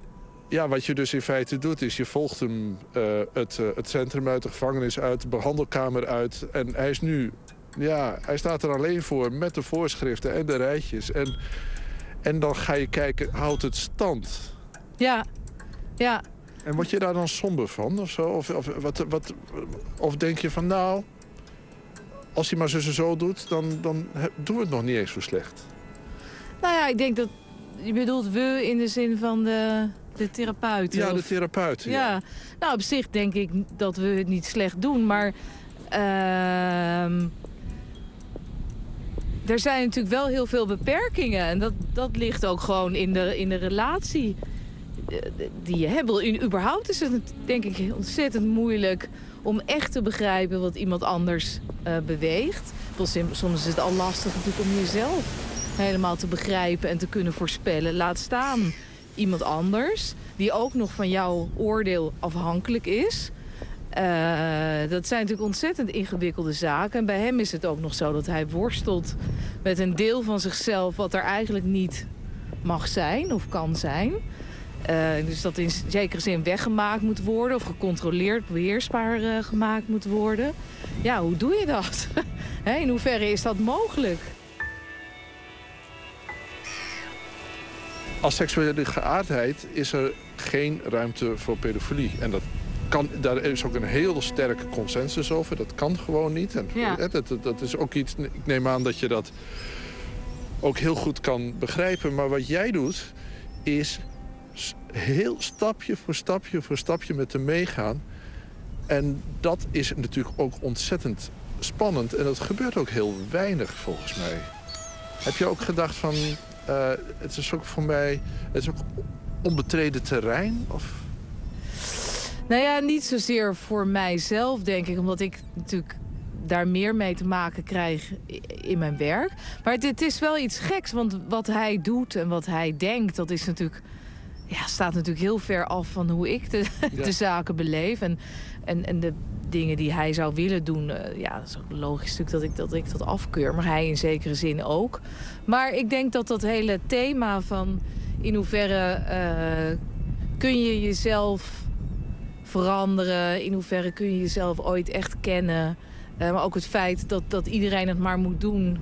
ja, wat je dus in feite doet, is je volgt hem eh, het, eh, het centrum uit, de gevangenis uit, de behandelkamer uit. En hij is nu, ja, hij staat er alleen voor met de voorschriften en de rijtjes. En, en dan ga je kijken, houdt het stand? Ja. Ja. En word je daar dan somber van of zo? Of, of, wat, wat, of denk je van, nou, als hij maar zo, zo, zo doet, dan, dan doen we het nog niet eens zo slecht. Nou ja, ik denk dat... Je bedoelt we in de zin van de, De therapeut. Ja, de therapeut. Ja. Ja, nou op zich denk ik dat we het niet slecht doen, maar ehm, er zijn natuurlijk wel heel veel beperkingen en dat, dat ligt ook gewoon in de, in de relatie eh, die je hebt. In, überhaupt is het denk ik ontzettend moeilijk om echt te begrijpen wat iemand anders eh, beweegt. Soms is het al lastig natuurlijk om jezelf helemaal te begrijpen en te kunnen voorspellen. Laat staan iemand anders die ook nog van jouw oordeel afhankelijk is. Eh, dat zijn natuurlijk ontzettend ingewikkelde zaken. En bij hem is het ook nog zo dat hij worstelt met een deel van zichzelf wat er eigenlijk niet mag zijn of kan zijn. Eh, dus dat in zekere zin weggemaakt moet worden of gecontroleerd, beheersbaar eh, gemaakt moet worden. Ja, hoe doe je dat? In hoeverre is dat mogelijk? Als seksuele geaardheid is er geen ruimte voor pedofilie. En dat kan, daar is ook een heel sterke consensus over. Dat kan gewoon niet. En, Ja. dat, dat- dat is ook iets, ik neem aan dat je dat ook heel goed kan begrijpen. Maar wat jij doet, is heel stapje voor stapje voor stapje met hem meegaan. En dat is natuurlijk ook ontzettend spannend. En dat gebeurt ook heel weinig volgens mij. Heb je ook gedacht van... eh, het is ook voor mij... Het is ook onbetreden terrein? Of... Nou ja, niet zozeer voor mijzelf, denk ik. Omdat ik natuurlijk daar meer mee te maken krijg in mijn werk. Maar het, het is wel iets geks, want wat hij doet en wat hij denkt... dat is natuurlijk, ja, staat natuurlijk heel ver af van hoe ik de, Ja. de zaken beleef. En, en, en de dingen die hij zou willen doen... eh, ja, dat is ook logisch natuurlijk dat ik, dat ik dat afkeur. Maar hij in zekere zin ook. Maar ik denk dat dat hele thema van... in hoeverre eh, kun je jezelf veranderen? In hoeverre kun je jezelf ooit echt kennen? Eh, maar ook het feit dat, dat iedereen het maar moet doen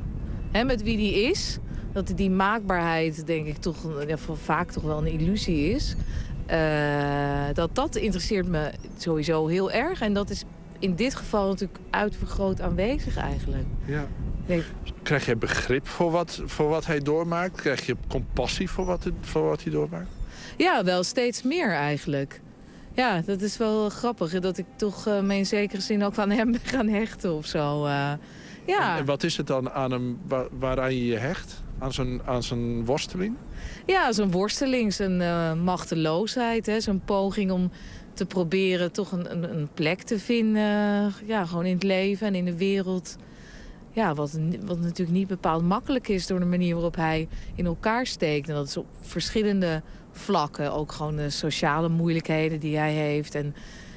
hè, met wie die is. Dat die maakbaarheid, denk ik, toch ja, vaak toch wel een illusie is. Eh, dat, dat interesseert me sowieso heel erg. En dat is in dit geval natuurlijk uitvergroot aanwezig eigenlijk. Ja. Nee, Krijg je begrip voor wat, voor wat hij doormaakt? Krijg je compassie voor wat, het- voor wat hij doormaakt? Ja, wel steeds meer eigenlijk. Ja, dat is wel grappig. Dat ik toch eh, me in zekere zin ook aan hem ben gaan hechten of zo. eh. ja. En wat is het dan aan hem wa- waaraan je je hecht? Aan zijn, aan zijn worsteling? Ja, zo'n worsteling, zijn eh, machteloosheid, hè, zo'n poging om te proberen toch een, een, een plek te vinden. Ja, gewoon in het leven en in de wereld. Ja, wat, wat natuurlijk niet bepaald makkelijk is door de manier waarop hij in elkaar steekt. En dat is op verschillende vlakken. Ook gewoon de sociale moeilijkheden die hij heeft. En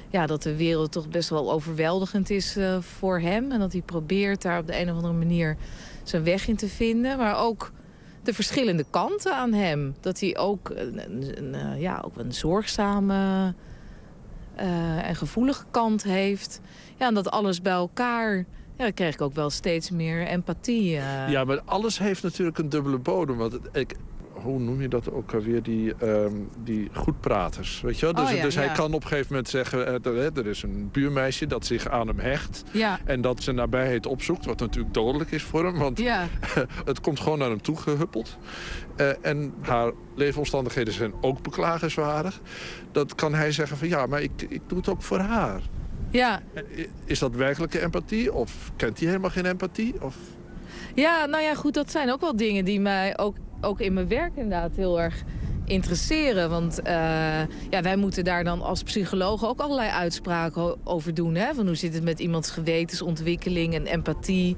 ja, dat de wereld toch best wel overweldigend is eh, voor hem. En dat hij probeert daar op de een of andere manier zijn weg in te vinden. Maar ook de verschillende kanten aan hem. Dat hij ook een, eh, ja, ook een zorgzame eh, en gevoelige kant heeft. Ja, en dat alles bij elkaar... Ja, dan krijg ik ook wel steeds meer empathie. Ja, maar alles heeft natuurlijk een dubbele bodem. Want ik, hoe noem je dat ook alweer? Die, ehm die goedpraters. Weet je wel? Dus, Oh ja, dus hij kan op een gegeven moment zeggen... eh, er, er is een buurmeisje dat zich aan hem hecht. Ja. En dat zijn nabijheid opzoekt. Wat natuurlijk dodelijk is voor hem. Want het komt gewoon naar hem toe gehuppeld. Eh, en haar leefomstandigheden zijn ook beklagenswaardig. Dat kan hij zeggen van ja, maar ik, ik doe het ook voor haar. Ja. Is dat werkelijke empathie? Of kent hij helemaal geen empathie? Of... Ja, nou ja, goed, dat zijn ook wel dingen die mij ook, ook in mijn werk inderdaad heel erg interesseren. Want eh, ja, wij moeten daar dan als psychologen ook allerlei uitspraken over doen. Hè? Van hoe zit het met iemands gewetensontwikkeling en empathie.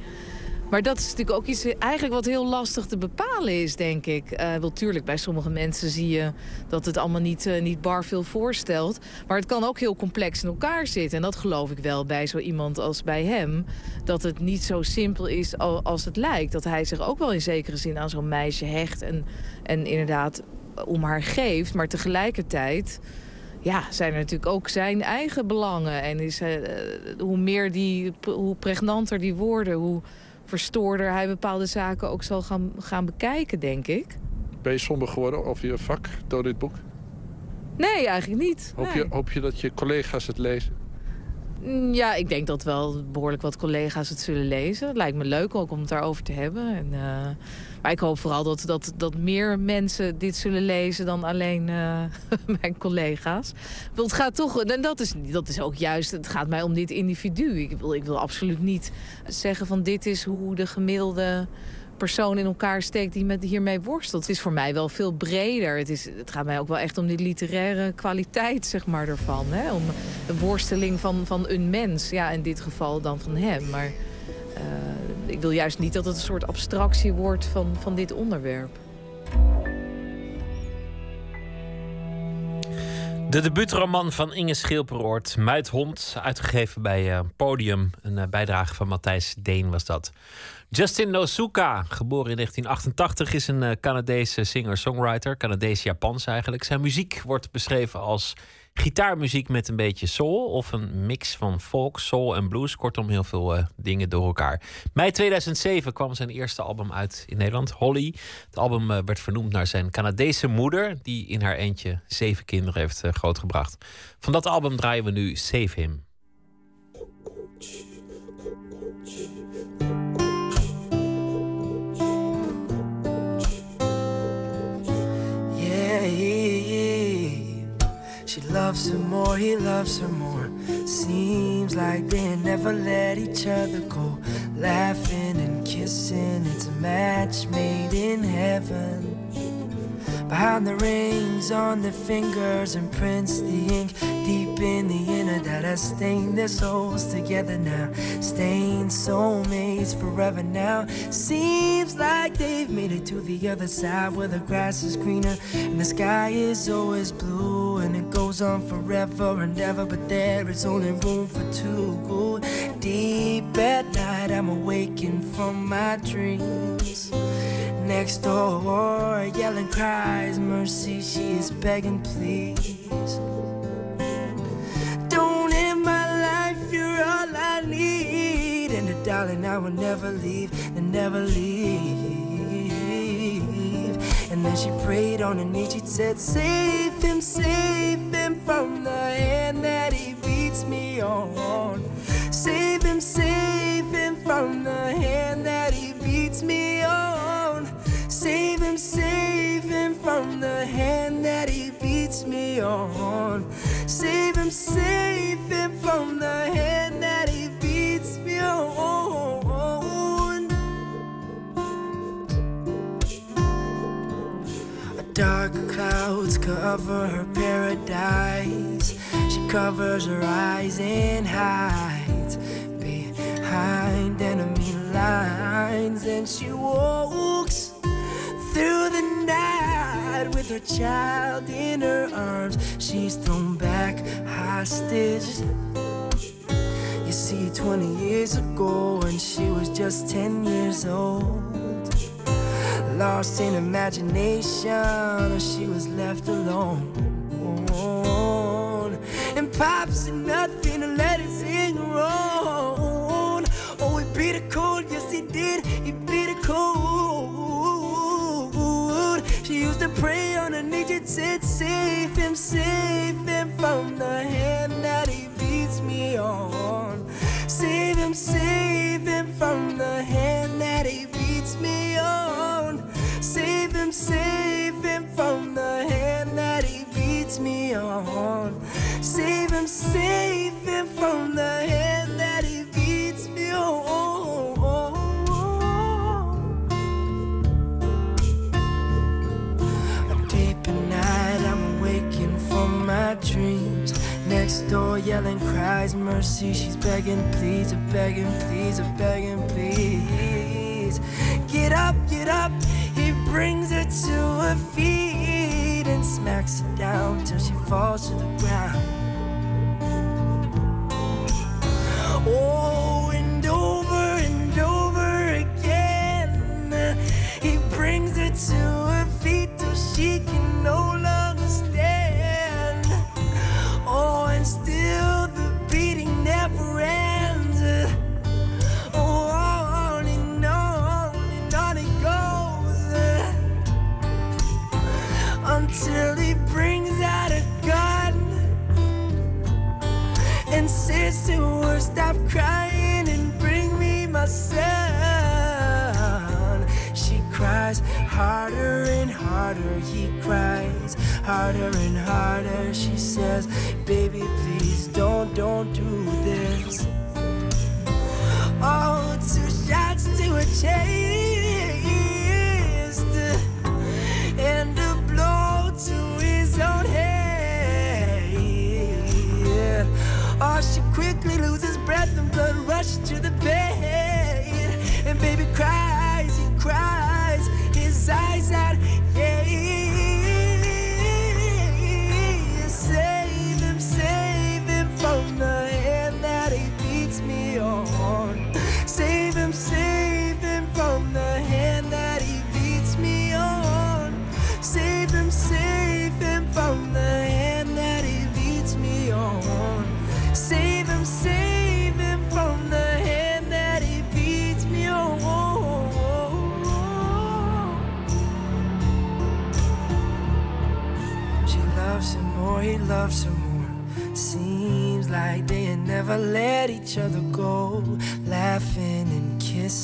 Maar dat is natuurlijk ook iets eigenlijk wat heel lastig te bepalen is, denk ik. Eh wel, tuurlijk, bij sommige mensen zie je dat het allemaal niet, eh, niet bar veel voorstelt. Maar het kan ook heel complex in elkaar zitten. En dat geloof ik wel bij zo iemand als bij hem. Dat het niet zo simpel is al- als het lijkt. Dat hij zich ook wel in zekere zin aan zo'n meisje hecht. En, en inderdaad om haar geeft. Maar tegelijkertijd ja, zijn er natuurlijk ook zijn eigen belangen. En is, eh, hoe meer die, hoe pregnanter die worden, hoe verstoorder hij bepaalde zaken ook zal gaan, gaan bekijken, denk ik. Ben je somber geworden over je vak door dit boek? Nee, eigenlijk niet. Hoop, Nee. je, hoop je dat je collega's het lezen? Mm, Ja, ik denk dat wel behoorlijk wat collega's het zullen lezen. Het lijkt me leuk ook om het daarover te hebben. En, eh, maar ik hoop vooral dat, dat, dat meer mensen dit zullen lezen dan alleen eh, mijn collega's. Want het gaat toch, en dat is, dat is ook juist, het gaat mij om dit individu. Ik wil, ik wil absoluut niet zeggen van dit is hoe de gemiddelde persoon in elkaar steekt die met hiermee worstelt. Het is voor mij wel veel breder. Het, is, het gaat mij ook wel echt om die literaire kwaliteit zeg maar, ervan. Hè? Om de worsteling van, van een mens. Ja, in dit geval dan van hem. Maar ik wil juist niet dat het een soort abstractie wordt van, van dit onderwerp. De debuutroman van Inge Schilperoort, Muithond, uitgegeven bij eh, Podium. Een eh, bijdrage van Matthijs Deen was dat. Justin Nozuka, geboren in 1988, is een eh, Canadese singer-songwriter. Canadees-Japans eigenlijk. Zijn muziek wordt beschreven als gitaarmuziek met een beetje soul. Of een mix van folk, soul en blues. Kortom, heel veel eh, dingen door elkaar. Mei 2007 kwam zijn eerste album uit in Nederland, Holly. Het album eh, werd vernoemd naar zijn Canadese moeder... die in haar eentje zeven kinderen heeft eh, grootgebracht. Van dat album draaien we nu Save Him. Loves her more, he loves her more. Seems like they never let each other go. Laughing and kissing, it's a match made in heaven. Behind the rings on their fingers and prints the ink deep in the inner that has stained their souls together now. Stained soulmates forever now. Seems like they've made it to the other side where the grass is greener and the sky is always blue and it goes on forever and ever. But there is only room for two. Deep at night, I'm awakened from my dreams. Next door, yelling cries, mercy, she is begging, please. Don't end my life, you're all I need. And uh, darling, I will never leave, and never leave. And then she prayed on her knees, she said, Save him, save him from the hand that he beats me on. Save him, save him from the hand Save him, from the hand that he beats me on. Save him, save him from the hand that he beats me on. Dark clouds cover her paradise. She covers her eyes and hides behind enemy lines. And she walks through the night with her child in her arms. She's thrown back hostage. You see, 20 years ago, when she was just 10 years old. Lost in imagination, she was left alone. And Pop said nothing and let it sing her. Oh, he beat her cold, yes he did, he beat her cold. She used to pray on her knees, it said, Save him, save him from the hand that he beats me on. Save him, save him from the hand that he beats me on. Save him, save him from the hand that he beats me on. Save him, save him from the hand that he beats me on. Dreams. Next door, yelling cries, mercy. She's begging, please, a begging, please, a begging, please. Get up, get up. He brings her to her feet and smacks her down till she falls to the ground. Oh, and over and over again, he brings her to her feet till she can no longer stop crying and bring me my son. She cries harder and harder, he cries harder and harder. She says, Baby, please don't, don't do this. Oh, two shots to a chase. And Oh, she quickly loses breath and blood rushes to the bed. And baby cries,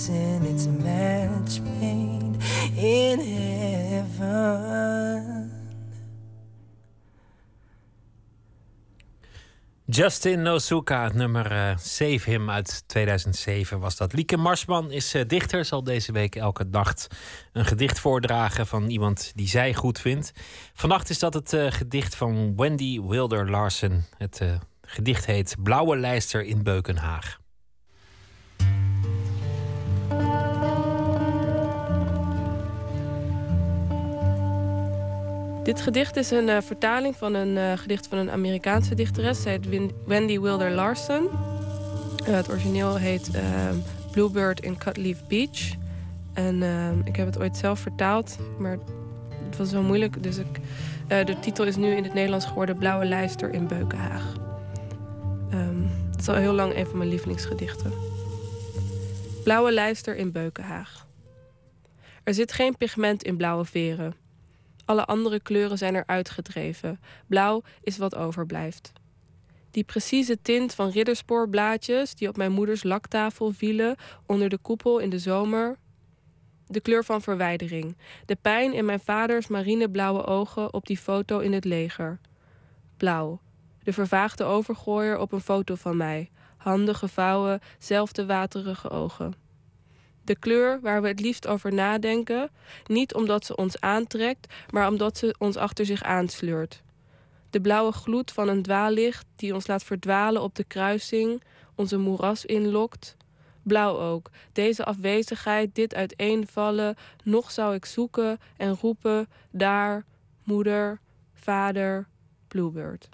kissing, it's a match made in heaven. Justin Nozuka, het nummer eh, Save Him uit 2007 was dat. Lieke Marsman is eh, dichter, zal deze week elke nacht een gedicht voordragen van iemand die zij goed vindt. Vannacht is dat het eh, gedicht van Wendy Wilder Larsen. Het gedicht heet Blauwe lijster in Beukenhaag. Dit gedicht is een eh, vertaling van een eh, gedicht van een Amerikaanse dichteres. Zij heet Wendy Wilder Larsen. Eh, het origineel heet Bluebird in Cutleaf Beach. En ik heb het ooit zelf vertaald, maar het was wel moeilijk. Dus ik, de titel is nu in het Nederlands geworden Blauwe Lijster in Beukenhaag. Ehm, het is al heel lang een van mijn lievelingsgedichten. Blauwe Lijster in Beukenhaag. Er zit geen pigment in blauwe veren. Alle andere kleuren zijn er uitgedreven. Blauw is wat overblijft. Die precieze tint van ridderspoorblaadjes die op mijn moeders laktafel vielen onder de koepel in de zomer. De kleur van verwijdering. De pijn in mijn vaders marineblauwe ogen op die foto in het leger. Blauw. De vervaagde overgooier op een foto van mij. Handen gevouwen, zelfde waterige ogen. De kleur waar we het liefst over nadenken, niet omdat ze ons aantrekt, maar omdat ze ons achter zich aansleurt. De blauwe gloed van een dwaallicht die ons laat verdwalen op de kruising, onze moeras inlokt. Blauw ook, deze afwezigheid, dit uiteenvallen, nog zou ik zoeken en roepen, daar, moeder, vader, bluebird.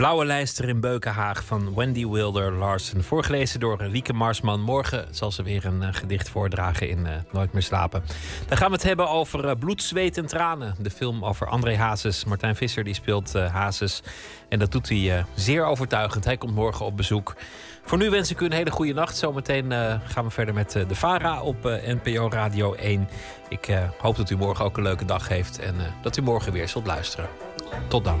Blauwe lijster in Beukenhaag van Wendy Wilder Larsen. Voorgelezen door Lieke Marsman. Morgen zal ze weer een eh, gedicht voordragen in eh, Nooit meer slapen. Dan gaan we het hebben over eh, Bloed, Zweet en Tranen. De film over André Hazes. Martijn Visser die speelt Hazes. En dat doet hij zeer overtuigend. Hij komt morgen op bezoek. Voor nu wens ik u een hele goede nacht. Zometeen gaan we verder met de VARA op NPO Radio 1. Ik hoop dat u morgen ook een leuke dag heeft. En dat u morgen weer zult luisteren. Tot dan.